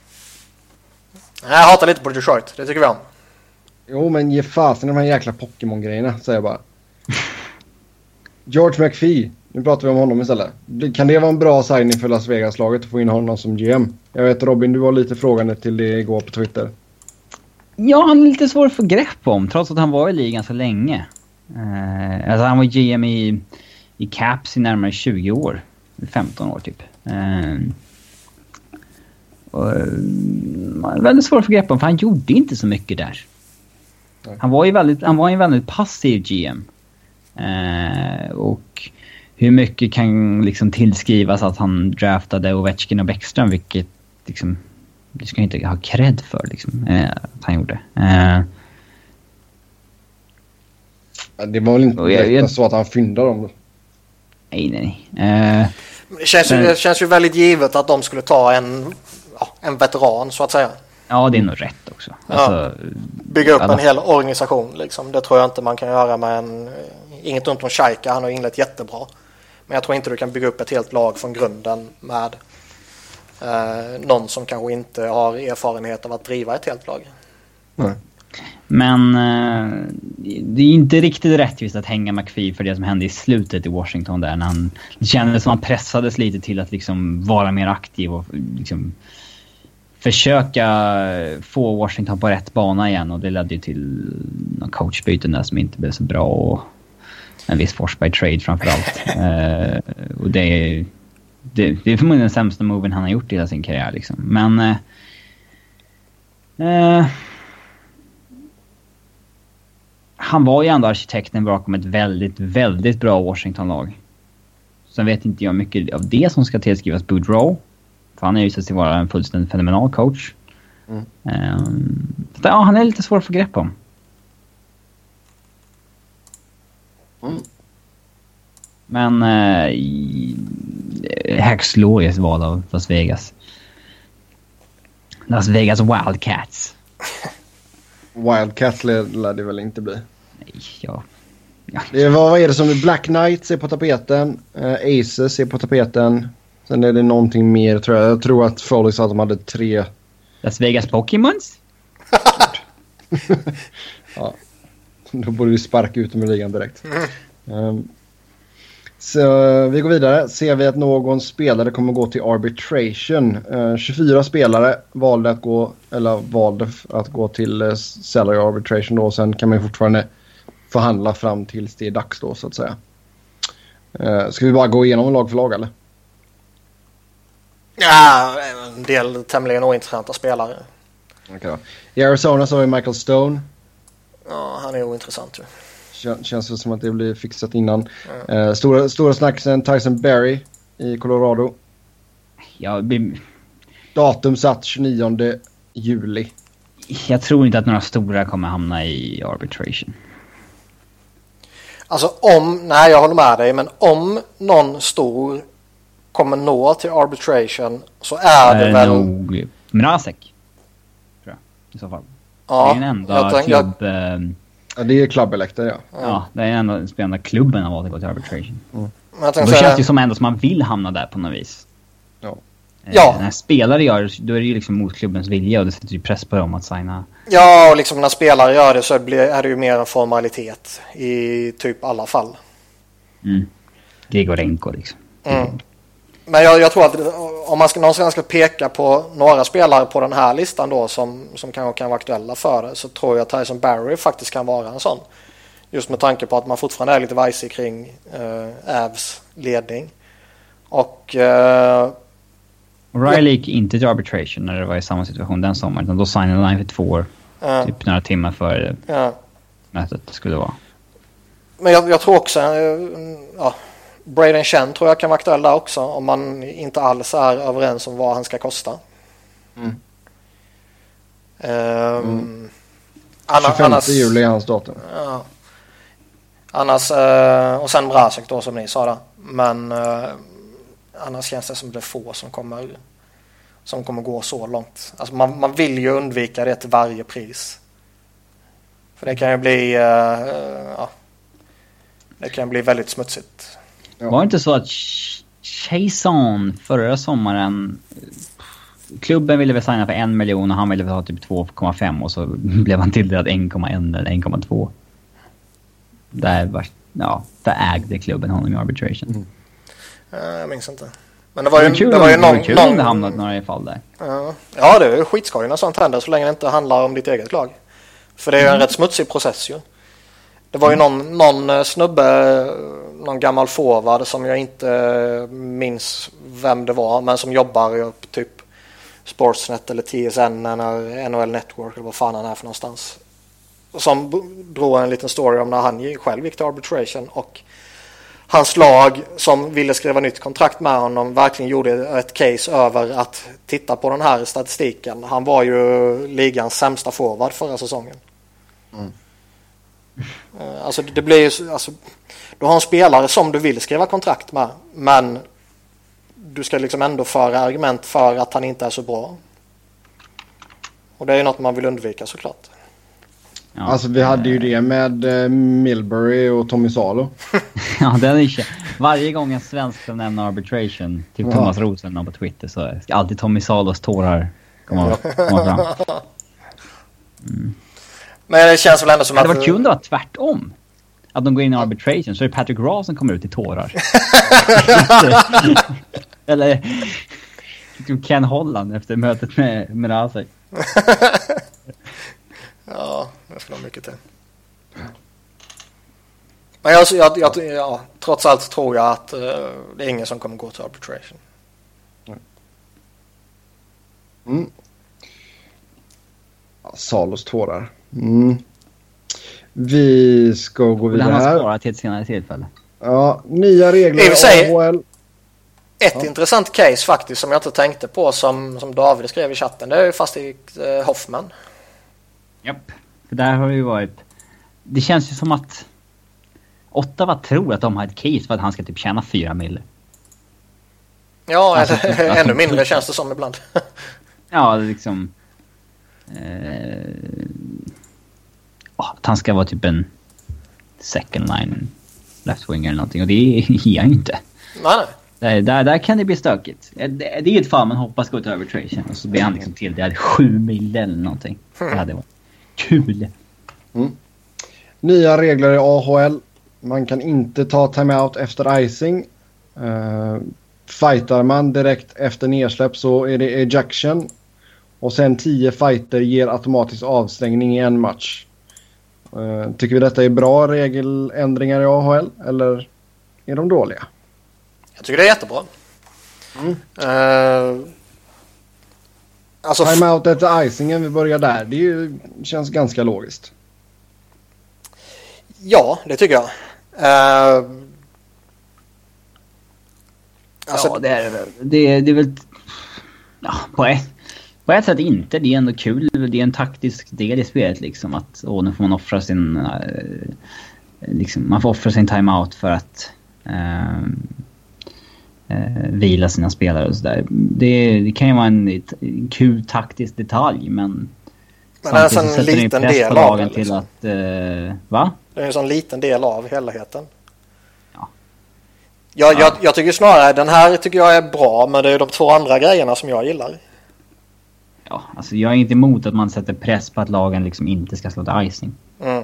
Jag hatar lite på Detroit, det tycker vi om. Jo, men ge fasen de här jäkla Pokémon-grejerna, säger jag bara. George McPhee. Nu pratar vi om honom istället. Kan det vara en bra signing för Las Vegas-laget att få in honom som GM? Jag vet Robin, du var lite frågande till det igår på Twitter. Ja, han är lite svår att få grepp om trots att han var i ligan så länge. Uh, alltså han var GM i, i Caps i närmare 20 år. 15 år typ. Uh, och, eh, väldigt svår att få grepp om för han gjorde inte så mycket där. Han var ju väldigt, han var en väldigt passiv GM. Eh, och hur mycket kan liksom tillskrivas att han draftade Ovechkin och Bäckström, vilket liksom... Det ska inte ha cred för liksom, eh, att han gjorde. Eh, Det var väl inte jag- jag- så att han fyndade dem. nej, nej, nej. Eh, Det känns, ju, det känns ju väldigt givet att de skulle ta en, ja, en veteran så att säga. Ja, det är nog rätt också. Alltså, Bygga upp Ja, en hel organisation liksom. Det tror jag inte man kan göra med en... Inget ont om Shaika, han har inlett jättebra. Men jag tror inte du kan bygga upp ett helt lag från grunden med eh, någon som kanske inte har erfarenhet av att driva ett helt lag. Nej. Men eh, det är inte riktigt rättvist att hänga McPhee för det som hände i slutet i Washington där när han... Det kändes som han pressades lite till att liksom vara mer aktiv och liksom försöka få Washington på rätt bana igen och det ledde ju till någon coachbyten där som inte blev så bra och en viss Forsberg trade framförallt. eh, och det är, det, det är förmodligen den sämsta moven han har gjort i hela sin karriär liksom. Men... Eh, eh, han var ju ändå arkitekten bakom ett väldigt, väldigt bra Washington-lag. Sen vet inte jag mycket av det som ska tillskrivas Boudreau. För han har ju visat sig vara en fullständigt fenomenal coach. Mm. Ehm, så ja, han är lite svår att få grepp om. Mm. Men eh, logiskt val av Las Vegas. Las Vegas Wildcats. Wildcats lär det väl inte bli. Nej, ja. ja. Det vad, vad är det som Black Knights är på tapeten. Uh, Aces är på tapeten. Sen är det någonting mer tror jag. Jag tror att Foley sa att de hade tre. Las Vegas Pokémons? Då borde vi sparka ut dem ur ligan direkt. Ehm, så vi går vidare. Ser vi att någon spelare kommer gå till arbitration. Eh, 24 spelare valde att gå, eller valde att gå till uh, salary arbitration då. Sen kan man fortfarande förhandla fram tills det är dags då så att säga. Uh, ska vi bara gå igenom lag för lag eller? Ja, en del tämligen ointressanta spelare. Då. I Arizona så har vi Michael Stone. Ja, han är ointressant ju. Kän, känns det som att det blir fixat innan. Eh, stora, stora snacksen Tyson Berry i Colorado. Ja, vi- Datum satt 29 juli. jag tror inte att några stora kommer hamna i arbitration. Alltså om, nej jag håller med dig, men om någon stor kommer nå till arbitration så är det, är väl... nog Mrazek. Tror jag. I så fall. ja, det är den enda jag tänk- klubb... ehm, Ja, det är Club Elector ja. Ja, det är den enda spelande klubben har valt att gå till arbitration. men jag Då tänkte känns det ju som ändå som man vill hamna där på något vis. Ja. Eh, Ja. När spelare gör det, då är det ju liksom mot klubbens vilja och det sätter ju press på dem att signa. ja, och liksom när spelare gör det så är det ju mer en formalitet i typ alla fall. Mm. Grigorenko liksom. Mm. Men jag, jag tror att om man ska, någonstans ska peka på några spelare på den här listan då som, som kanske kan vara aktuella för det så tror jag att Tyson Barry faktiskt kan vara en sån. Just med tanke på att man fortfarande är lite vajsig kring eh, Avs ledning. Och eh, O'Reilly gick inte till arbitration när det var i samma situation den sommaren. Utan då signade han för två år. eh, Typ några timmar före ja. mötet skulle vara. Men jag, jag tror också, eh, ja, Braden Chen tror jag kan vara aktuell där också om man inte alls är överens om vad han ska kosta. Mm. Ehm, anna- 25 annars- juli är hans datum. Ja. Annars, eh, och sen Brasek då som ni sa där. Men eh, annars känns det som det är få som kommer, som kommer gå så långt. Alltså man, man vill ju undvika det till varje pris. För det kan ju bli, eh, ja, det kan bli väldigt smutsigt. Ja. Var det inte så att Ch- Chason förra sommaren... Klubben ville väl signa för en miljon och han ville väl ha typ 2,5 och så blev han tilldelad 1,1 eller 1,2. Där var, ja, där ägde klubben honom i arbitration. Eh, jag minns inte. Men det var ju, det var kul, det var ju om- det var någon... kul om det någon hamnat några i fall där. Ja. ja, det är ju skitskoj när sånt händer så länge det inte handlar om ditt eget lag. För det är ju en rätt smutsig process ju. Det var ju någon, någon eh, snubbe, någon gammal forward som jag inte eh, minns vem det var, men som jobbar på typ Sportsnet eller TSN eller NHL Network eller vad fan han är för någonstans. Som drog en liten story om när han själv gick till arbitration och hans lag som ville skriva nytt kontrakt med honom verkligen gjorde ett case över att titta på den här statistiken. Han var ju ligans sämsta forward förra säsongen. Mm. Alltså det blir ju, så- alltså, du har en spelare som du vill skriva kontrakt med men du ska liksom ändå föra argument för att han inte är så bra. Och det är ju något man vill undvika såklart. Ja. Alltså vi hade ju det med eh, Milbury och Tommy Salo. Ja, den är ju Varje gång en svensk ska nämna arbitration, typ Ja. Thomas Rosen på Twitter, så ska alltid Tommy Salos tårar komma, komma fram. Men det känns väl ändå som Det hade att... varit kul om det var tvärtom. Att de går in i arbitration så är det Patrick Ross som kommer ut i tårar. Eller typ Ken Holland efter mötet med Mrazek. Ja, det skulle ha mycket till. Men jag, jag, jag, ja, trots allt tror jag att eh, det är ingen som kommer gå till arbitration. Mm. Ja, Salos tårar. Mm. Vi ska gå vidare han ha här. sparat till ett senare tillfälle? Ja, nya regler I sig- AHL. Ett Ja. intressant case faktiskt som jag inte tänkte på som, som David skrev i chatten. Det är ju faktiskt eh, Hoffman. Japp. För där har det ju varit... Det känns ju som att... Ottawa tror att de har ett case för att han ska typ tjäna fyra mille. Ja, Alltså, eller, alltså- ännu mindre känns det som ibland. Ja, liksom... Eh, att han ska vara typ en second line left winger eller någonting. Och det är han ju inte. nej, nej. Där, där, där kan det bli stökigt. Det, det är ett fall man hoppas gå till arbitration och så blir han liksom tilldelad sju mille eller någonting. Det hade varit kul. Nya regler i AHL. Man kan inte ta timeout efter icing. Uh, fightar man direkt efter nedsläpp så är det ejection. Och sen 10 fighter ger automatisk avstängning i en match. Eh, tycker vi detta är bra regeländringar i AHL eller är de dåliga? Jag tycker det är jättebra. Mm. Eh, alltså, Timeout efter icingen, vi börjar där. Det ju, känns ganska logiskt. ja, det tycker jag. Eh, alltså, ja, det är det väl. Det, det är väl... Ja, på ett, på ett sätt inte. Det är ändå kul. Det är en taktisk del i spelet liksom. Att åh, nu får man offra sin... eh, liksom, man får offra sin timeout för att eh, eh, vila sina spelare och sådär. Det, det kan ju vara en, en kul taktisk detalj men... Men det är en sån liten del av det. Liksom. Till att, va? Det är en sån liten del av helheten. Ja. Jag, ja. jag, jag tycker snarare den här tycker jag är bra men det är de två andra grejerna som jag gillar. Ja, alltså jag är inte emot att man sätter press på att lagen liksom inte ska slå till icing. Mm.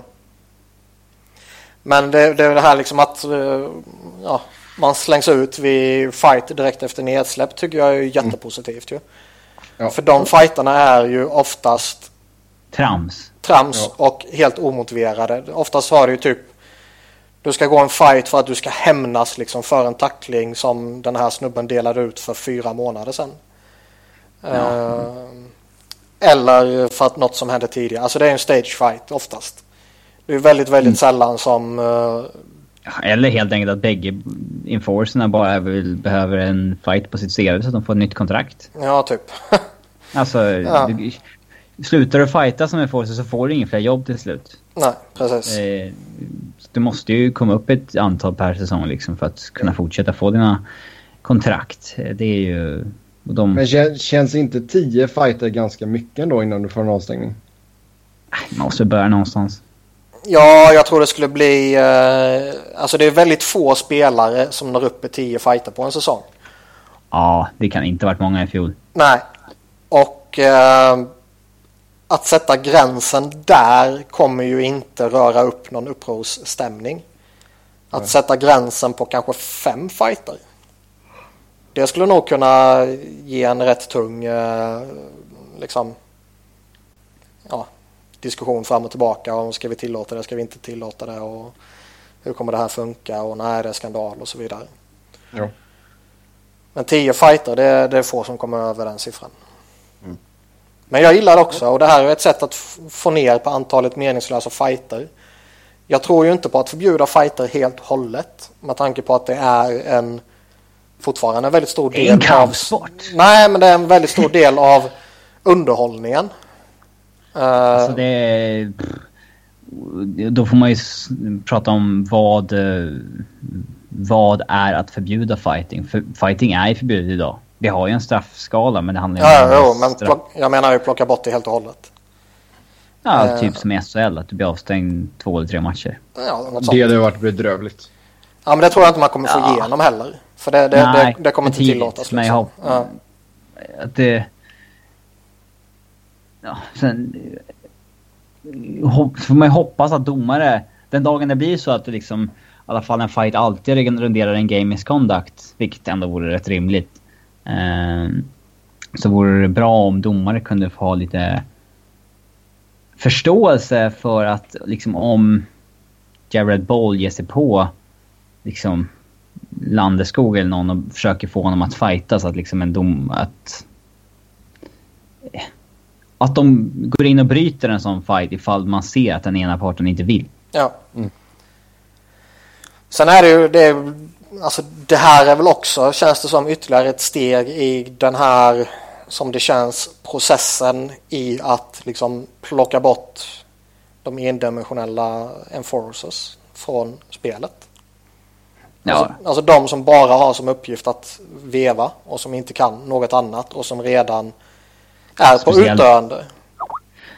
Men det, det är det här liksom att eh, ja, man slängs ut vid fight direkt efter nedsläpp tycker jag är jättepositivt ju. Ja. För de fighterna är ju oftast trams, trams ja. och helt omotiverade. Oftast har du ju typ du ska gå en fight för att du ska hämnas liksom för en tackling som den här snubben delade ut för fyra månader sedan. Ja. Uh, eller för att något som hände tidigare. Alltså det är en stage fight oftast. Det är väldigt, väldigt mm. sällan som... Uh... Eller helt enkelt att bägge enforcerna bara vill, behöver en fight på sitt CV så att de får ett nytt kontrakt. Ja, typ. alltså, ja. Du, slutar du fighta som enforcer så får du inga fler jobb till slut. Nej, precis. Eh, du måste ju komma upp ett antal per säsong liksom för att kunna fortsätta få dina kontrakt. Eh, det är ju... De... Men känns inte tio fighter ganska mycket ändå innan du får en avstängning? Man måste börja någonstans. Ja, jag tror det skulle bli... Eh, alltså det är väldigt få spelare som når upp i tio fighter på en säsong. Ja, det kan inte varit många i fjol. Nej. Och eh, att sätta gränsen där kommer ju inte röra upp någon upprorsstämning. Att Nej. sätta gränsen på kanske fem fighter. Det skulle nog kunna ge en rätt tung eh, liksom, ja, diskussion fram och tillbaka om ska vi tillåta det, ska vi inte tillåta det och hur kommer det här funka och nej det är skandal och så vidare. Ja. Men tio fighter det, det är få som kommer över den siffran. Mm. Men jag gillar det också och det här är ett sätt att få ner på antalet meningslösa fighter. Jag tror ju inte på att förbjuda fighter helt och hållet med tanke på att det är en fortfarande en väldigt stor del en kampsport. av... Nej, men det är en väldigt stor del av underhållningen. Alltså det är, Då får man ju prata om vad, vad är att förbjuda fighting. För fighting är ju förbjudet idag. Vi har ju en straffskala men det handlar ju ja, om... Ja, men straff... plock, jag menar ju plocka bort det helt och hållet. Ja, uh, typ som i SHL, att du blir avstängd två eller tre matcher. Ja, något sånt. Det hade varit bedrövligt. Ja, men det tror jag inte man kommer få ja. igenom heller. För det, det, Nej, det, det kommer inte tillåtas. Liksom. Men jag liksom. ja. att det ja, sen får man ju hoppas att domare, den dagen det blir så att det liksom, i alla fall en fight alltid renderar en game misconduct, vilket ändå vore rätt rimligt. Eh, så vore det bra om domare kunde få ha lite förståelse för att liksom om Jared Ball ger sig på liksom Landeskog eller någon och försöker få honom att fighta så att liksom en dom... Att att de går in och bryter en sån fight ifall man ser att den ena parten inte vill. Ja. Mm. Sen är det ju det, alltså det här är väl också, känns det som ytterligare ett steg i den här, som det känns, processen i att liksom plocka bort de endimensionella enforcers från spelet. Ja. Alltså, alltså de som bara har som uppgift att veva och som inte kan något annat och som redan är på utdöende.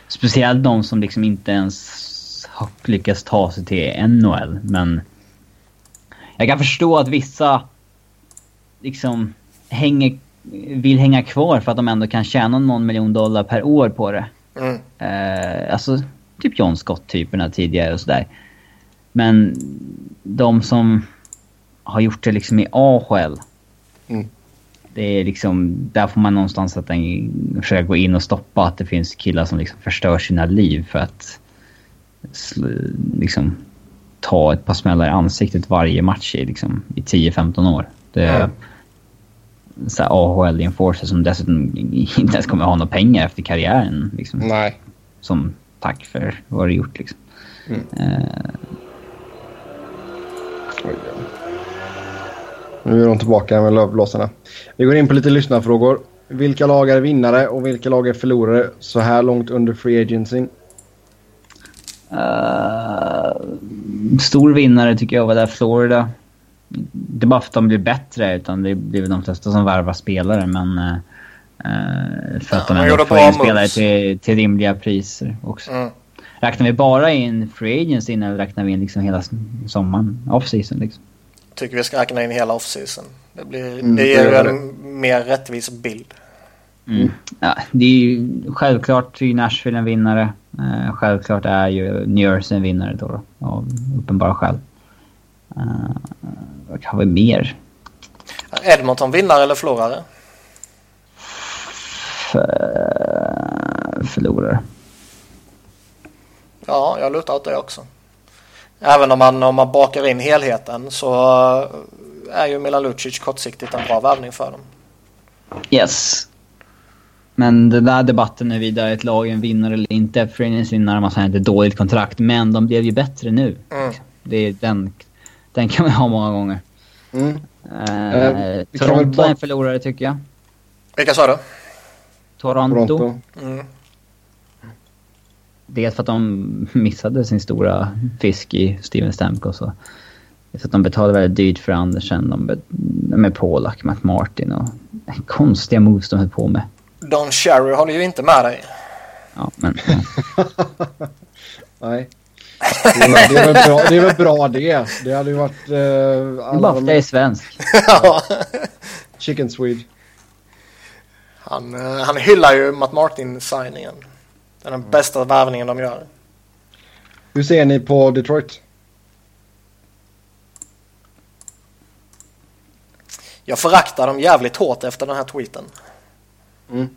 Speciellt de som liksom inte ens har lyckats ta sig till NHL. Men jag kan förstå att vissa liksom hänger, vill hänga kvar för att de ändå kan tjäna någon miljon dollar per år på det. Mm. Eh, alltså typ John Scott-typerna tidigare och sådär. Men de som har gjort det liksom i AHL. Mm det är liksom, där får man någonstans sätta en, försöka gå in och stoppa att det finns killar som liksom förstör sina liv för att liksom ta ett par smällar i ansiktet varje match i, liksom, i 10-15 år. Det är mm. så AHL enforcer som dessutom inte ens kommer ha några pengar efter karriären. Liksom, Nej. Som tack för vad du gjort liksom. Mm. Uh, nu är de tillbaka med lövblåsarna. Vi går in på lite lyssnarfrågor. Vilka lag är vinnare och vilka lag är förlorare så här långt under free agency? Uh, stor vinnare tycker jag var där Florida. Det är bara för att de blir bättre utan det blir väl de flesta som värvar spelare men... Uh, för att ja, de ändå får in spelare till, till rimliga priser också. Mm. Räknar vi bara in free agency eller räknar vi in liksom hela sommaren, off-season liksom? Tycker vi ska räkna in hela off-season. Det, blir, mm, det ger det. en mer rättvis bild. Mm. Ja, det är ju självklart är Nashville en vinnare. Uh, självklart är ju New Jersey en vinnare då, då av uppenbara skäl. Uh, vad har vi mer? Edmonton vinnare eller förlorare? För, förlorare. Ja, jag lutar åt det också. Även om man, om man bakar in helheten så är ju Milan Lucic kortsiktigt en bra värvning för dem. Yes. Men den där debatten är vidare ett lag en vinnare eller inte. Föreningens vinnare, man säger inte dåligt kontrakt, men de blev ju bättre nu. Mm. Det är den, den kan man ha många gånger. Mm. Uh, uh, Toronto är en förlorare tycker jag. Vilka sa du? Toronto. Toronto. Mm. Dels för att de missade sin stora fisk i Steven Stamkos. Och så att de betalade väldigt dyrt för Andersen. De, med Polak, Matt Martin och konstiga moves de höll på med. Don Cherry håller ju inte med dig. Ja, men... Ja. Nej. Det är, det, är väl bra, det är väl bra det. Det hade ju varit... Uh, alla bara är svensk. Chicken Swede. Han, uh, han hyllar ju Matt Martin-signingen. Det är den bästa värvningen de gör. Hur ser ni på Detroit? Jag föraktar dem jävligt hårt efter den här tweeten. Mm.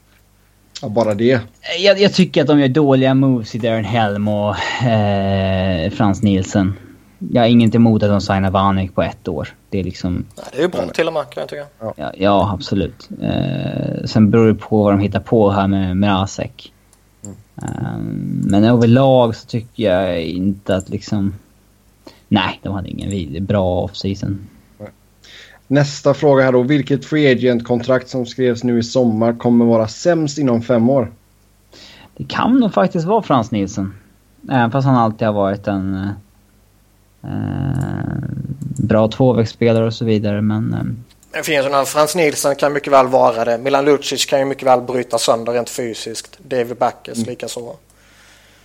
Ja, bara det. Jag, jag, tycker att de gör dåliga moves i Darren Helm och eh, Frans Nielsen. Jag har inget emot att de signar Vanek på ett år. Det är liksom... Nej, det är ju bra till och med kan jag tycka. Ja, ja absolut. Eh, sen beror det på vad de hittar på här med Mrazek. Mm. Eh, men överlag så tycker jag inte att liksom... Nej, de hade ingen bra off-season. Nästa fråga här då. Vilket free agent-kontrakt som skrevs nu i sommar kommer vara sämst inom fem år? Det kan nog faktiskt vara Frans Nilsson. Även fast han alltid har varit en eh, bra tvåvägsspelare och så vidare. Men, eh. Det finns ju Frans Nilsson kan mycket väl vara det. Milan Lucic kan ju mycket väl bryta sönder rent fysiskt. David Backes mm. likaså.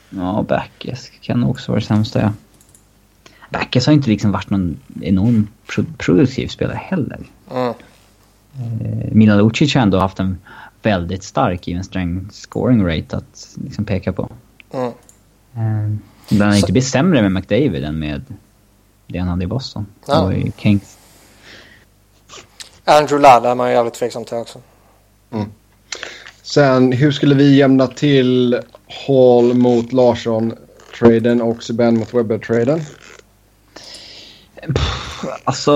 Ja, Backes kan också vara det sämsta ja. Backes har inte liksom varit någon enorm pro produktiv spelare heller. Mm. Eh, Milan Lucic har ändå haft en väldigt stark even strength scoring rate att liksom peka på. Mm. Eh, den har inte blivit sämre med McDavid än med det han hade i Boston. Ja. Och i Kings. Andrew Ladd är man jävligt tveksam till också. Mm. Sen hur skulle vi jämna till Hall mot Larsson-traden och Subban mot Webber-traden? Alltså,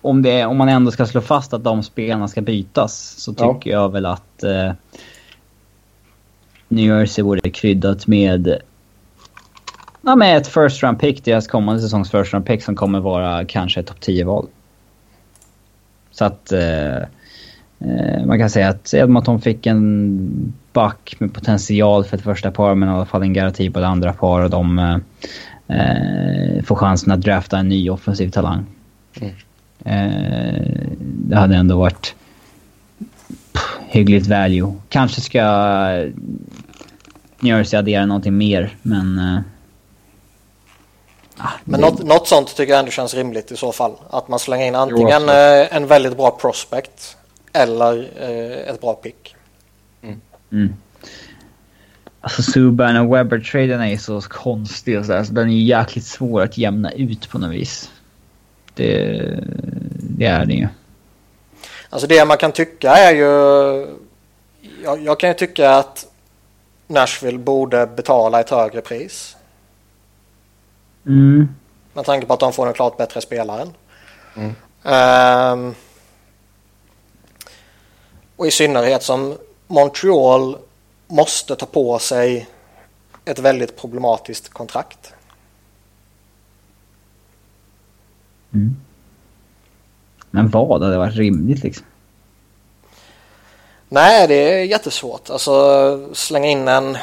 om, det, om man ändå ska slå fast att de spelarna ska bytas så tycker ja. jag väl att eh, New Jersey borde kryddat med ja, med ett first round pick, deras kommande säsongs first round pick som kommer vara kanske ett topp 10-val. Så att eh, eh, man kan säga att Edmonton fick en back med potential för ett första par men i alla fall en garanti på det andra par och de eh, eh, får chansen att drafta en ny offensiv talang. Mm. Eh, det hade ändå varit pff, hyggligt value. Kanske ska New Jersey addera någonting mer, men... Men något, något sånt tycker jag ändå känns rimligt i så fall. Att man slänger in antingen jo, eh, en väldigt bra prospect eller eh, ett bra pick. Mm. Mm. Alltså Subban och Webber-traden är så konstig och sådär, så den är jäkligt svår att jämna ut på något vis. Det, det är det ju. Alltså det man kan tycka är ju... Jag, jag kan ju tycka att Nashville borde betala ett högre pris. Mm. Med tanke på att de får en klart bättre spelare. Mm. Um, och i synnerhet som Montreal måste ta på sig ett väldigt problematiskt kontrakt. Mm. Men vad hade varit rimligt liksom? Nej, det är jättesvårt. Alltså slänga in en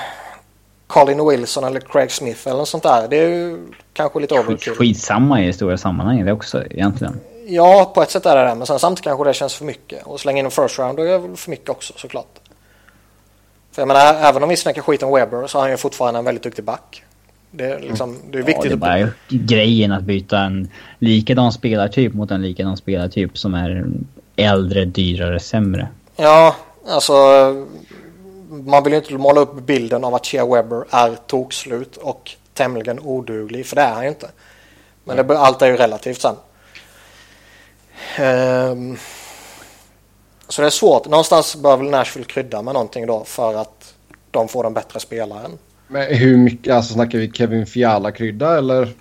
Colin Wilson eller Craig Smith eller något sånt där. Det är ju kanske lite overkill. Skitsamma i det stora sammanhanget också egentligen. Ja, på ett sätt är det det. Men sen samtidigt kanske det känns för mycket. Och slänga in en first round är väl för mycket också såklart. För jag menar, även om vi snackar skit om Webber så är han ju fortfarande en väldigt duktig back. Det är, liksom, det är viktigt. Ja, det är bara grejen att byta en likadan spelartyp mot en likadan spelartyp som är äldre, dyrare, sämre. Ja, alltså man vill ju inte måla upp bilden av att Shea Webber är tokslut och tämligen oduglig, för det är han ju inte. Men det, allt är ju relativt sen. Um, så det är svårt. Någonstans bör väl Nashville krydda med någonting då för att de får den bättre spelaren. Men hur mycket, alltså snackar vi Kevin Fiala-krydda eller?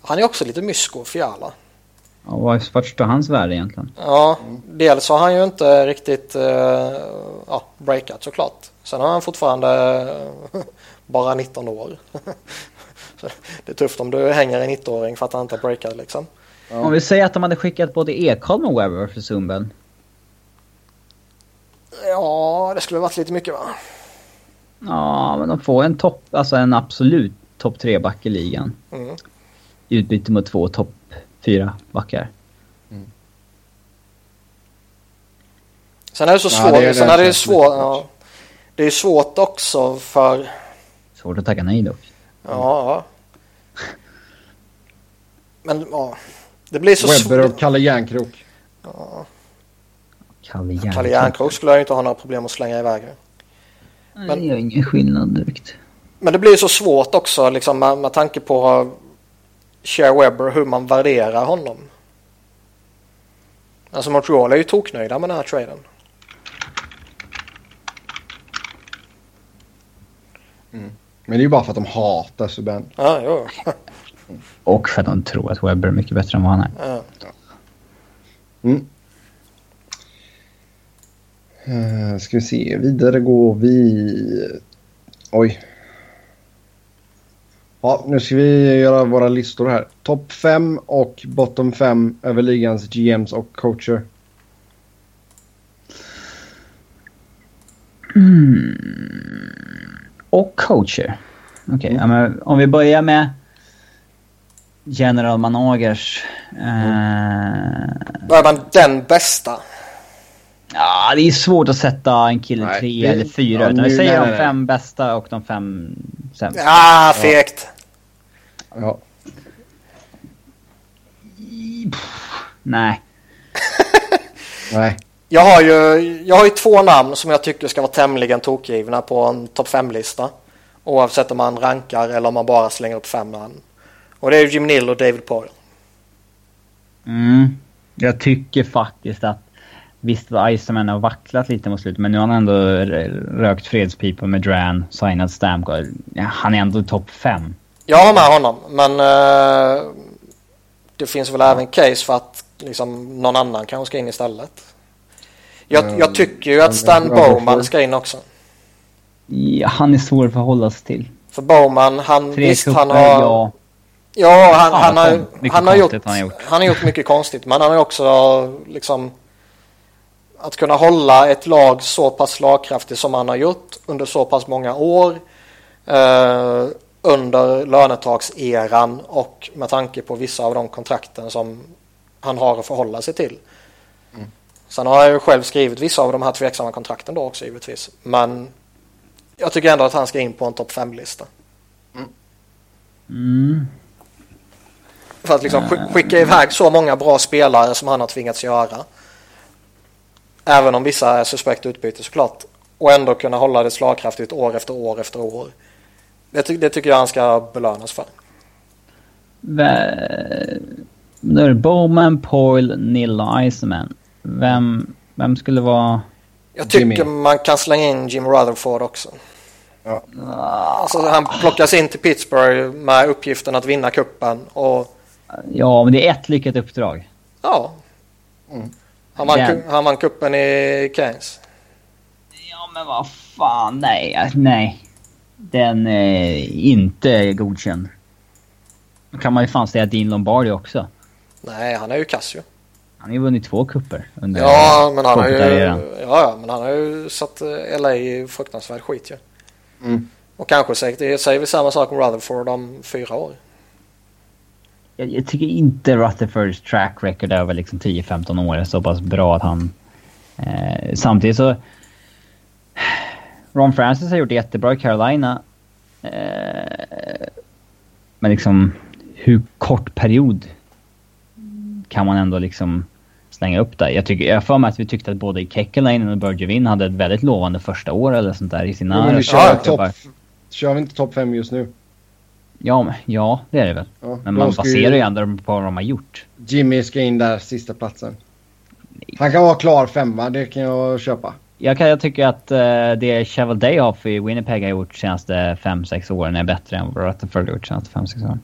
Han är också lite mysko, Fiala. Ja, vart står hans värde egentligen? Ja, dels har han ju inte riktigt uh, ja, breakat såklart. Sen har han fortfarande uh, bara 19 år. det är tufft om du hänger en 19-åring för att han inte har breakat liksom. Ja. Om vi säger att de hade skickat både Ekholm och Webber för Zumben. Ja, det skulle varit lite mycket va? Ja, men de får en topp, alltså en absolut topp tre back i ligan. Mm. I utbyte mot två topp fyra backar. Mm. Sen är det så svårt. Ja, det är, sen är det svårt. Ja, det är svårt också för... Svårt att tacka nej dock. Ja. Men ja. Det blir så svårt. Webber och Kalle Järnkrok. Ja. Kalle Järnkrok. Kalle Järnkrok skulle jag inte ha några problem att slänga iväg. Men, det gör ingen skillnad direkt. Men det blir så svårt också liksom med, med tanke på Share Webber hur man värderar honom. Alltså Montreal är ju toknöjda med den här traden. Mm. Men det är ju bara för att de hatar Subban. Ja, jo. Och för att de tror att Webber är mycket bättre än vad han är. Ja. Mm. Uh, ska vi se, vidare går vi... Oj. Ja, nu ska vi göra våra listor här. Topp 5 och bottom 5 över ligans GMs och coacher. Mm. Och coacher. Okej, okay, mm. ja, om vi börjar med General Managers. Eh... Börjar man den bästa? Ja, det är svårt att sätta en kille nej, tre det, eller fyra. Ja, utan vi säger nej, de fem nej. bästa och de fem sämsta. Ah, fegt! Ja. Nej. nej. Jag har, ju, jag har ju två namn som jag tycker ska vara tämligen tokgivna på en topp fem-lista. Oavsett om man rankar eller om man bara slänger upp fem namn. Och det är Jim Nill och David Poyle. Mm. Jag tycker faktiskt att Visst var Iceman har vacklat lite mot slutet, men nu har han ändå rökt fredspipa med Dran, signat Stamkos. Han är ändå topp fem. Jag har med honom, men uh, det finns väl även case för att liksom, någon annan kanske ska in istället. Jag, jag tycker ju att Stan Bowman ska in också. Ja, han är svår att förhålla sig till. För Bowman, han, Tre visst han har... Ja. Ja, han, han, har, han, har gjort, han, har gjort, han har gjort mycket konstigt. Men han har också liksom att kunna hålla ett lag så pass slagkraftigt som han har gjort under så pass många år eh, under lönetakseran och med tanke på vissa av de kontrakten som han har att förhålla sig till. Mm. Sen har jag ju själv skrivit vissa av de här tveksamma kontrakten då också givetvis. Men jag tycker ändå att han ska in på en topp 5-lista. Mm. Mm. För att liksom skicka iväg så många bra spelare som han har tvingats göra. Även om vissa är suspekt utbyte såklart. Och ändå kunna hålla det slagkraftigt år efter år efter år. Det, ty det tycker jag han ska belönas för. Nu är det Bowman, Poyle, Nilla, Iceman. Vem, vem skulle vara... Jag tycker Jimmy. man kan slänga in Jim Rutherford också. Ja. Alltså, han plockas in till Pittsburgh med uppgiften att vinna kuppen och... Ja, men det är ett lyckat uppdrag. Ja. Mm. Han vann, Den... han vann kuppen i Keynes. Ja, men vad fan. Nej, nej. Den är inte godkänd. Då kan man ju fan säga Dean Lombardi också. Nej, han är ju kass ju. Han har ju vunnit två kupper under ja, men han har ju, ja, men han har ju satt eh, LA i fruktansvärd skit ju. Mm. Och kanske säger vi samma sak om Rutherford om fyra år. Jag, jag tycker inte Rutherfords track record över liksom 10-15 år är så pass bra att han... Eh, samtidigt så... Ron Francis har gjort det jättebra i Carolina. Eh, men liksom, hur kort period kan man ändå liksom slänga upp där? Jag, tycker, jag för mig att vi tyckte att både Kekkelainen och Bergevin hade ett väldigt lovande första år eller sånt där i sina... Men vi kör, top, kör vi inte topp fem just nu? Ja, ja, det är det väl. Ja, men man baserar ju ändå på vad de har gjort. Jimmy ska in där, sista platsen. Han kan vara klar femma, det kan jag köpa. Jag, kan, jag tycker att uh, det Cheval Dayoff i Winnipeg har gjort senaste 5-6 åren är bättre än vad Rutherford har gjort senaste 5-6 åren.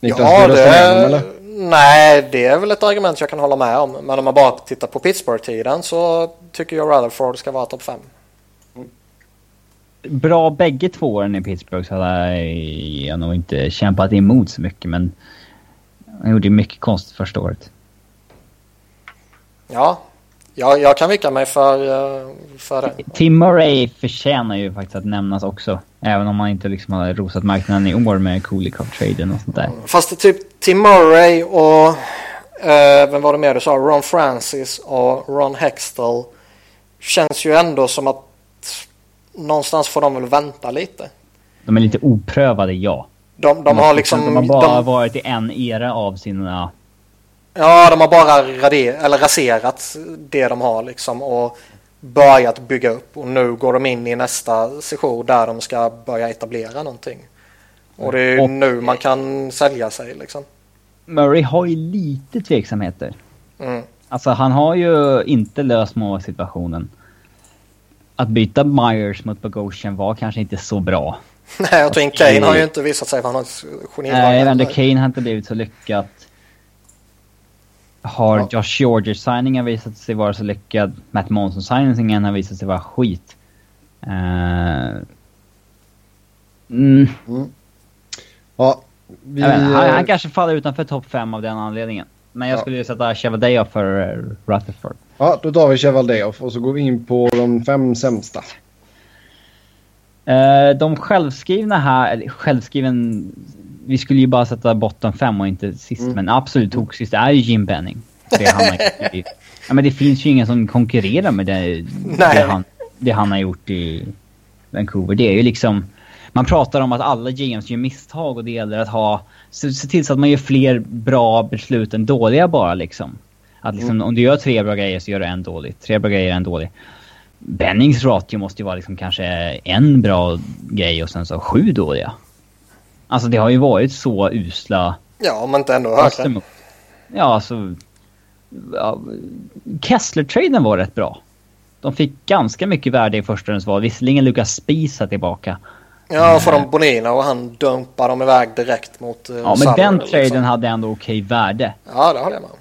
Niklas, ja, det är... Eller? Nej, det är väl ett argument jag kan hålla med om. Men om man bara tittar på Pittsburgh-tiden så tycker jag Rutherford ska vara topp 5. Bra bägge två åren i Pittsburgh så hade jag nog inte kämpat emot så mycket men han gjorde mycket konstigt första året. Ja, jag, jag kan vicka mig för, eh, för det. Tim Murray förtjänar ju faktiskt att nämnas också. Även om man inte liksom har rosat marknaden i år med Kulikov-traden och sånt där. Fast typ Tim Murray och... Eh, vem var det mer du sa? Ron Francis och Ron Hextall. Känns ju ändå som att någonstans får de väl vänta lite. De är lite oprövade, ja. De, de, de har liksom... De har bara de, varit i en era av sina Ja, de har bara rader, eller raserat det de har liksom och börjat bygga upp och nu går de in i nästa session där de ska börja etablera någonting. Och det är och, nu man kan sälja sig liksom. Murray har ju lite tveksamheter. Mm. Alltså han har ju inte löst målsituationen. Att byta Myers mot Bogosian var kanske inte så bra. Nej, och Twin Kane har ju inte visat sig vara något geni. Nej, Evander Kane har inte blivit så lyckat har ja. Josh Georges-signingen visat sig vara så lyckad. Matt Monson-signingen har visat sig vara skit. Uh, mm. Mm. Ja, vi... Vet, han, han, kanske faller utanför topp 5 av den anledningen. Men jag ja. skulle ju sätta Chevaldeoff för uh, Rutherford. Ja, då tar vi Chevaldeoff och så går vi in på de fem sämsta. Uh, de självskrivna här, eller självskriven vi skulle ju bara sätta botten fem och inte sist, mm. men absolut toksist är ju Jim Benning. Det, han har, ja, men det finns ju ingen som konkurrerar med det, det, han, det han har gjort i Vancouver. Det är ju liksom... Man pratar om att alla GMs gör misstag och det gäller att ha... Se, se till så att man gör fler bra beslut än dåliga bara liksom. Att liksom, mm. om du gör tre bra grejer så gör du en dålig. Tre bra grejer, en dålig. Bennings ratio måste ju vara liksom kanske en bra grej och sen så sju dåliga. Alltså det har ju varit så usla... Ja, om inte ändå högre. Ja, alltså... Ja, Kessler-traden var rätt bra. De fick ganska mycket värde i förstahandsval. Visserligen Lucas Spisa tillbaka. Ja, för de Bonina och han dumpar dem iväg direkt mot uh, Ja, men den traden liksom. hade ändå okej värde. Ja, det håller jag med om.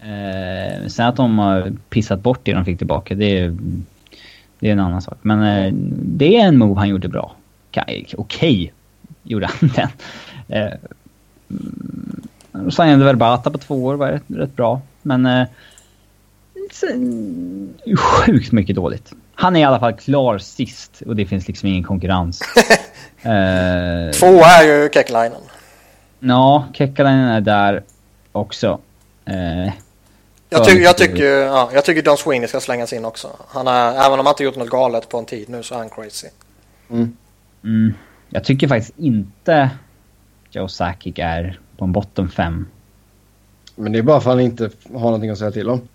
Eh, sen att de har pissat bort det de fick tillbaka, det är, det är en annan sak. Men eh, det är en move han gjorde bra. Okej, okay, gjorde han den. Eh, signade väl Bata på två år, var rätt, rätt bra. Men eh, sjukt mycket dåligt. Han är i alla fall klar sist och det finns liksom ingen konkurrens. eh, två är ju Kekkelainen. Ja, Kekkelainen är där också. Eh, jag, ty jag, tycker, ja, jag tycker Don Sweeney ska slängas in också. Han är, även om han inte gjort något galet på en tid nu så är han crazy. Mm. Mm. Jag tycker faktiskt inte Joe Sakic är på en bottom 5. Men det är bara för att han inte har någonting att säga till om.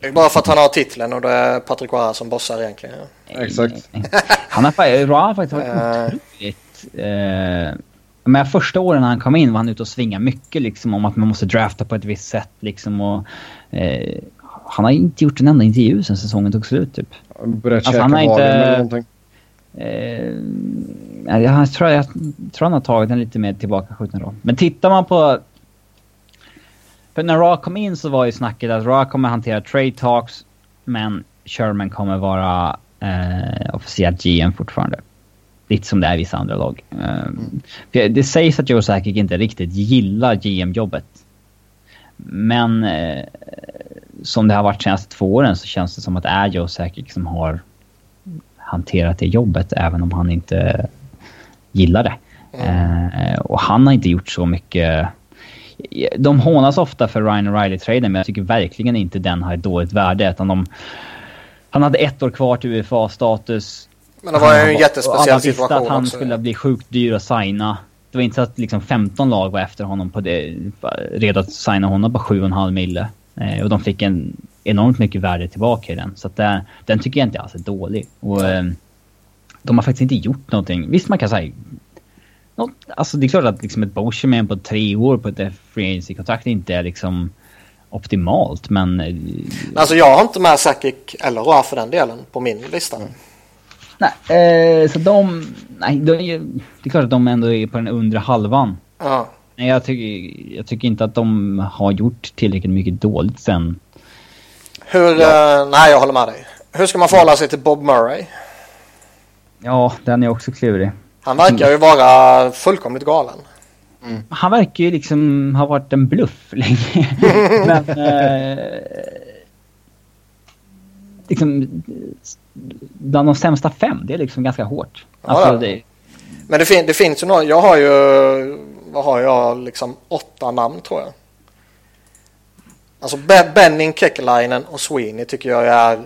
Det är bara för att han har titeln och det är Patrick Roy som bossar egentligen. Ja. Exakt. han har, faktiskt varit uh... otroligt... Uh, men första åren när han kom in var han ute och svingade mycket liksom om att man måste drafta på ett visst sätt liksom och... Uh, han har inte gjort en enda intervju sen säsongen tog slut typ. Börjat alltså, han har inte... Eller någonting. Eh, jag, tror, jag tror han har tagit den lite mer tillbakaskjuten roll. Men tittar man på... För när Ra kom in så var ju snacket att Ra kommer hantera trade talks men Sherman kommer vara eh, officiell GM fortfarande. Lite som det är i vissa andra lag. Eh, mm. Det sägs att Joe Sakic inte riktigt gillar GM-jobbet. Men eh, som det har varit de senaste två åren så känns det som att det är Joe Sakic som har hanterat det jobbet även om han inte gillar det. Mm. och han har inte gjort så mycket... De hånas ofta för Ryan O'Reilly-traden men jag tycker verkligen inte den har ett dåligt värde. Utan de, han hade ett år kvar till UFA-status. Men det var ju en jättespeciell situation Alla visste att han också. skulle bli sjukt dyr att signa. Det var inte så att liksom 15 lag var efter honom på det, redo att signa honom på 7,5 mille. Eh, och de fick en enormt mycket värde tillbaka i den. Så att det, den tycker jag inte alls är dålig. Och eh, de har faktiskt inte gjort någonting. Visst, man kan säga... Något, alltså det är klart att liksom ett Boscheman på tre år på ett free agency-kontrakt inte är liksom optimalt, men... Eh, alltså jag har inte med Sakic eller Roa för den delen på min lista. Mm. Nej, eh, så de... Nej, de, det är klart att de ändå är på den undre halvan. Ja. Nej, jag tycker, jag tycker inte att de har gjort tillräckligt mycket dåligt sen. Hur... Ja. Uh, nej, jag håller med dig. Hur ska man förhålla sig till Bob Murray? Ja, den är också klurig. Han verkar ju vara fullkomligt galen. Mm. Han verkar ju liksom ha varit en bluff länge. Men... Eh, liksom... Bland de sämsta fem, det är liksom ganska hårt. Ja, alltså, det... Men det, fin det finns ju några, jag har ju, vad har jag, liksom åtta namn tror jag. Alltså Be Benning, Kekkelainen och Sweeney tycker jag är,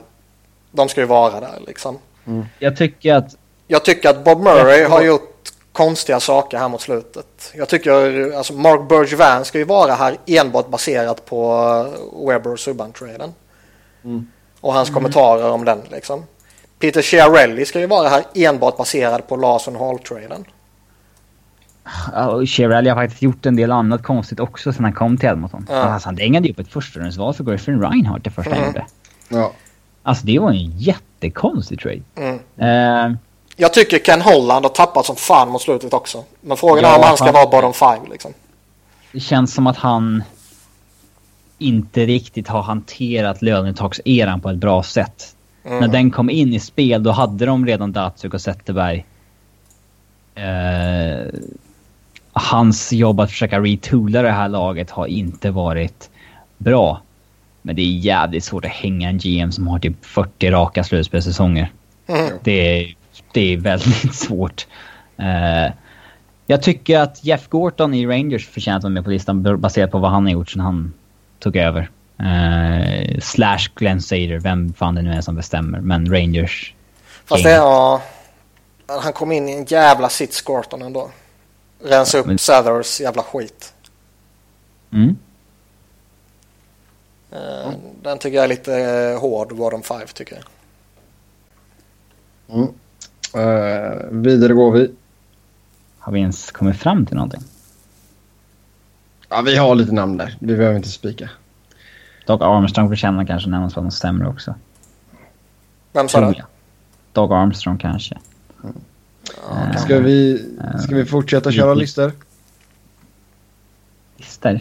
de ska ju vara där liksom. Mm. Jag tycker att... Jag tycker att Bob Murray har gjort konstiga saker här mot slutet. Jag tycker, alltså Mark Bergevin ska ju vara här enbart baserat på Weber och Subban-traden. Mm. Och hans mm. kommentarer om den liksom. Peter Chiarelli ska ju vara här enbart baserad på Larson Hall-traden. Ja, Chiarelli har faktiskt gjort en del annat konstigt också sen han kom till Edmonton. Ja. Alltså, han dängade ju på ett förstahundsval för Griffin Reinhardt det första mm. han gjorde. Ja. Alltså det var en jättekonstig trade. Mm. Uh, jag tycker Ken Holland har tappat som fan mot slutet också. Men frågan ja, är om han ska han, vara bottom five liksom. Det känns som att han inte riktigt har hanterat lönetagseran på ett bra sätt. Mm. När den kom in i spel då hade de redan Datsuk och Zetterberg. Eh, hans jobb att försöka retoola det här laget har inte varit bra. Men det är jävligt svårt att hänga en GM som har typ 40 raka slutspelssäsonger. Mm. Det, är, det är väldigt svårt. Uh, jag tycker att Jeff Gorton i Rangers förtjänar att vara med på listan baserat på vad han har gjort sedan han tog över. Uh, slash Glenn Sader, vem fan det nu är som bestämmer. Men Rangers... Fast det, ja... Han kom in i en jävla sitt Gorton ändå. Rensa upp men... Southers jävla skit. Mm. Uh, den tycker jag är lite hård, bottom five tycker jag. Mm. Uh, vidare går vi. Har vi ens kommit fram till någonting? Ja, vi har lite namn där. Vi behöver inte spika. Doug Armstrong förtjänar kanske närmast vara något sämre också. Vem sa du? Doug Armstrong kanske. Mm. Uh, ska, vi, ska vi fortsätta uh, köra listor? Listor?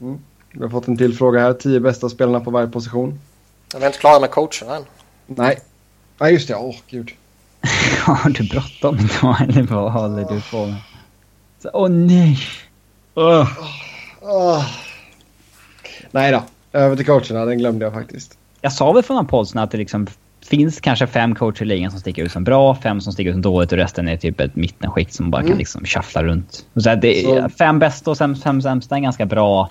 Mm. Vi har fått en till fråga här. Tio bästa spelarna på varje position. Jag är inte klara med coachen än. Nej. Nej, just det. Åh, oh, gud. Har du bråttom idag eller vad håller du på med? Åh oh, nej! Oh. Oh. Nej då. Över till coacherna, den glömde jag faktiskt. Jag sa väl för några podden att det liksom finns kanske fem coacher i ligan som sticker ut som bra, fem som sticker ut som dåligt och resten är typ ett mittenskikt som bara mm. kan liksom shuffla runt. Och så det så. Fem bästa och fem, fem sämsta är en ganska bra,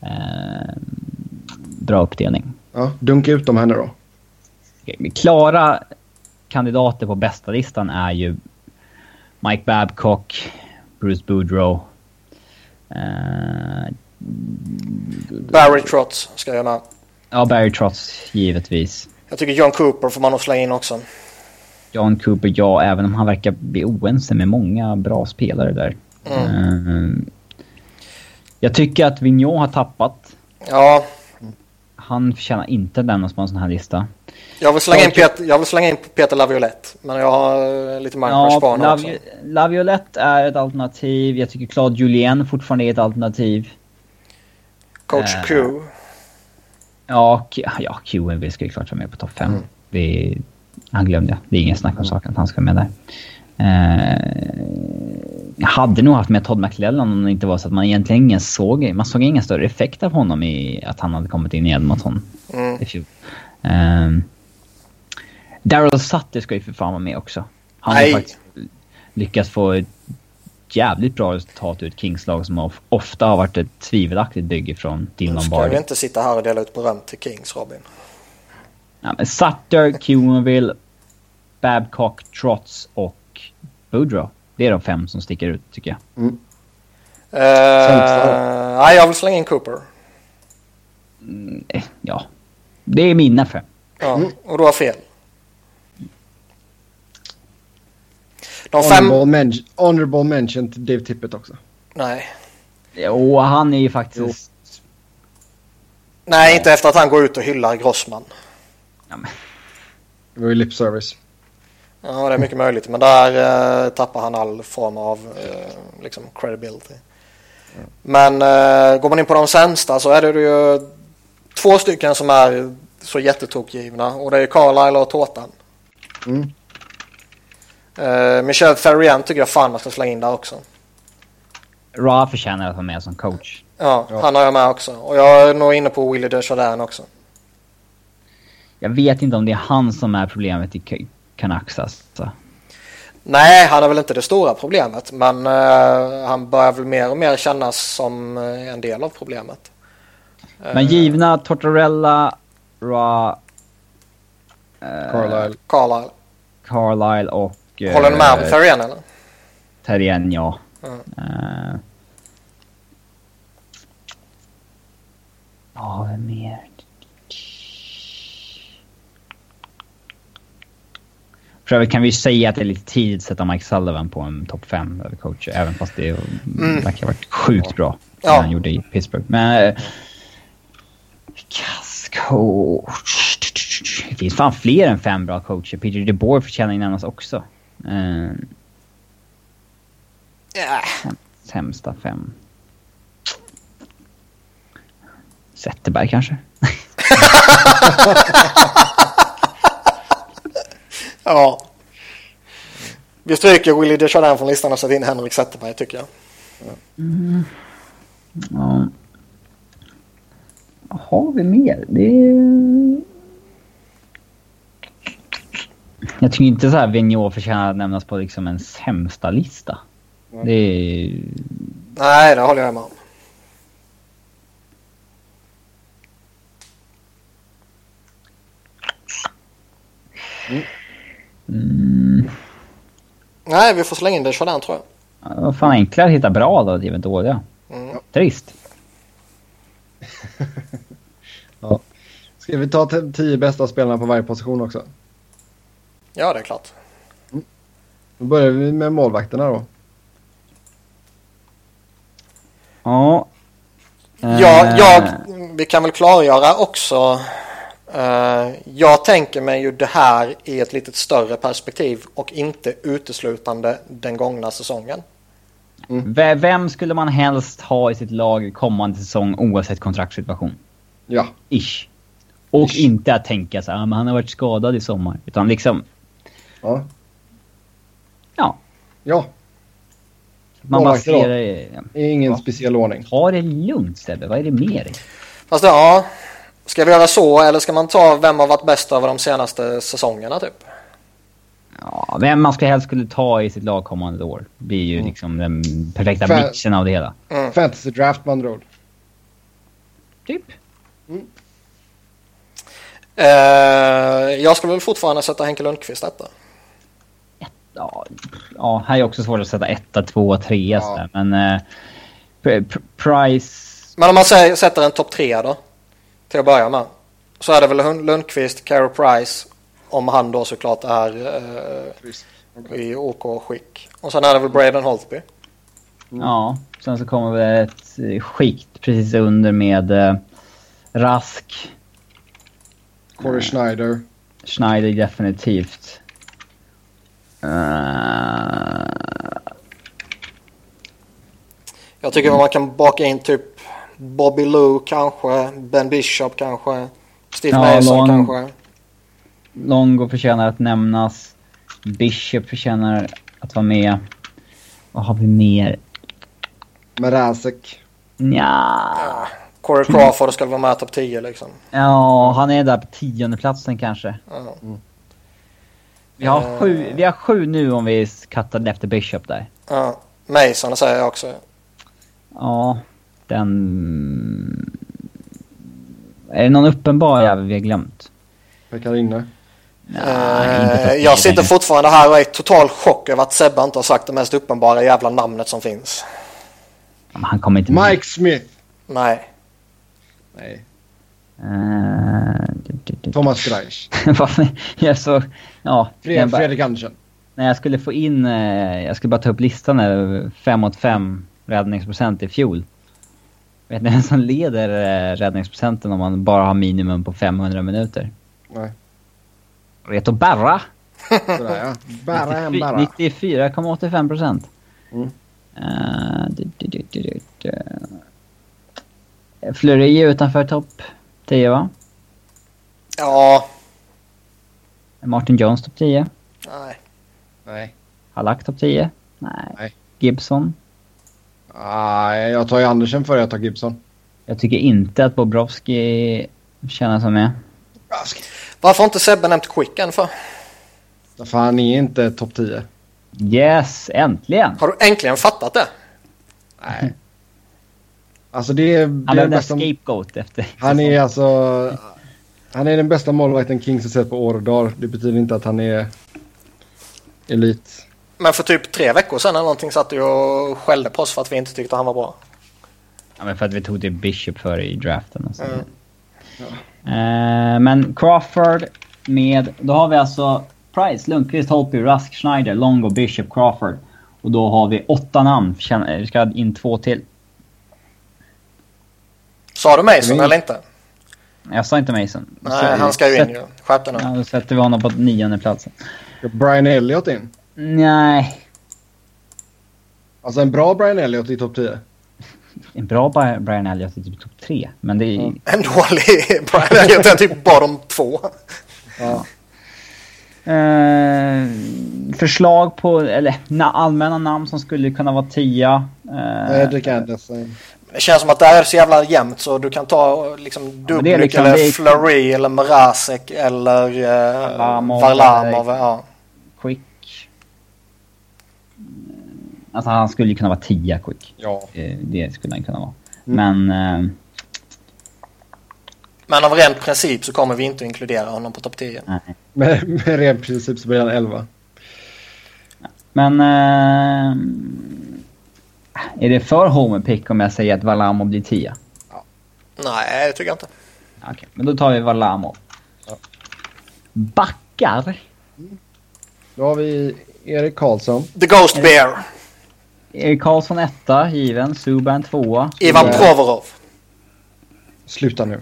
eh, bra uppdelning. Ja, dunka ut dem här nu då. Klara kandidater på bästa listan är ju Mike Babcock, Bruce Boudreau. Uh, Barry Trotz ska jag med. Ja, Barry Trotz givetvis. Jag tycker John Cooper får man nog slänga in också. John Cooper, ja, även om han verkar bli oense med många bra spelare där. Mm. Uh, jag tycker att Vigneault har tappat. Ja. Han förtjänar inte lämnas på en sån här lista. Jag vill slänga, in Peter, jag vill slänga in Peter Laviolette. Men jag har eh, lite Marcus ja, Barn också. Laviolette är ett alternativ. Jag tycker Claude Julien fortfarande är ett alternativ. Coach uh, Q. Ja, ja Q ska ju klart vara med på topp 5. Mm. Det, han glömde jag. Det är ingen snack om mm. saken att han ska med där. Jag hade nog haft med Todd McLellan om det inte var så att man egentligen ingen såg, man såg ingen större effekt av honom i att han hade kommit in i Edmonton mm. i fjol. Um, Daryl Sutter ska ju för fan vara med också. Han Nej. har faktiskt lyckats få ett jävligt bra resultat ur ett Kings-lag som of- ofta har varit ett tvivelaktigt bygge från Dean Nu ska Lombardi. vi inte sitta här och dela ut beröm till Kings, Robin. Ja, men Sutter, Cumonville, Babcock, Trotz och Boudreau. Det är de fem som sticker ut tycker jag. Eh, Sämsta nej, jag vill slänga in Cooper. Eh, Ja, det är mina fem. Ja, och du har fel. De fem... Honorable, men honorable mention till Dave Tippett också. Nej. Och han är ju faktiskt... Nej, inte efter att han går ut och hyllar Grossman. Ja, men, Det var ju lip service. Ja, det är mycket möjligt. Men där eh, tappar han all form av eh, liksom credibility. Men eh, går man in på de sämsta så är det ju två stycken som är så jättetokgivna. Och det är Carlisle och Tårtan. Mm. Eh, Michel Therrien tycker jag fan man ska slänga in där också. Ra förtjänar att vara med som coach. Ja, Ja. han har jag med också. Och jag är nog inne på Willie Desjardins också. Jag vet inte om det är han som är problemet i Ca- Canucks alltså. Nej, han är väl inte det stora problemet. Men eh, han börjar väl mer och mer kännas som eh, en del av problemet. Men givna Tortorella, Ra, eh, Carlisle. Carlisle. Carlisle och... eh, Håller ni med om Therrien eller? Terrien, ja. Mm. Eh, Ja, vem mer? För övrigt kan vi säga att det är lite tidigt att sätta Mike Sullivan på en topp 5 över coacher. Även fast det Mm. verkar ha varit sjukt bra. Ja. Det han gjorde i Pittsburgh. Men... eh, Kass coach. Det finns fan fler än fem bra coacher. Peter DeBoer förtjänar ju nämnas också. Eh, Ja. Sämsta fem. Zetterberg kanske? ja. Vi stryker Willie Desjardins från listan och sätter in Henrik Zetterberg tycker jag. Ja. Vad har vi mer? Det är... Jag tycker inte så här Vigneault förtjänar att nämnas på liksom en sämsta lista. Det är... Nej, det håller jag med om. Mm, Nej, vi får slänga in Desjardins tror jag. vad fan enklare att hitta bra då, givet dåliga. Mm. Trist. Ja. Ska vi ta tio bästa spelarna på varje position också? Ja, det är klart. Då börjar vi med målvakterna då. Ja. Ja, Eh, jag, vi kan väl klargöra också. eh, jag tänker mig ju det här i ett lite större perspektiv och inte uteslutande den gångna säsongen. ve- Vem skulle man helst ha i sitt lag kommande säsong oavsett kontraktssituation? Ja. Ish. Och Ish. inte att tänka så här, "Ah, men han har varit skadad i sommar. Utan liksom, Ja. ja. Ja. Man det. I ingen Ja. speciell ordning. Ta det lugnt Sebbe, vad är det dig? Fast ja, ska vi göra så eller ska man ta vem har varit bäst över de senaste säsongerna typ? Ja, vem man ska helst skulle ta i sitt lag kommande år blir ju liksom den perfekta Fan. mixen av det hela. Mm. Fantasy draft med andra ord. Typ. Eh, jag skulle väl fortfarande sätta Henke Lundqvist detta. Ja, ja, här är också svårt att sätta etta, tvåa, trea Ja. sådär. Men... Eh, pr- pr- price... Men om man säger, sätter en topp tre då. Till att börja med. Så är det väl Lundqvist, Carey Price. Om han då såklart är eh, i OK skick. Och sen är det väl Braden Holtby. Ja, sen så kommer väl ett skikt precis under med eh, Rask, Corey Schneider. Schneider definitivt. Eh, Jag tycker man kan baka in typ Bobby Lou kanske. Ben Bishop kanske. Steve Ja, Mason Lon- kanske. Longo förtjänar att nämnas. Bishop förtjänar att vara med. Vad har vi mer? Mrazek. Ja, Corey Crawford ska vara med topp 10 liksom. ja han är där på tionde platsen kanske. Ja. Vi har, sju, vi har sju nu om vi kattade efter Bishop där. Ja. Mason säger jag också. Ja, den... Är det någon uppenbar jävel vi har glömt? Pekarinne. Nej, inte Eh, topp jag 10 sitter längre. fortfarande här och är i total chock över att Sebbe inte har sagt det mest uppenbara jävla namnet som finns. Men Han kommer inte med. Mike Smith. Nej. Nej. Eh, Thomas Greich. Jag så... Ja. Fred, jag bara- Fredrik Andersen. När jag skulle få in... Eh, jag skulle bara ta upp listan över 5 mot 5 räddningsprocent i fjol. Vet ni vem som leder eh, räddningsprocenten om man bara har minimum på 500 minuter? Nej. Reto Berra! Sådär ja. Bara en 94 bara. 94,85 procent. Mm. Uh. Fleury utanför topp 10 va? Ja. Martin Jones topp 10. Nej. Nej. Halak topp 10. Nej. Nej. Gibson. Nej, jag tar ju Andersen före jag tar Gibson. Jag tycker inte att Bobrovski känner som med. Varför har inte Sebbe nämnt Quick än för? För han är inte topp 10. Yes, äntligen! Har du äntligen fattat det? Nej. Alltså det är... Han Det är blev en bästa, scapegoat efter han är alltså... Han är den bästa målvakten Kings har sett på år och dagar. Det betyder inte att han är elit. Men för typ tre veckor sedan eller någonting satt du och skällde på oss för att vi inte tyckte han var bra. Ja, men för att vi tog det Bishop före i draften och så. Mm. Eh, men Crawford med... Då har vi alltså Price, Lundqvist, Holtby, Rusk, Schneider, Longo, Bishop, Crawford. Och då har vi åtta namn. Vi ska in två till. Sa du Mason eller inte? Jag sa inte Mason. Nej, han ska ju in Sätt- ju. Skärp dig nu. Ja, då sätter vi honom på nionde platsen. Ska Brian Elliott in? Nej. Alltså en bra Brian Elliott i topp 10. En bra Brian Elliott är typ topp tre. Men det är... Mm. En dålig Brian Elliott är typ bottom två. Ja. Eh, förslag på, eller na, allmänna namn som skulle kunna vara tia. Eh, Edric Anderson. Det känns som att det här är så jävla jämnt så du kan ta liksom är Dubnyk liksom- eller Fleury eller Mrazek eller eh, Varlamov Ja. Quick. Alltså han skulle ju kunna vara tia quick. Ja. Eh, det skulle han kunna vara. Mm. Men... Eh, Men av ren princip så kommer vi inte att inkludera honom på topp 10. nej. Med, med ren princip så blir han 11. Men... Eh, är det för homerpick om jag säger att Valamo blir tia? Nej, det tycker jag inte. Okej, men då tar vi Valamo. Ja. Backar. Då har vi Erik Karlsson. The Ghost Bear. Erik Karlsson etta, given. Subban tvåa. Ivan Nej. Provorov. Sluta nu.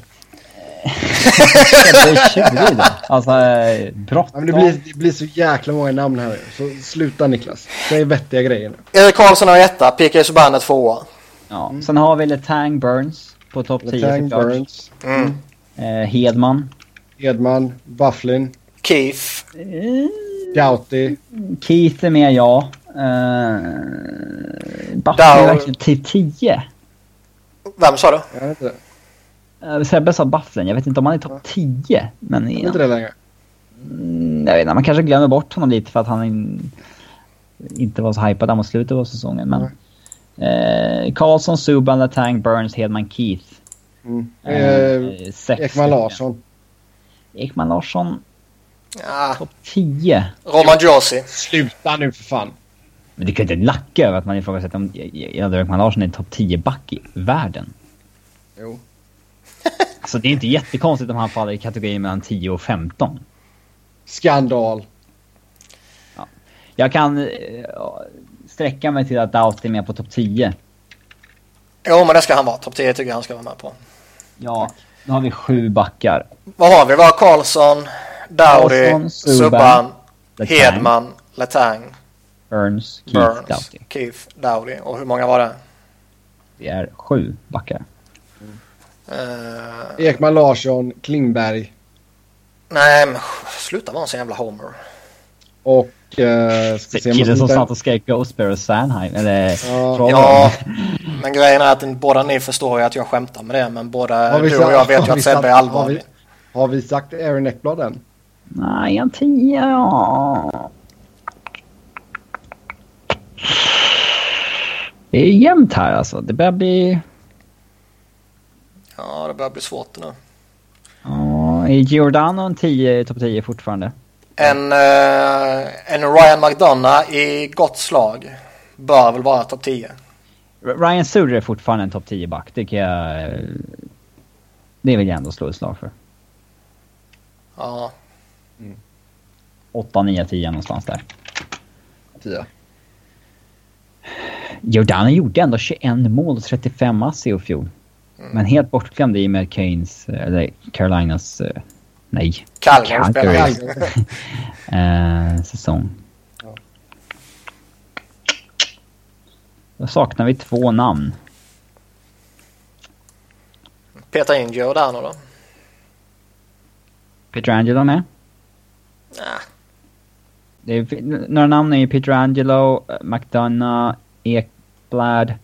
Alltså, eh, Ja, bråttom. men det, blir, det blir så jäkla många namn här. Så sluta Niklas. Säg vettiga grejer nu. Erik Karlsson har etta, P.K. Subban är tvåa. Ja. Sen har vi Letang Burns på topp 10 Letang, såklart. Burns, Mm. Eh, Hedman. Edman, Bufflin, Keith. Eh, Doughty. Keith är med, ja. Eh, Buffy Dow- är verkligen till 10. Vem sa du? Jag vet inte. Uh, Sebbe sa Bufflin. Jag vet inte om han är topp 10. Men vet ja. inte det längre. Mm, jag vet inte, man kanske glömmer bort honom lite för att han in, inte var så hypad där mot slutet av säsongen. Men, eh, Karlsson, Subban, Letang, Burns, Hedman, Keith. Mm. Eh, Eh, sex Ekman. Larsson. Ekman Larsson, Ja, topp 10. Roman Josi. Sluta nu för fan. Men det kan inte lacka över att man ifrågasätter om Ekman Larsson är topp 10-back i världen. Jo. Alltså det är inte jättekonstigt om han faller i kategorin mellan 10 och 15. Skandal. Jag kan eh, sträcka mig till att Doughty är med på topp 10. Jo, men det ska han vara. Topp 10 tycker jag han ska vara med på. Ja, då har vi sju backar. Vad har vi? Vi har Karlsson, Dowdy, Subban, Subban, Letang, Hedman, Letang, Burns, Keith, Burns, Doughty. Keith, Dowdy. Och hur många var det? Det är sju backar. Eh, Ekman Larsson, Klingberg nej, men sluta vara en sån jävla homer. och... Eh, ska se Killen jag som satt och skrek Ghostbear och Sandheim. Eller Ja. Trollhättan. Ja, men grejen är att båda ni förstår ju att jag skämtar med det. Men vi du och jag vet ju att Sebbe är allvarlig. Har vi, har vi sagt Aaron Eckblad än? Nej, en 10 ja. Det är jämnt här alltså. Det börjar bli... Ja, det börjar bli svårt nu. Ja, är Giordano en 10 topp 10 fortfarande? En, eh, en Ryan McDonough i gott slag bör väl vara topp 10. Ryan Suder är fortfarande en topp 10-back. Det kan jag... Det vill jag ändå slå ett slag för. Ja, 8, 9, 10 någonstans där. 10. Giordano gjorde ändå 21 mål och 35 ass i fjol. Men helt bortglömd i och med Keynes, eller Carolinas, eh, nej, Calgary spelar. Eh, säsong. Ja. Då saknar vi två namn. Peta in Giordano då. Petrangelo med. Nah. Det är, några namn är ju Petrangelo, eh, McDonough, Ekblad.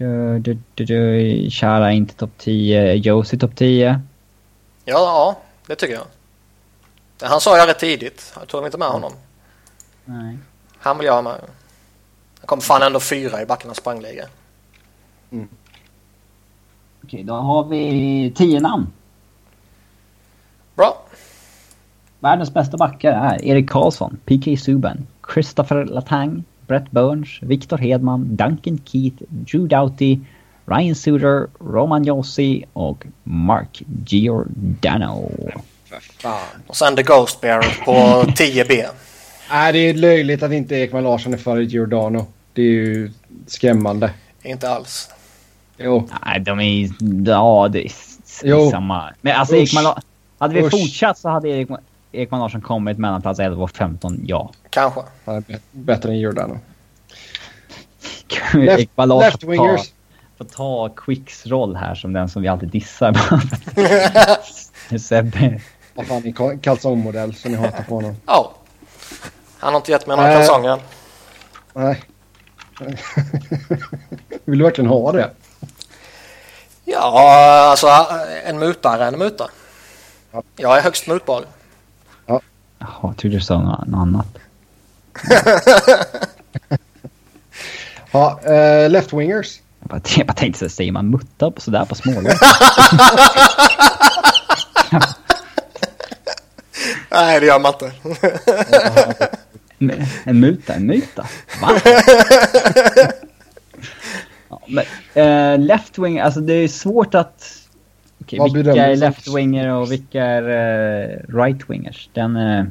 Du, du, du, du, Chara inte topp 10, Josie topp 10. Ja, ja, det tycker jag. Han sa jag rätt tidigt. Jag tog inte med honom. Nej. Han vill jag ha med. Han kom fan ändå fyra i backarnas sprangliga. Okej, då har vi 10 namn. Bra. Världens bästa backar är Erik Karlsson, PK Subban, Christopher Latang, Brett Burns, Victor Hedman, Duncan Keith, Drew Doughty, Ryan Suter, Roman Josi och Mark Giordano. Fan. Och sen The Ghost Bear på 10B. Nej, det är löjligt att inte Ekman Larsson är före Giordano. Det är ju skrämmande. Inte alls. Jo. Nej, de är Ja, det är Jo. samma. Men alltså Usch. Ekman Hade vi Usch. fortsatt så hade Ekman, Ekman Larsson kommit mellan plats 11 och 15, ja. Kanske. Han är bättre än Giordano. Left, Ekman Larsson får ta, wingers. får ta Quicks roll här som den som vi alltid dissar. Sebbe. Vad fan, ka- kalsongmodell som ni hatar på honom. Ja. Han har inte gett mig några Äh. kalsonger. Nej. Vill du verkligen ha det? Ja, alltså en mutare är en muta. Ja. Jag är högst mutbar. Jaha, jag trodde du sa något, annat. Ja, eh, left wingers. Jag bara, jag bara tänkte så säger man mutta på sådär på småländska? Nej, det gör man inte. En muta, en muta? Va? ja, men, eh, left wing, alltså det är svårt att... Okej, Vad vilka är du som- left winger och vilka är eh, right wingers? Den... Eh,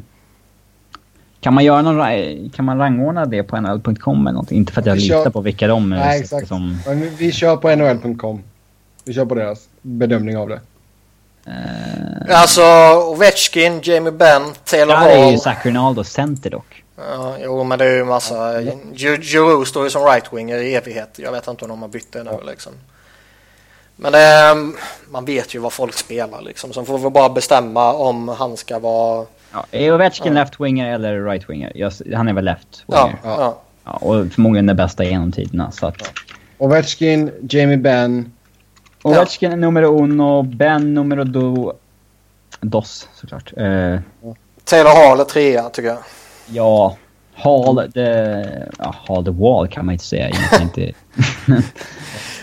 kan man göra någon, kan man rangordna det på nhl.com eller något? Inte för att jag Vi litar kör- på vilka de Nej, exakt. som... Men vi- kör på nhl.com. Vi kör på deras bedömning av det. Eh, Alltså Ovechkin, Jamie Benn, Taylor där är ju Hall. Zach center dock. Ja, jo, men det är ju massa... Giroux står ju som right-winger i evighet. Jag vet inte om de har bytt det nu liksom. Men det, är- man vet ju vad folk spelar liksom. Så får vi bara bestämma om han ska vara... Ja, är Ovechkin left winger eller right winger? Jag, han är väl left Ja, winger. Ja. ja. Ja, och förmodligen den bästa genom tiderna. Så att, Ovechkin, Jamie Benn. Ovechkin är nummer uno, Ben nummer do, dos såklart. Eh, Taylor Hall är trea tycker jag. ja, Hall the, ja, Hall the wall kan man inte säga egentligen inte.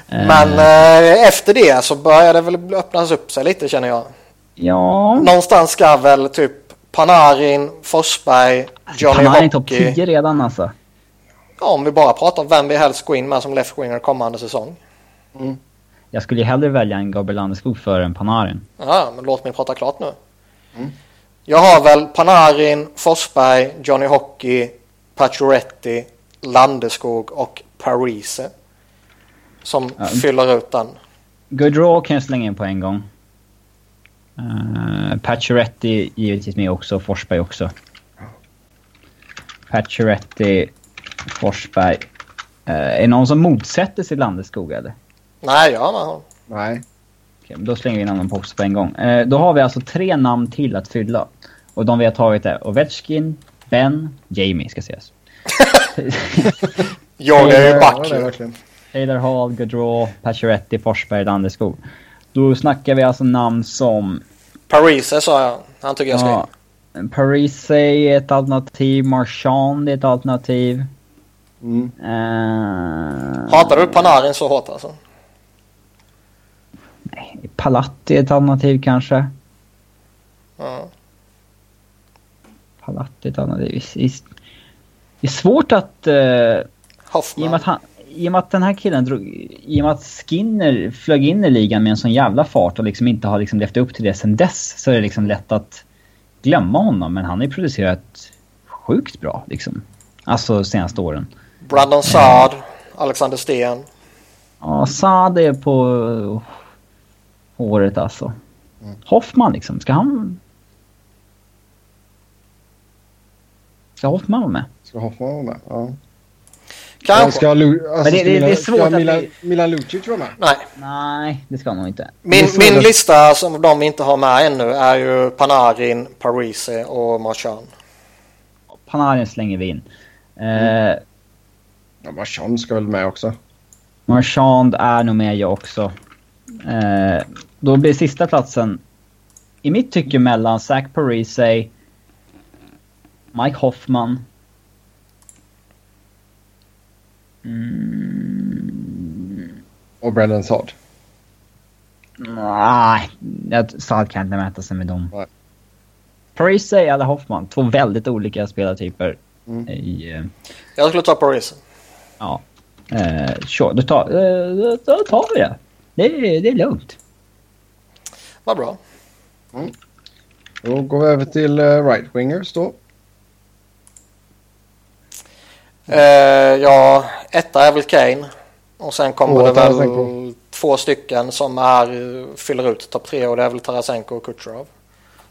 Eh, Men eh, efter det så börjar det väl öppnas upp sig lite känner jag. ja, Någonstans ska väl typ Panarin, Forsberg, Johnny han är topp Hockey. 10 redan alltså. Ja, om vi bara pratar om vem vi helst går in med som left winger kommande säsong. Jag skulle ju hellre välja en Gabriel Landeskog före en Panarin. Ja, men låt mig prata klart nu. Jag har väl Panarin, Forsberg, Johnny Hockey, Pacioretty, Landeskog och Parise. Som Ja. fyller ut den. Goodrow kan jag slänga in på en gång. Uh, Pacioretty givetvis med också, Forsberg också. Pacioretty, Forsberg. Uh, är det någon som motsätter sig Landeskog eller? Nej, ja, men Nej. Okej, då slänger vi in honom också på en gång. Eh, då har vi alltså tre namn till att fylla. Och de vi har tagit är Ovechkin, Ben, Jamie ska sägas. jag är ju Ja, back det är ju. verkligen. Taylor Hall, Gaudreau, Pacioretty, Forsberg, Landeskog. Då snackar vi alltså namn som Parise sa jag. Han tycker jag ska Ja. in. Parise är ett alternativ. Marchand är ett alternativ. Mm. Uh, Hatar du Panarin så hårt alltså? Palatti är ett alternativ kanske. Ja. Palatti är ett alternativ. Det är- svårt att... eh, I och, Hoffman. med att han, I och med att den här killen drog... I och med att Skinner flög in i ligan med en sån jävla fart och liksom inte har liksom levt upp till det sen dess så är det liksom lätt att glömma honom. Men han har ju producerat sjukt bra liksom. Alltså senaste åren. Brandon Saad. Alexander Sten. Ja, Saad är på uh, håret alltså. Hoffman liksom, ska han... Ska Hoffman vara med? Ska Hoffman vara med? Ja. Kanske. Ska, alltså, Men det- ska det- det är svårt ska att Milan, vi- Milan Lucic vara med? Nej. Nej, det ska nog inte. Min, min lista som de inte har med ännu är ju Panarin, Parise och Marchand. Panarin slänger vi in. Mm. Eh, Ja, Marchand ska väl med också. Marchand är nog med jag också. Eh, då blir sista platsen i mitt tycke mellan Zach Parise, Mike Hoffman. Mm, Och Brendan Saad. nej, jag- Saad kan inte mäta sig med dem. Nej. Parise eller Hoffman, två väldigt olika spelartyper. Mm. I, eh, Jag skulle ta Parise. ja. Eh, sure, då tar, eh, då- tar vi det. Det är, det är lugnt. Vad bra. Då går vi över till uh, right wingers då. Eh, ja, etta är väl Kane. Och sen kommer Två det väl Tarasenko. två stycken som är, fyller ut topp tre och det är väl Tarasenko och Kucherov.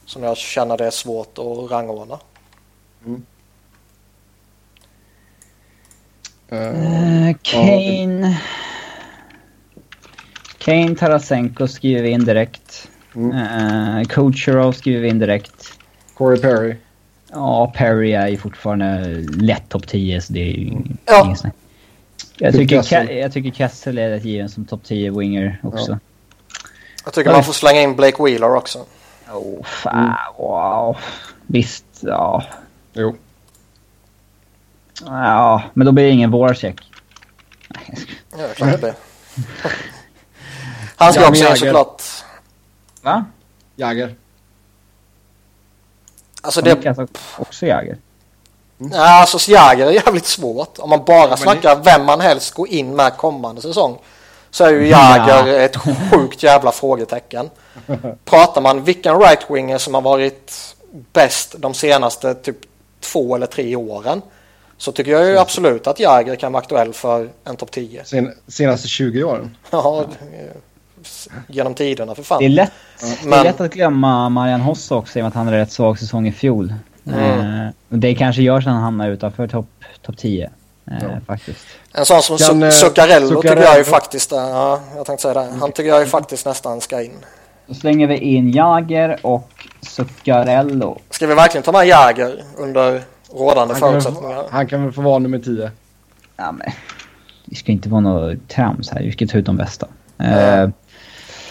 Som jag känner det är svårt att rangordna. Eh, Eh, Kane... Kane, Tarasenko skriver vi in direkt. Mm. Uh, Kucherov skriver vi in direkt. Corey Perry. Ja, Perry är ju fortfarande lätt topp 10 så det är ju Ja. inget snack. Jag tycker, Kessel. Ke- jag tycker Kessel är rätt given som topp 10 winger också. Jag tycker man får slänga in Blake Wheeler också. Oh, fan, wow. Visst, ja. Jo. Ja, men då blir det ingen Voracek. Nej, Ja, det klart det blir. Han ska Ja, också in såklart. Va? Jagger. Alltså Det... det, Alltså, också Jagr. ja, alltså Jagr är jävligt svårt. Om man bara men snackar vem man helst går in med kommande säsong. Så är ju Jagr ett sjukt jävla frågetecken. Pratar man vilken right-winger som har varit bäst de senaste typ två eller tre åren. Så tycker jag ju absolut att Jagr kan vara aktuell för en topp 10. Sen, senaste 20 åren. Ja, genom tiderna för fan. Det är lätt, det är Men- lätt att glömma Marian Hoss också i och med att han hade rätt svag säsong i fjol. Mm. Eh, och det kanske gör så att han hamnar utanför topp top 10. Eh, Ja. Faktiskt. En sån som Kan, eh, Zuccarello tycker jag ju faktiskt, ja, jag tänkte säga det. Han tycker jag ju faktiskt nästan ska in. Då slänger vi in Jager och Zuccarello. Ska vi verkligen ta med Jäger under rådande Han kan, förutsättningar? få- han kan väl få vara nummer 10. Ja, men, det ska inte vara något trams här. Vi ska ta ut de bästa. Ja. Eh,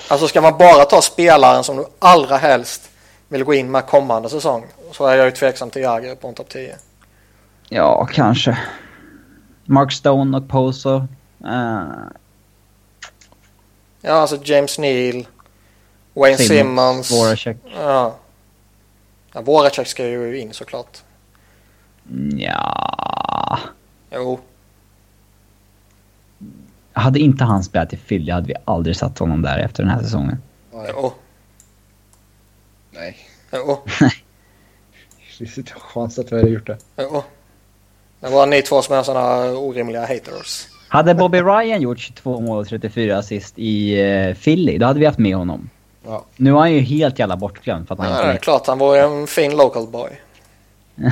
Alltså ska man bara ta spelaren som du allra helst vill gå in med kommande säsong så är jag ju tveksam till Jäger på en topp 10. ja, kanske. Mark Stone och Poso. Eh, Ja, alltså James Neal, Wayne Simmons. Voracek. Ja. ja Voracek ska ju in såklart. Ja. Jo, Hade inte han spelat i Philly hade vi aldrig satt honom där efter den här säsongen. Nej. jo, Det finns inte en chans att vi hade gjort det. jo. Det var ni två som är sådana orimliga haters. Hade Bobby Ryan gjort 22 mål och 34 assist i uh, Philly, då hade vi haft med honom. Ja. Nu är han ju helt jävla bortglömd för att han Ja, inte det är klart, han var ju en fin local boy.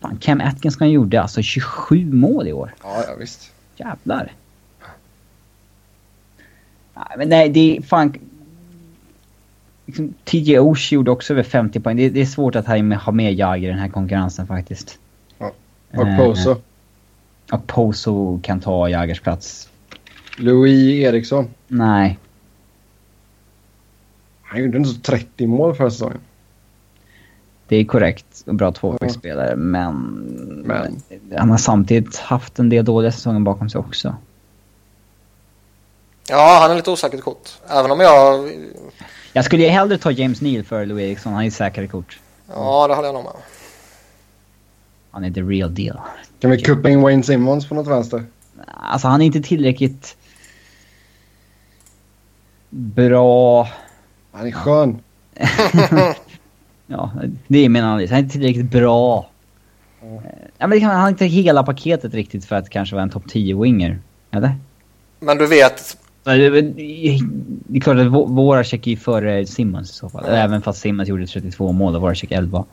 Fan, Cam Atkinson gjorde alltså 27 mål i år. Ja, ja visst. Jävlar. Nej, men nej, det är fan... Liksom, TJ Oshie gjorde också över 50 poäng. Det, det är svårt att ha med, ha med Jagr i den här konkurrensen faktiskt. Och Eh, Poso. Och Poso kan ta Jagers plats. Louis Eriksson. Nej. Han gjorde inte så 30 mål förra säsongen. Det är korrekt och bra tvåvägsspelare, men, men han har samtidigt haft en del dåliga säsonger bakom sig också. Ja, han är lite osäkert kort. Även om jag... Jag skulle ju hellre ta James Neal för Louis Eriksson. Han är säkrare kort. Ja, det håller jag nog med. Han är the real deal. Kan vi kuppa in Wayne Simmons på något vänster? Alltså han är inte tillräckligt bra. Han är skön. ja, det är min analys. Han är inte tillräckligt bra. Ja. Ja, men han har inte hela paketet riktigt för att kanske vara en topp 10-winger. Eller? Men du vet... Det är klart att Voracek är ju före Simmons i så fall. Mm. Även fast Simmons gjorde 32 mål och Voracek 11.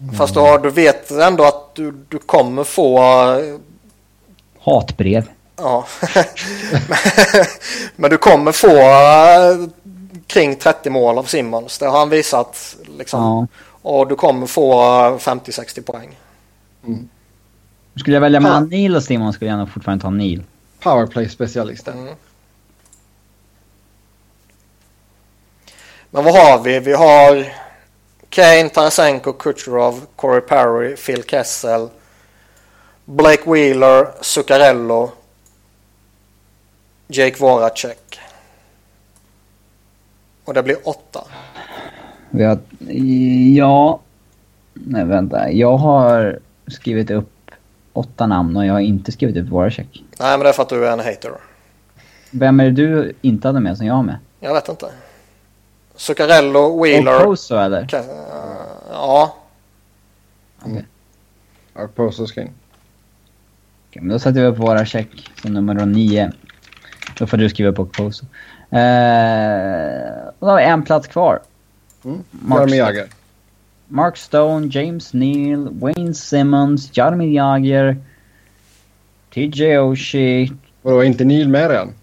Mm. Fast du, har, du vet ändå att du, du kommer få... Hatbrev. Ja. Men du kommer få kring 30 mål av Simmons. Det har han visat. Liksom. Ja. Och du kommer få 50-60 poäng. Mm. Skulle jag välja mellan Neil och Simmons skulle jag nog fortfarande ta Neil. Powerplay-specialisten. Mm. Men vad har vi? Vi har Kane, Tarasenko, Kucherov, Corey Perry, Phil Kessel, Blake Wheeler, Zuccarello, Jake Voracek. Och det blir åtta. Vi har, ja... Nej, vänta. Jag har skrivit upp åtta namn och jag har inte skrivit upp Voracek. Nej, men det är för att du är en hater. Vem är det du inte hade med som jag har med? Jag vet inte. Zuccarello, Wheeler... Oposo eller? Kan, uh, ja. Okej. Okay. Mm. Oposo ska in. Okej, men då sätter vi upp våra check som nummer nio. Då får du skriva upp Oposo. Eh, då har vi en plats kvar. Mm. Jaromir Jagr. Mark Stone, James Neal, Wayne Simmons, Jaromir Jagr, TJ Oshie. Vadå, inte Neal med redan?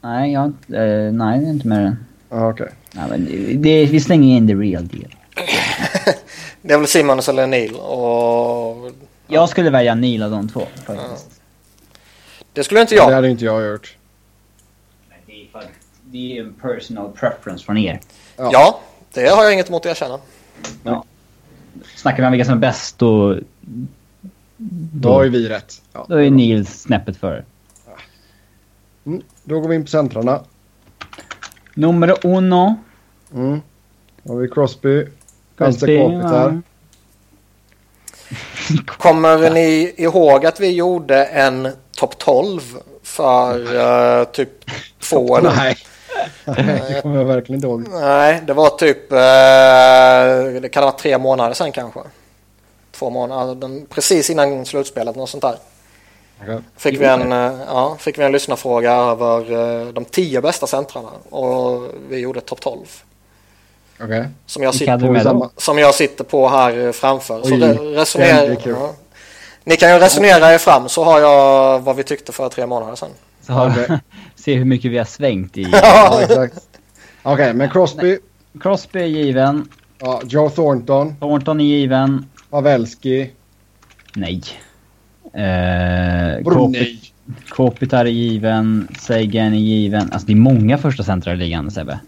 Nej, jag, eh, nej, det är inte med den. Ah, okej. Okay. Ja, men det, vi slänger in the real deal. det är väl Simmons eller Neil och... Jag skulle välja Neil av de två faktiskt. Ja. Det skulle inte jag. Det hade inte jag gjort. Det är en personal preference från er. Ja. ja, det har jag inget emot att erkänna. Ja. Snackar vi om vilka som är bäst då... Då, då har ju vi rätt. Ja, då är Neil snäppet före. Mm, då går vi in på centrarna. Nummer uno. Mm. Då har vi Crosby. Crosby ja. Kommer ni ihåg att vi gjorde en topp 12 för uh, typ två eller? Nej. Nej, det kommer jag verkligen inte ihåg. Nej, det var typ, uh, det kan ha varit tre månader sedan kanske. Två månader, precis innan slutspelet, något sånt där. Okay. Fick, vi en, eh, ja, fick vi en lyssnarfråga över uh, de tio bästa centrarna och vi gjorde topp 12. Okay. Som, jag sitter på, som jag sitter på här framför. Oj, så det resonerar, ja. Ni kan ju resonera er fram så har jag vad vi tyckte för tre månader sedan. Så har okay. se hur mycket vi har svängt i. ja, exakt. Okej, okay, men Crosby. Crosby är given. Ja, Joe Thornton. Thornton är given. Pavelski. Nej. Eh, Kopitar är given, Sagan är given. Alltså det är många första centrar i ligan Sebbe.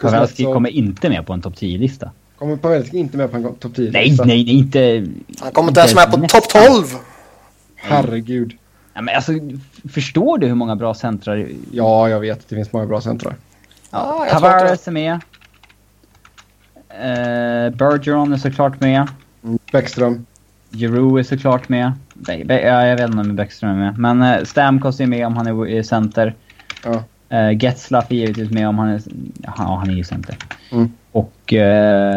Pavelski kommer inte med på en topp 10-lista. Kommer Pavelski inte med på en topp 10-lista? Nej, nej, nej, inte... Han kommer inte ens med på topp 12! Herregud. Ja, men alltså, förstår du hur många bra centrar... Ja, jag vet. Det finns många bra centrar. Ja, Tavares är med. Uh, Bergeron är såklart med. Mm, Bäckström. Giroud är såklart med. Be Be ja, jag vet inte om Bäckström är med. Men uh, Stamkos är med om han är center. Ja. Uh, Getzlaff är givetvis med om han är... Ja, han är ju center. Mm. Och... Uh,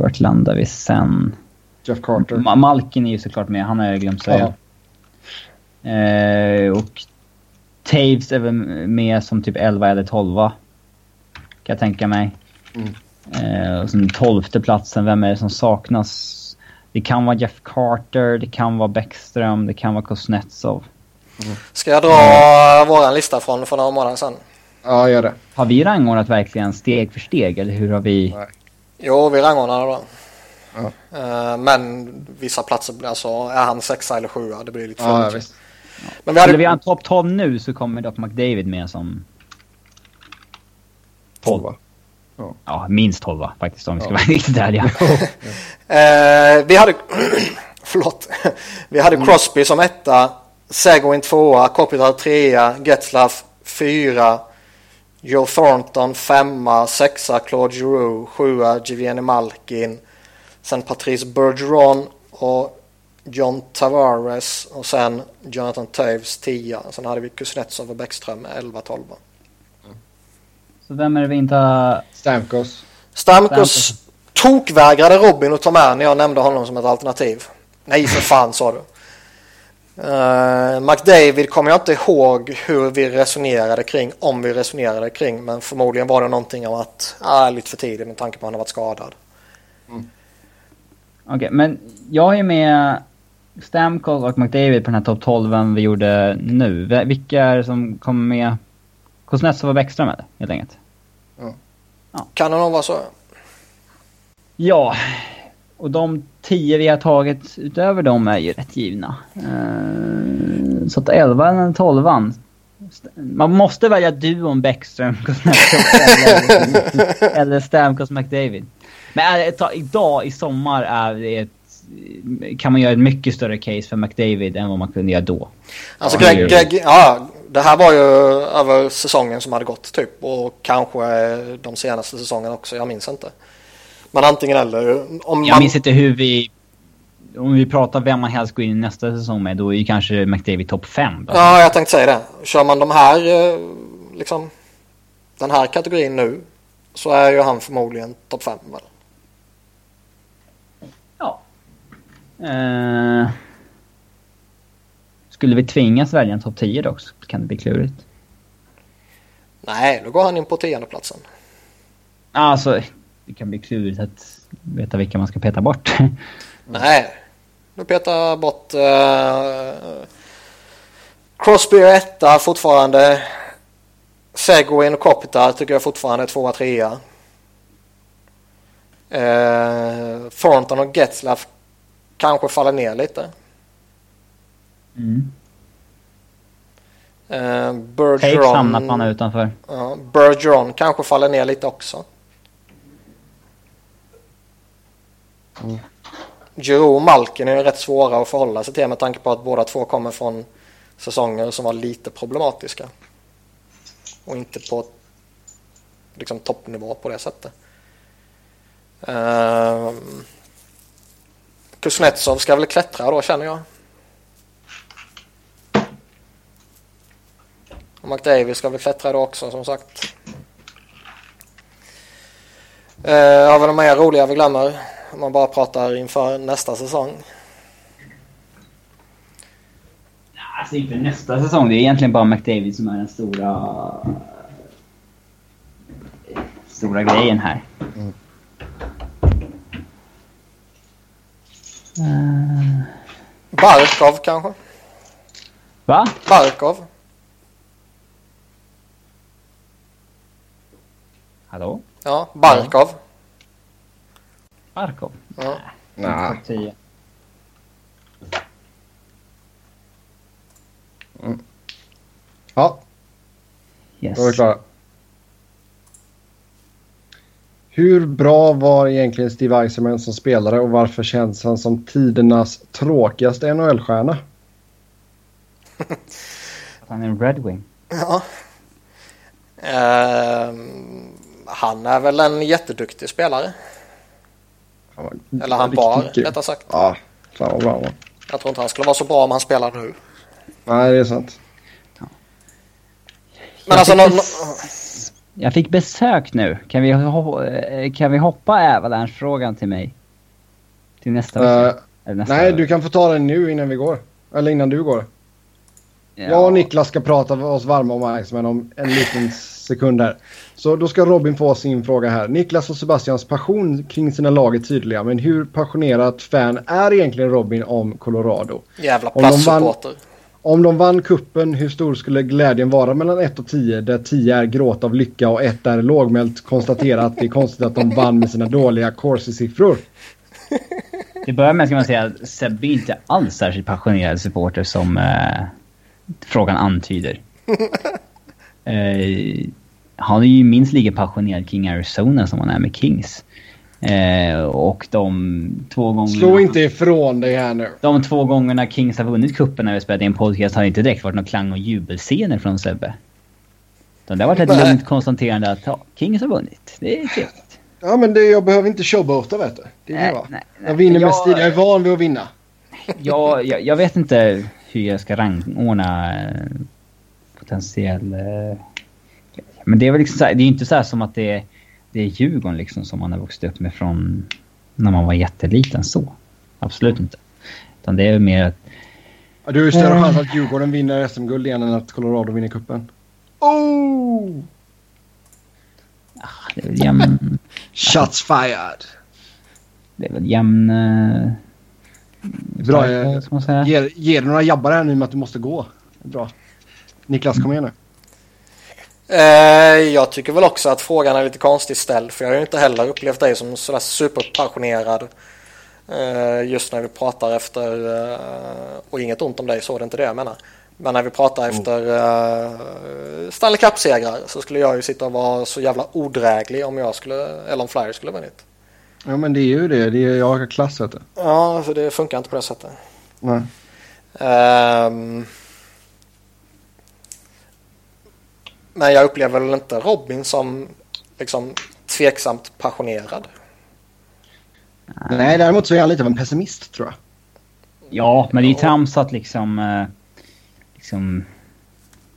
vart landar vi sen? Jeff Carter. Ma Malkin är ju såklart med. Han har jag glömt säga. Uh, och Taves är väl med som typ 11 eller 12 Kan jag tänka mig. Mm. Uh, och sen tolfte platsen, vem är det som saknas? Det kan vara Jeff Carter, det kan vara Bäckström, det kan vara Kuznetsov. Mm. Ska jag dra mm. våran lista från för några månader sedan? Ja, gör det. Har vi rangordnat verkligen steg för steg eller hur har vi? Nej. Jo, vi rangordnar då. Ja. Uh, men vissa platser, alltså är han sexa eller sjua, det blir lite för ja, mycket. Ja. Men vi hade... Skulle vi ha en topp 12 nu så kommer dock McDavid med som 12 Ja. ja, minst 12 faktiskt om vi ska ja. vara riktigt ärliga. eh, vi hade, förlåt, vi hade Crosby som etta, Seguin tvåa, Kopitar trea, Getzlaff fyra, Joe Thornton femma, sexa Claude Giroux, sjua Givieni Malkin, sen Patrice Bergeron och John Tavares och sen Jonathan Toews 10. Sen hade vi Kuznetsov och Bäckström 11-12. Så vem är det vi inte har... Stamkos. Stamkos tokvägrade Robin att ta med när jag nämnde honom som ett alternativ. Nej för fan sa du. Uh, McDavid kommer jag inte ihåg hur vi resonerade kring, om vi resonerade kring, men förmodligen var det någonting om att, ah, lite för tidigt med tanke på att han har varit skadad. Mm. Okej, okay, men jag är med Stamkos och McDavid på den här topp 12 vi gjorde nu. Vilka är det som kommer med? Kuznetsov och Bäckström eller? Helt enkelt. Ja. ja. Kan det nog vara så? Ja. Och de tio vi har tagit utöver dem är ju rätt givna. Uh, så att 11 eller 12 Man måste välja duon Bäckström, Kuznetsov eller, eller Stamkos McDavid. Men äh, idag i sommar är ett kan man göra ett mycket större case för McDavid än vad man kunde göra då. Alltså Greg, Greg, ja, det här var ju över säsongen som hade gått typ och kanske de senaste säsongerna också, jag minns inte. Men antingen eller. Om jag man... minns inte hur vi... Om vi pratar vem man helst går in i nästa säsong med, då är ju kanske McDavid topp 5. Ja, jag tänkte säga det. Kör man de här, eh, liksom, den här kategorin nu, så är ju han förmodligen topp 5 väl? Uh, skulle vi tvingas välja en topp 10 dock så kan det bli klurigt. Nej, då går han in på tionde platsen. Alltså, det kan bli klurigt att veta vilka man ska peta bort. Nej, du petar bort uh, Crosby är etta fortfarande. Seguin och Kopitar tycker jag fortfarande är tvåa, trea. Uh, Thornton och Getzlaff kanske faller ner lite. Mm. Uh, Bergeron, hamnar man utanför. Uh, Bergeron kanske faller ner lite också. Mm. Giroud och Malkin är rätt svåra att förhålla sig till med tanke på att båda två kommer från säsonger som var lite problematiska. Och inte på liksom toppnivå på det sättet. Uh, Kuznetsov ska väl klättra då känner jag. Och McDavid ska väl klättra då också som sagt. Uh, har vi några mer roliga vi glömmer? Om man bara pratar inför nästa säsong. Alltså inför nästa säsong, det är egentligen bara McDavid som är den stora... Stora grejen här. Mm. Uh... Barkov kanske? Va? Barkov. Hallå? Ja, Barkov. Barkov? Ja. Nej. Mm. Ja. Yes. Då är vi klara. Hur bra var egentligen Steve Eisenman som spelare och varför känns han som tidernas tråkigaste NHL-stjärna? han är en Red Wing. Ja. Uh, han är väl en jätteduktig spelare. Han Eller han var, rättare sagt. Ja, fan vad bra var. Jag tror inte han skulle vara så bra om han spelar nu. Nej, det är sant. Ja. Men alltså... No, no, jag fick besök nu. Kan vi, eh, kan vi hoppa Avalanche-frågan till mig? Till nästa vecka? Uh, nästa nej, vecka? du kan få ta den nu innan vi går. Eller innan du går. Ja. Jag och Niklas ska prata oss varma om Iceman om en liten sekund här. Så då ska Robin få sin fråga här. Niklas och Sebastians passion kring sina lag är tydliga. Men hur passionerat fan är egentligen Robin om Colorado? Jävla plastsupporter. Om de vann kuppen, hur stor skulle glädjen vara mellan 1 och 10? Där 10 är gråt av lycka och 1 är lågmält konstatera att det är konstigt att de vann med sina dåliga Corsi-siffror. Till början med ska man säga att Sebbe är inte alls särskilt passionerad supporter som eh, frågan antyder. eh, han är ju minst lika passionerad kring Arizona som han är med Kings. Eh, och de två gångerna... Slå inte ifrån dig här nu. De två gångerna Kings har vunnit kuppen när vi spelat i en podcast har inte direkt varit någon klang och jubelscener från Sebbe. det har varit ett Nej. lugnt konstaterande att ja, Kings har vunnit. Det är trevligt. Ja, men det, jag behöver inte showboata vet du. Det är Nej, va? nej, nej. Jag vinner med Jag- stil. Jag är van vid att vinna. jag, jag, jag vet inte hur jag ska rangordna eh, potentiell... Eh, men det är väl liksom så här, det är inte så här som att det är, det är Djurgården liksom som man har vuxit upp med från när man var jätteliten så. Absolut inte. Utan det är mer att Ja, du har ju större Eh. chans att Djurgården vinner SM-guld igen än att Colorado vinner kuppen. Oh! det är väl jämn... Shots fired! det är väl jämn... Eh, Bra? Ge, ge dig några jabbar här nu med att du måste gå. Bra. Niklas, kom igen nu. Eh, jag tycker väl också att frågan är lite konstigt ställd för jag har ju inte heller upplevt dig som sådär superpassionerad eh, just när vi pratar efter, eh, och inget ont om dig så, det är inte det jag menar. Men när vi pratar efter uh, Stanley Cup-segrar så skulle jag ju sitta och vara så jävla odräglig om jag skulle, eller om Flyers skulle vunnit. Ja, men det är ju det. det är, jag klass, vet du. Ja, alltså det funkar inte på det sättet. Nej. Ehm. Men jag upplever väl inte Robin som liksom tveksamt passionerad. Nej, däremot så är han lite av en pessimist, tror jag. Ja, men det är ju trams att liksom... Eh, liksom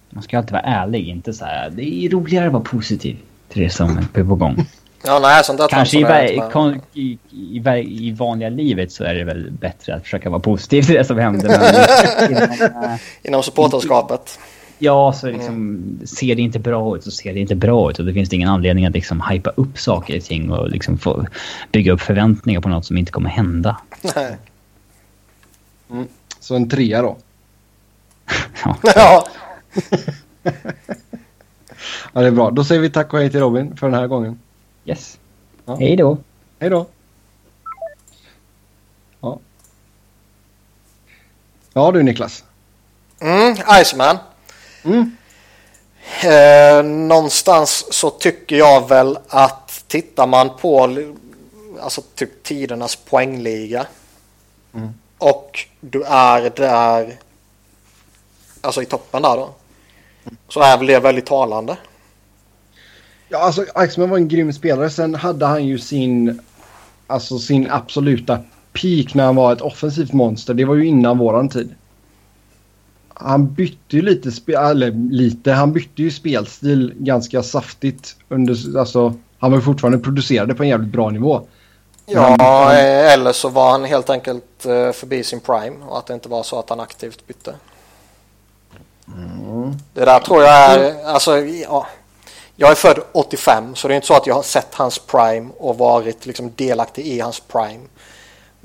man ska alltid vara ärlig, inte så här. Det är roligare att vara positiv till det som är på gång. Ja, nej, sånt där Kanske i, kon- i, i, i vanliga livet så är det väl bättre att försöka vara positiv till det som händer. Men inom, Inom supporterskapet. Ja, så liksom, ser det inte bra ut så ser det inte bra ut. Och det finns det ingen anledning att liksom hypa upp saker och ting och liksom få bygga upp förväntningar på något som inte kommer hända. Nej. Så en trea då. Ja. ja, Ja, det är bra. Då säger vi tack och hej till Robin för den här gången. Yes. Ja. Hej då. Hej då. Ja. Ja du Niklas. mm, Iceman. Mm. Eh, någonstans så tycker jag väl att tittar man på alltså typ tidernas poängliga Mm. och du är där alltså i toppen där då så är väl det väldigt talande. Ja, alltså Axman var en grym spelare. Sen hade han ju sin, alltså sin absoluta peak när han var ett offensivt monster. Det var ju innan våran tid. Han bytte ju lite, eller lite, han bytte ju spelstil ganska saftigt. Under, alltså, han var ju fortfarande producerade på en jävligt bra nivå. Ja, Mm. eh, eller så var han helt enkelt eh, förbi sin prime och att det inte var så att han aktivt bytte. Det där tror jag är, alltså ja. Jag är född 85 så det är inte så att jag har sett hans prime och varit liksom delaktig i hans prime.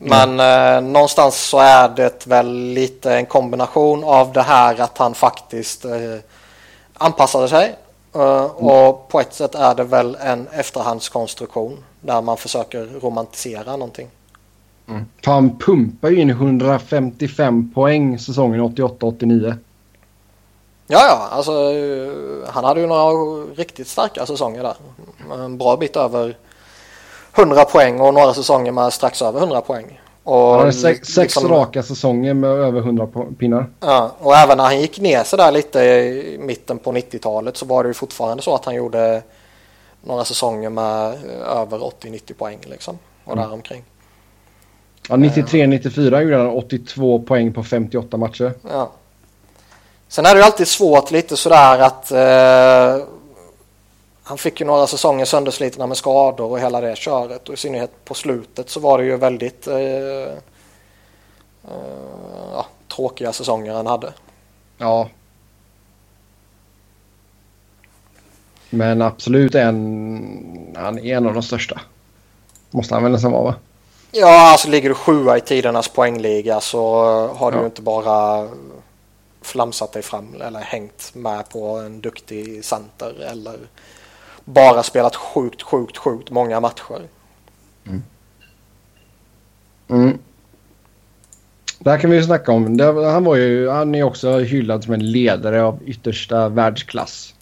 Men eh, någonstans så är det väl lite en kombination av det här att han faktiskt eh, anpassade sig. Eh, och på ett sätt är det väl en efterhandskonstruktion där man försöker romantisera någonting. För han pumpar ju in 155 poäng säsongen 88-89. Ja, ja, alltså eh, han hade ju några riktigt starka säsonger där. En bra bit över 100 poäng och några säsonger med strax över 100 poäng. Och, Han hade sex, sex liksom- raka säsonger med över 100 po- pinnar. Ja, och även när han gick ner så där lite i mitten på 90-talet så var det ju fortfarande så att han gjorde några säsonger med eh, över 80-90 poäng liksom. Och Mm. däromkring. Ja, 93-94 gjorde han 82 poäng på 58 matcher. Ja. Sen är det ju alltid svårt lite sådär att eh, han fick ju några säsonger sönderslitna med skador och hela det köret och i synnerhet på slutet så var det ju väldigt eh, eh, ja, tråkiga säsonger han hade. Ja. Men absolut en... Han är en av de största. Måste han väl nästan vara va? Ja, alltså ligger du sjua i tidernas poängliga så har du Ja. ju inte bara flamsat dig fram eller hängt med på en duktig center eller bara spelat sjukt, sjukt, sjukt många matcher. Mm. Det här kan vi ju snacka om. Det, han, var ju, han är också hyllad som en ledare av yttersta världsklass.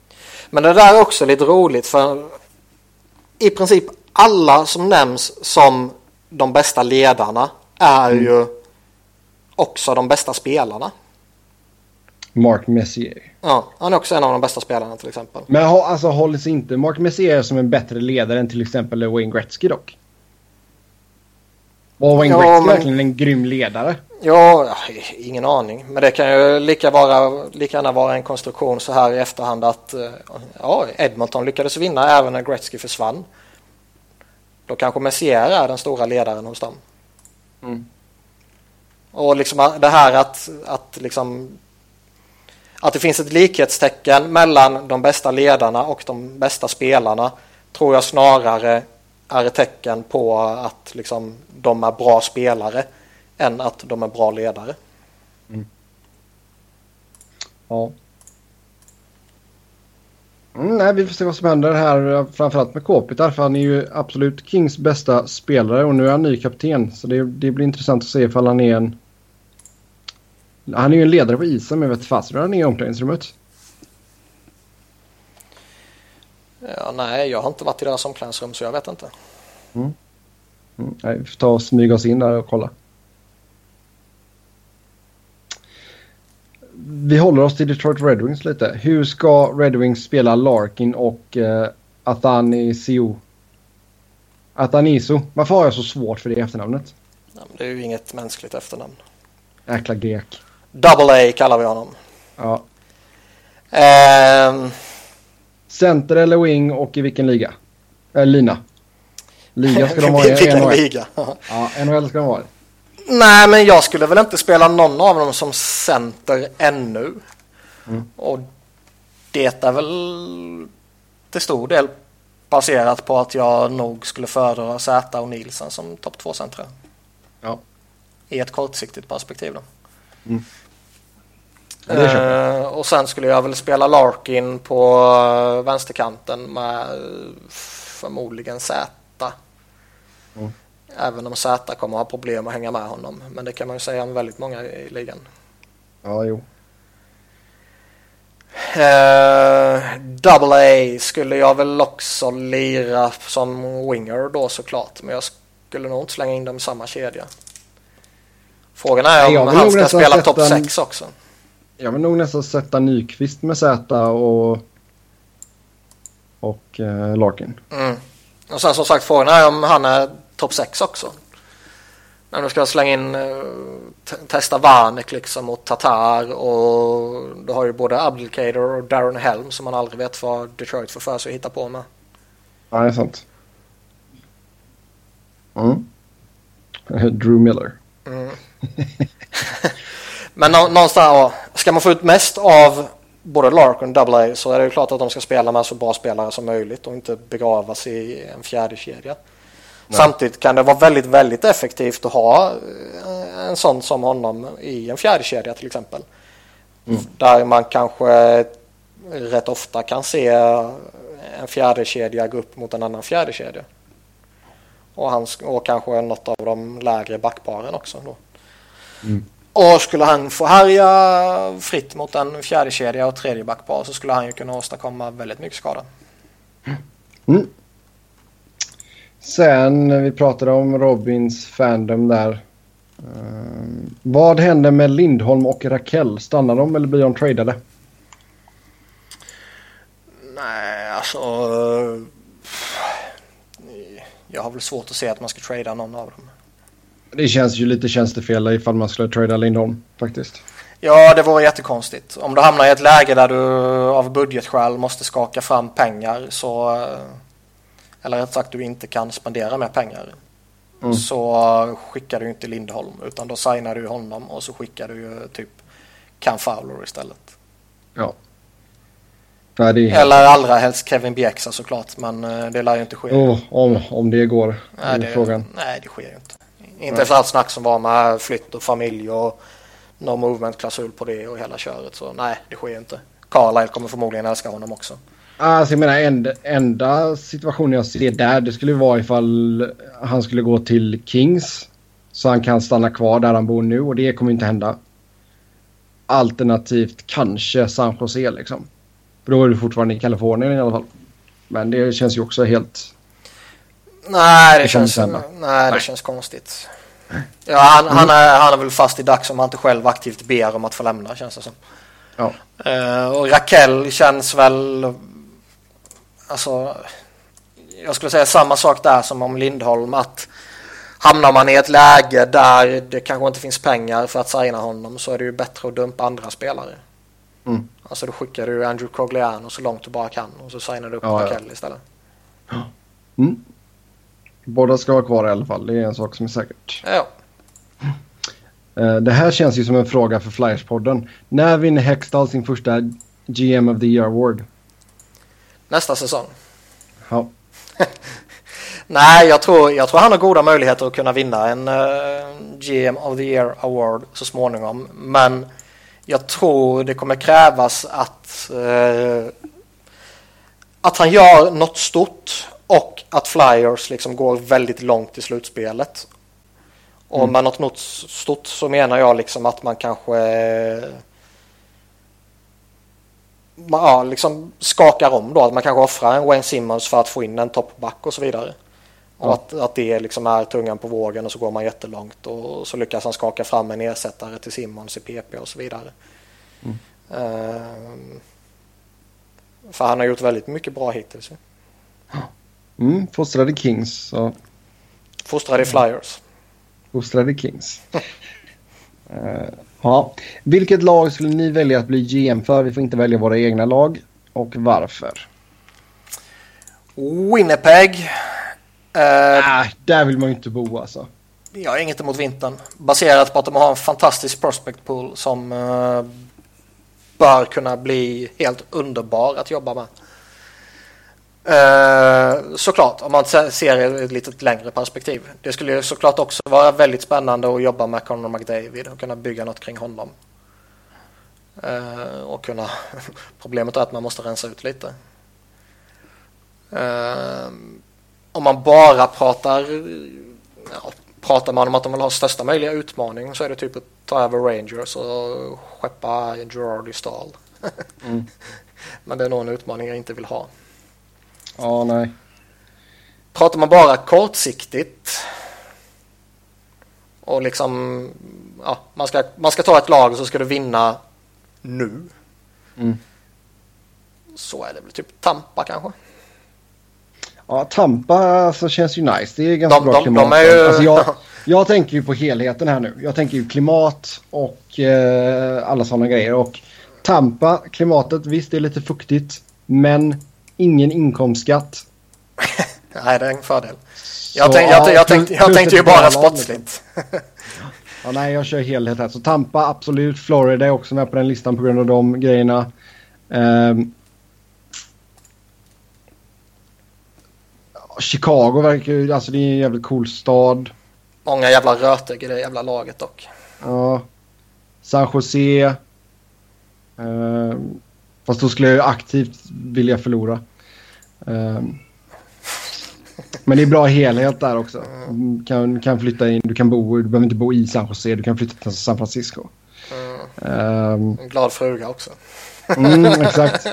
Men det där är också lite roligt för i princip alla som nämns som de bästa ledarna är mm. ju också de bästa spelarna. Mark Messier. Ja, han är också en av de bästa spelarna till exempel. Men alltså hålls inte Mark Messier som en bättre ledare än till exempel Wayne Gretzky dock? Var Wayne ja, Gretzky men... verkligen en grym ledare? Ja, ingen aning. Men det kan ju lika, vara, lika gärna vara en konstruktion så här i efterhand att eh, ja, Edmonton lyckades vinna även när Gretzky försvann. Då kanske Messier är den stora ledaren hos dem. Mm. Och liksom det här att, att liksom att det finns ett likhetstecken mellan de bästa ledarna och de bästa spelarna tror jag snarare är ett tecken på att liksom, de är bra spelare än att de är bra ledare. Mm. Ja. Mm, nej, vi får se vad som händer här, framförallt med Kopitar, för han är ju absolut Kings bästa spelare och nu är han ny kapten. Så det, det blir intressant att se ifall han är en... Han är ju en ledare på isen, men vet fasen han är i omklädningsrummet. Ja, nej, jag har inte varit i deras omklädningsrum så jag vet inte. Mm. Mm, nej, vi får ta och smyga oss in där och kolla. Vi håller oss till Detroit Red Wings lite. Hur ska Red Wings spela Larkin och uh, Athanasio? Athaniso. Varför har jag så svårt för det efternamnet? Ja, det är ju inget mänskligt efternamn. Jäkla grek. Double A kallar vi honom. Ja. Um... Center eller wing och i vilken liga? Äh, lina. Liga ska de vara i Vilken NHL. liga? ja, NHL ska de vara Nej, men jag skulle väl inte spela någon av dem som center ännu. Mm. Och det är väl till stor del baserat på att jag nog skulle föredra Zäta och Nielsen som topp två centra. Ja. I ett kortsiktigt perspektiv då. Mm. Uh, och sen skulle jag väl spela Larkin på uh, vänsterkanten med uh, förmodligen Z. Mm. Även om Z kommer ha problem att hänga med honom. Men det kan man ju säga om väldigt många i ligan. Ja, jo. Uh, double A skulle jag väl också lira som winger då såklart. Men jag skulle nog inte slänga in dem i samma kedja. Frågan är Nej, om han ska spela topp 6 också. Jag vill nog nästan sätta Nyqvist med Z och, och uh, Larkin. Mm. Och sen som sagt frågan är om han är topp 6 också. När du ska slänga in, uh, testa Vanek liksom mot Tatar och du har ju både Abdelkader och Darren Helm som man aldrig vet vad Detroit får för sig att hitta på med. Ja, det är sant. Mm. Drew Miller. Mm. Men någonstans, ja, ska man få ut mest av både Larkin och Double A så är det ju klart att de ska spela med så bra spelare som möjligt och inte begravas i en fjärde kedja. Nej. Samtidigt kan det vara väldigt, väldigt effektivt att ha eh, en sån som honom i en fjärde kedja till exempel. Mm. Där man kanske rätt ofta kan se en fjärde kedja gå upp mot en annan fjärde kedja. Och, han, och kanske något av de lägre backparen också. Då. Mm. Och skulle han få härja fritt mot en fjärde kedja och tredje backpar så skulle han ju kunna åstadkomma väldigt mycket skada. Mm. Sen, vi pratade om Robins fandom där. Uh, vad händer med Lindholm och Raquel? Stannar de eller blir de tradade? Nej, alltså... Jag har väl svårt att se att man ska trada någon av dem. Det känns ju lite tjänstefel ifall man skulle trada Lindholm faktiskt. Ja, det vore jättekonstigt. Om du hamnar i ett läge där du av budgetskäl måste skaka fram pengar så... Eller rätt sagt du inte kan spendera mer pengar. Mm. Så skickar du inte Lindholm utan då signar du honom och så skickar du ju typ Cam Fowler istället. Ja. Nej, Eller allra helst Kevin Bjäxa såklart men eh, det lär ju inte ske. Oh, om, om det går. Nej det, frågan. nej, det sker ju inte. Inte efter allt snack som var med flytt och familj och no movement-klausul på det och hela köret. Så nej, det sker inte. Carlisle kommer förmodligen älska honom också. Alltså jag menar enda, enda situationen jag ser där det skulle vara ifall han skulle gå till Kings. Så han kan stanna kvar där han bor nu och det kommer inte hända. Alternativt kanske San Jose liksom. För då är du fortfarande i Kalifornien i alla fall. Men det känns ju också helt... Nej, det, det känns, nej, nej, det känns konstigt. Ja, han, han, är, han är väl fast i dags om han inte själv aktivt ber om att få lämna känns det som. Ja. Uh, och Raquel känns väl... Alltså... Jag skulle säga samma sak där som om Lindholm. Att hamnar man i ett läge där det kanske inte finns pengar för att signa honom så är det ju bättre att dumpa andra spelare. Mm. Alltså då skickar du Andrew Cogliano så långt du bara kan och så signar du upp ja, Raquel ja. istället. Mm. Båda ska vara kvar i alla fall, det är en sak som är säkert. Ja. Uh, det här känns ju som en fråga för Flyers-podden. När vinner Hextall sin första GM of the Year Award? Nästa säsong. Ja. Nej, jag tror, jag tror han har goda möjligheter att kunna vinna en uh, GM of the Year Award så småningom. Men jag tror det kommer krävas att, uh, att han gör något stort och att Flyers liksom går väldigt långt i slutspelet. Och mm. med något, något stort så menar jag liksom att man kanske ja, liksom skakar om då. Att man kanske offrar en Wayne Simmons för att få in en toppback och så vidare. Och att, att det liksom är tungan på vågen och så går man jättelångt och så lyckas han skaka fram en ersättare till Simmons i PP och så vidare. Mm. Uh, för han har gjort väldigt mycket bra hittills. Mm, fostrade Kings. Så. Fostrade Flyers. Fostrade Kings. uh, ja. Vilket lag skulle ni välja att bli GM för? Vi får inte välja våra egna lag. Och varför? Winnipeg. Uh, äh, där vill man ju inte bo alltså. Jag har inget emot vintern. Baserat på att de har en fantastisk prospect pool som uh, bör kunna bli helt underbar att jobba med. Uh, såklart, om man ser ett lite längre perspektiv. Det skulle ju såklart också vara väldigt spännande att jobba med Conor McDavid och kunna bygga något kring honom. Uh, och kunna... Problemet är att man måste rensa ut lite. Uh, om man bara pratar, ja, pratar man om att de vill ha största möjliga utmaning så är det typ att ta över Rangers och skeppa Gerard i stall. Mm. Men det är nog en utmaning jag inte vill ha. Ja, nej. Pratar man bara kortsiktigt och liksom, ja, man ska, man ska ta ett lag och så ska du vinna nu. Mm. Så är det väl typ Tampa kanske. Ja, Tampa alltså, känns ju nice. Det är ganska de, bra de, klimat. De ju... alltså, jag, jag tänker ju på helheten här nu. Jag tänker ju klimat och eh, alla sådana grejer. Och Tampa, klimatet, visst det är lite fuktigt. Men ingen inkomstskatt. nej, det är en fördel. Jag, tänk, jag, jag, tänkte, jag tänkte ju bara sportsligt. ja, nej, jag kör helhet här. Så Tampa, absolut. Florida är också med på den listan på grund av de grejerna. Um, Chicago verkar ju, alltså det är en jävligt cool stad. Många jävla rötägg i det jävla laget dock. Ja. San Jose. Uh, fast då skulle jag ju aktivt vilja förlora. Uh, men det är bra helhet där också. Du kan, kan flytta in, du kan bo, du behöver inte bo i San Jose, du kan flytta till San Francisco. Mm. en glad fruga också. mm, exakt.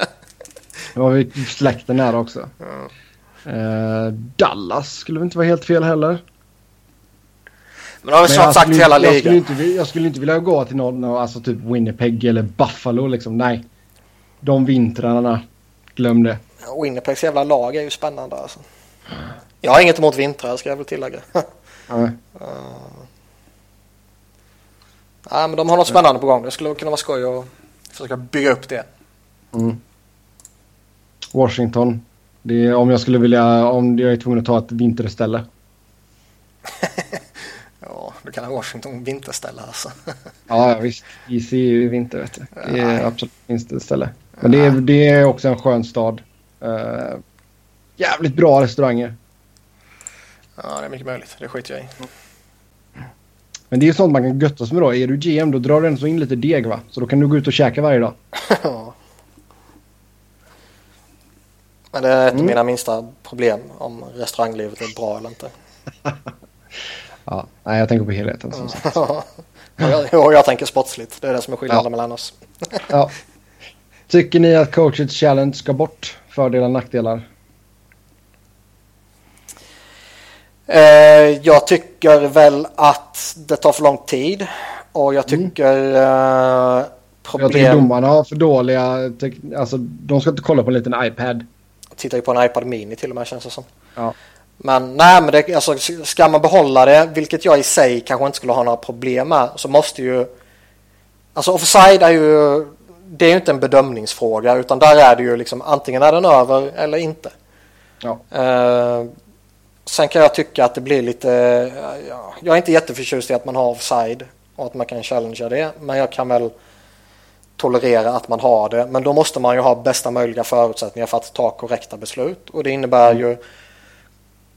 Då har vi släkten nära också. Mm. Eh, Dallas skulle väl inte vara helt fel heller. Men det har vi snart sagt hela ligan. Jag skulle, inte, jag skulle inte vilja gå till någon, alltså typ Winnipeg eller Buffalo liksom. Nej. De vintrarna, glöm det. Winnipegs jävla lag är ju spännande alltså. Jag har inget emot vintrar ska jag väl tillägga. Nej. uh, nej men de har något spännande på gång. Det skulle kunna vara skoj att försöka bygga upp det. Mm. Washington. Det är, om jag skulle vilja, om jag är tvungen att ta ett vinterställe. ja, du kan ha Washington vinterställe alltså. ja, visst. DC är ju vinter vet du. Det är Nej. absolut vinterställe. Men det är, det är också en skön stad. Uh, jävligt bra restauranger. Ja, det är mycket möjligt. Det skiter jag i. Men det är sånt man kan götta sig med då. Är du GM då drar du ändå in lite deg va? Så då kan du gå ut och käka varje dag. ja. Men det är ett mm. av mina minsta problem om restauranglivet är bra eller inte. ja, nej, jag tänker på helheten som sagt. och jag, jag tänker sportsligt. Det är det som är skillnaden ja. mellan oss. ja. Tycker ni att coaches challenge ska bort? Fördelar och nackdelar? Eh, jag tycker väl att det tar för lång tid. Och jag Mm. tycker eh, problem... Jag tycker domarna har för dåliga... Alltså, de ska inte kolla på en liten iPad. tittar ju på en iPad Mini till och med känns det som. Ja. Men nej, men det, alltså, ska man behålla det, vilket jag i sig kanske inte skulle ha några problem med, så måste ju... Alltså offside är ju... Det är ju inte en bedömningsfråga, utan där är det ju liksom antingen är den över eller inte. Ja. Eh, sen kan jag tycka att det blir lite... ja, jag är inte jätteförtjust i att man har offside och att man kan challengea det, men jag kan väl tolerera att man har det. Men då måste man ju ha bästa möjliga förutsättningar för att ta korrekta beslut. Och det innebär ju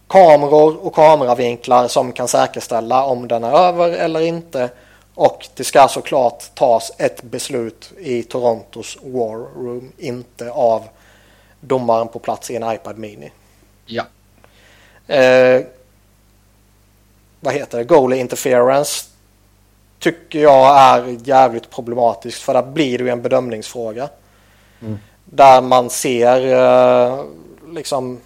kameror och kameravinklar som kan säkerställa om den är över eller inte. Och det ska såklart tas ett beslut i Torontos War Room, inte av domaren på plats i en iPad Mini. Ja. Eh, vad heter det? Goalie interference tycker jag är jävligt problematiskt för där blir det ju en bedömningsfråga. Mm. Där man ser eh, liksom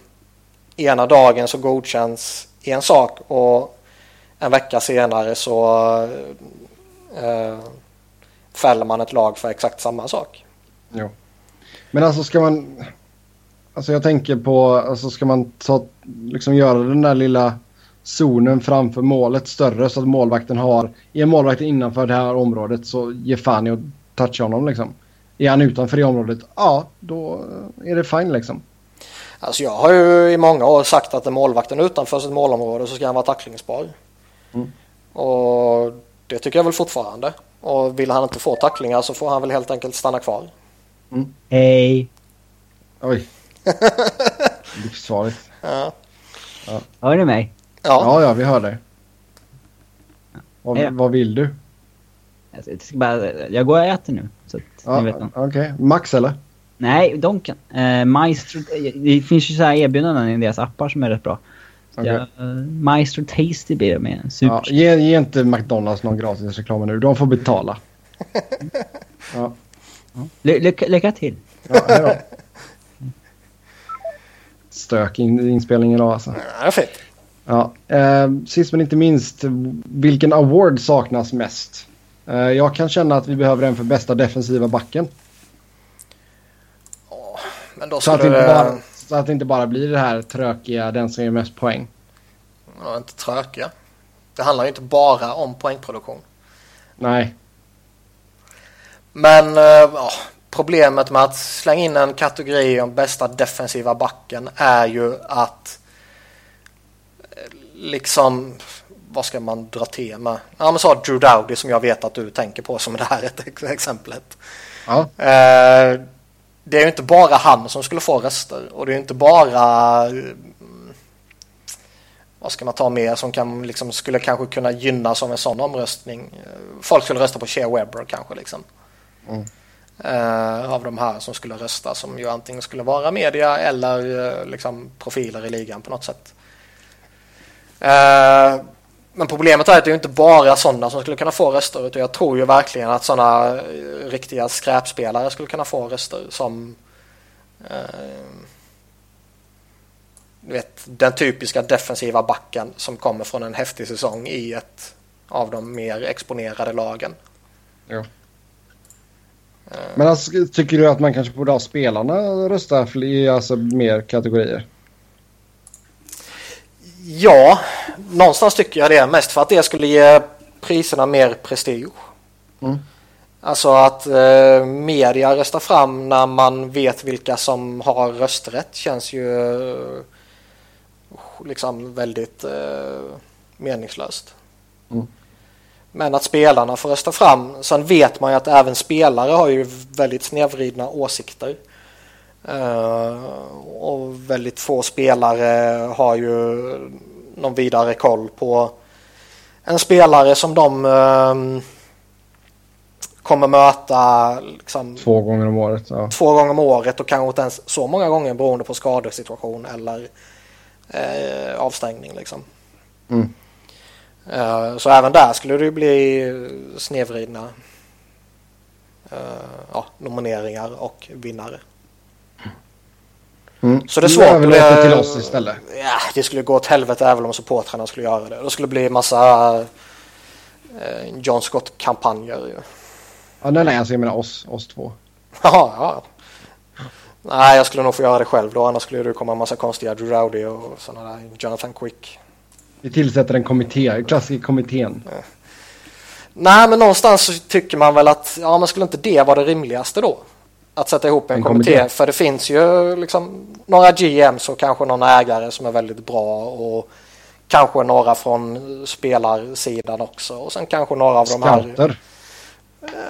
ena dagen så godkänns en sak och en vecka senare så eh, fäller man ett lag för exakt samma sak. Jo. Men alltså ska man... Alltså jag tänker på, alltså ska man ta, liksom göra den där lilla zonen framför målet större så att målvakten har, är målvakten innanför det här området så ge fan i att toucha honom liksom. Är han utanför det området, ja då är det fine liksom. Alltså jag har ju i många år sagt att är målvakten utanför sitt målområde så ska han vara tacklingsbar. Mm. Och det tycker jag väl fortfarande. Och vill han inte få tacklingar så får han väl helt enkelt stanna kvar. Hej! Oj. Livsfarligt. Ja, Hör ni mig? ja. Ja, ja, vi hör dig. Vad, Ja. vad vill du? Jag, ska bara, jag går och äter nu. Så att Ja, ni vet. om. Okej, Max eller? Nej, Donken. Eh, Maestro, det finns ju så här erbjudanden i deras appar som är rätt bra. Eh, Maestro Tasty blir det med. Super. Ja, ge, ge inte McDonalds någon gratis reklam nu. De får betala. Ja, Ly lycka, lycka till. ja. Stök in, inspelningen idag alltså. ja fint. Ja, eh, sist men inte minst, vilken award saknas mest? Eh, jag kan känna att vi behöver en för bästa defensiva backen. Men då Så att, det inte bara, så att det inte bara blir det här trökiga, den som ger mest poäng. Ja, inte tröka. Det handlar ju inte bara om poängproduktion. Nej, Men eh, ja, problemet med att slänga in en kategori om bästa defensiva backen är ju att eh, liksom vad ska man dra till med? Ja men så Drew Dowdy som jag vet att du tänker på som det här exemplet. ja, Eh, det är ju inte bara han som skulle få röster och det är inte bara eh, vad ska man ta med som kan, liksom, skulle kanske kunna gynnas av en sån omröstning. Folk skulle rösta på Shea Webber kanske liksom. Mm. Eh, av de här som skulle rösta som ju antingen skulle vara media eller eh, liksom profiler i ligan på något sätt. Eh, men problemet är att det är inte bara sådana som skulle kunna få röster utan jag tror ju verkligen att sådana eh, riktiga skräpspelare skulle kunna få röster som eh, du vet, den typiska defensiva backen som kommer från en häftig säsong i ett av de mer exponerade lagen. Ja. Men alltså, tycker du att man kanske borde ha spelarna rösta i alltså, mer kategorier? Ja, någonstans tycker jag det. Mest för att det skulle ge priserna mer prestige. Mm. Alltså att eh, media röstar fram när man vet vilka som har rösträtt känns ju eh, liksom väldigt eh, meningslöst. Mm. Men att spelarna får rösta fram. Sen vet man ju att även spelare har ju väldigt snedvridna åsikter. Eh, och väldigt få spelare har ju någon vidare koll på en spelare som de eh, kommer möta liksom, Två gånger om året. Ja. två gånger om året och kanske inte ens så många gånger beroende på skadesituation eller eh, avstängning. Liksom. Mm. Eh, så även där skulle det ju bli snedvridna ja, nomineringar och vinnare. Mm. Så det är svårt. Överlåt det till oss istället. Ja, det skulle gå åt helvete även om supportrarna skulle göra det. Det skulle bli massa eh, John Scott-kampanjer ju. Ja, nej, nej, alltså jag menar oss, oss två. Ja, ja. Nej, jag skulle nog få göra det själv då. Annars skulle det komma en massa konstiga Drew Rowdy och sådana där Jonathan Quick. Vi tillsätter en kommitté, klassiska kommittén. Nej, men någonstans tycker man väl att ja, men skulle inte det vara det rimligaste då? Att sätta ihop en, En kommitté. kommitté. För det finns ju liksom några GMs och kanske någon ägare som är väldigt bra och kanske några från spelarsidan också och sen kanske några av de här Scouter.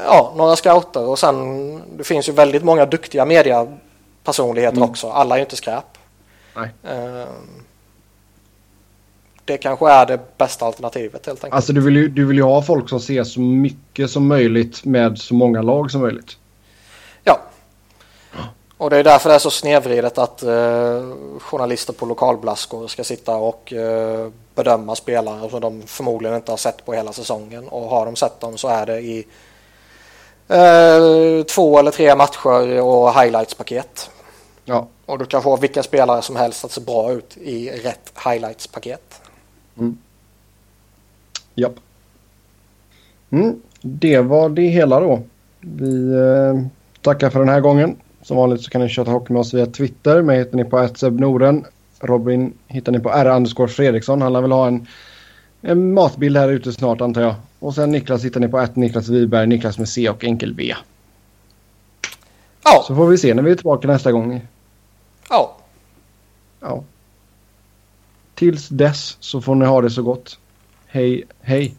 ja, några scouter och sen det finns ju väldigt många duktiga mediapersonligheter Mm. också. Alla är ju inte skräp. Nej. Ehm, Det kanske är det bästa alternativet helt enkelt. Alltså du vill, ju, du vill ju ha folk som ser så mycket som möjligt med så många lag som möjligt. Och det är därför det är så snedvridet att eh, journalister på lokalblaskor ska sitta och eh, bedöma spelare som de förmodligen inte har sett på hela säsongen. Och har de sett dem så är det i eh, två eller tre matcher och highlights-paket. Ja. Och du kan få vilken spelare som helst att se bra ut i rätt highlights-paket. Japp. Mm, det var det hela då. Vi eh, tackar för den här gången. Som vanligt så kan ni köta hockey med oss via Twitter. Mig hittar ni på @sebnoren. Robin hittar ni på r Fredriksson. Han lär väl ha en, en matbild här ute snart antar jag. Och sen Niklas hittar ni på Niklas Wiberg, Niklas med C och enkel V. Ja, Så får vi se när vi är tillbaka nästa gång. ja. Ja. Tills dess så får ni ha det så gott. Hej, hej.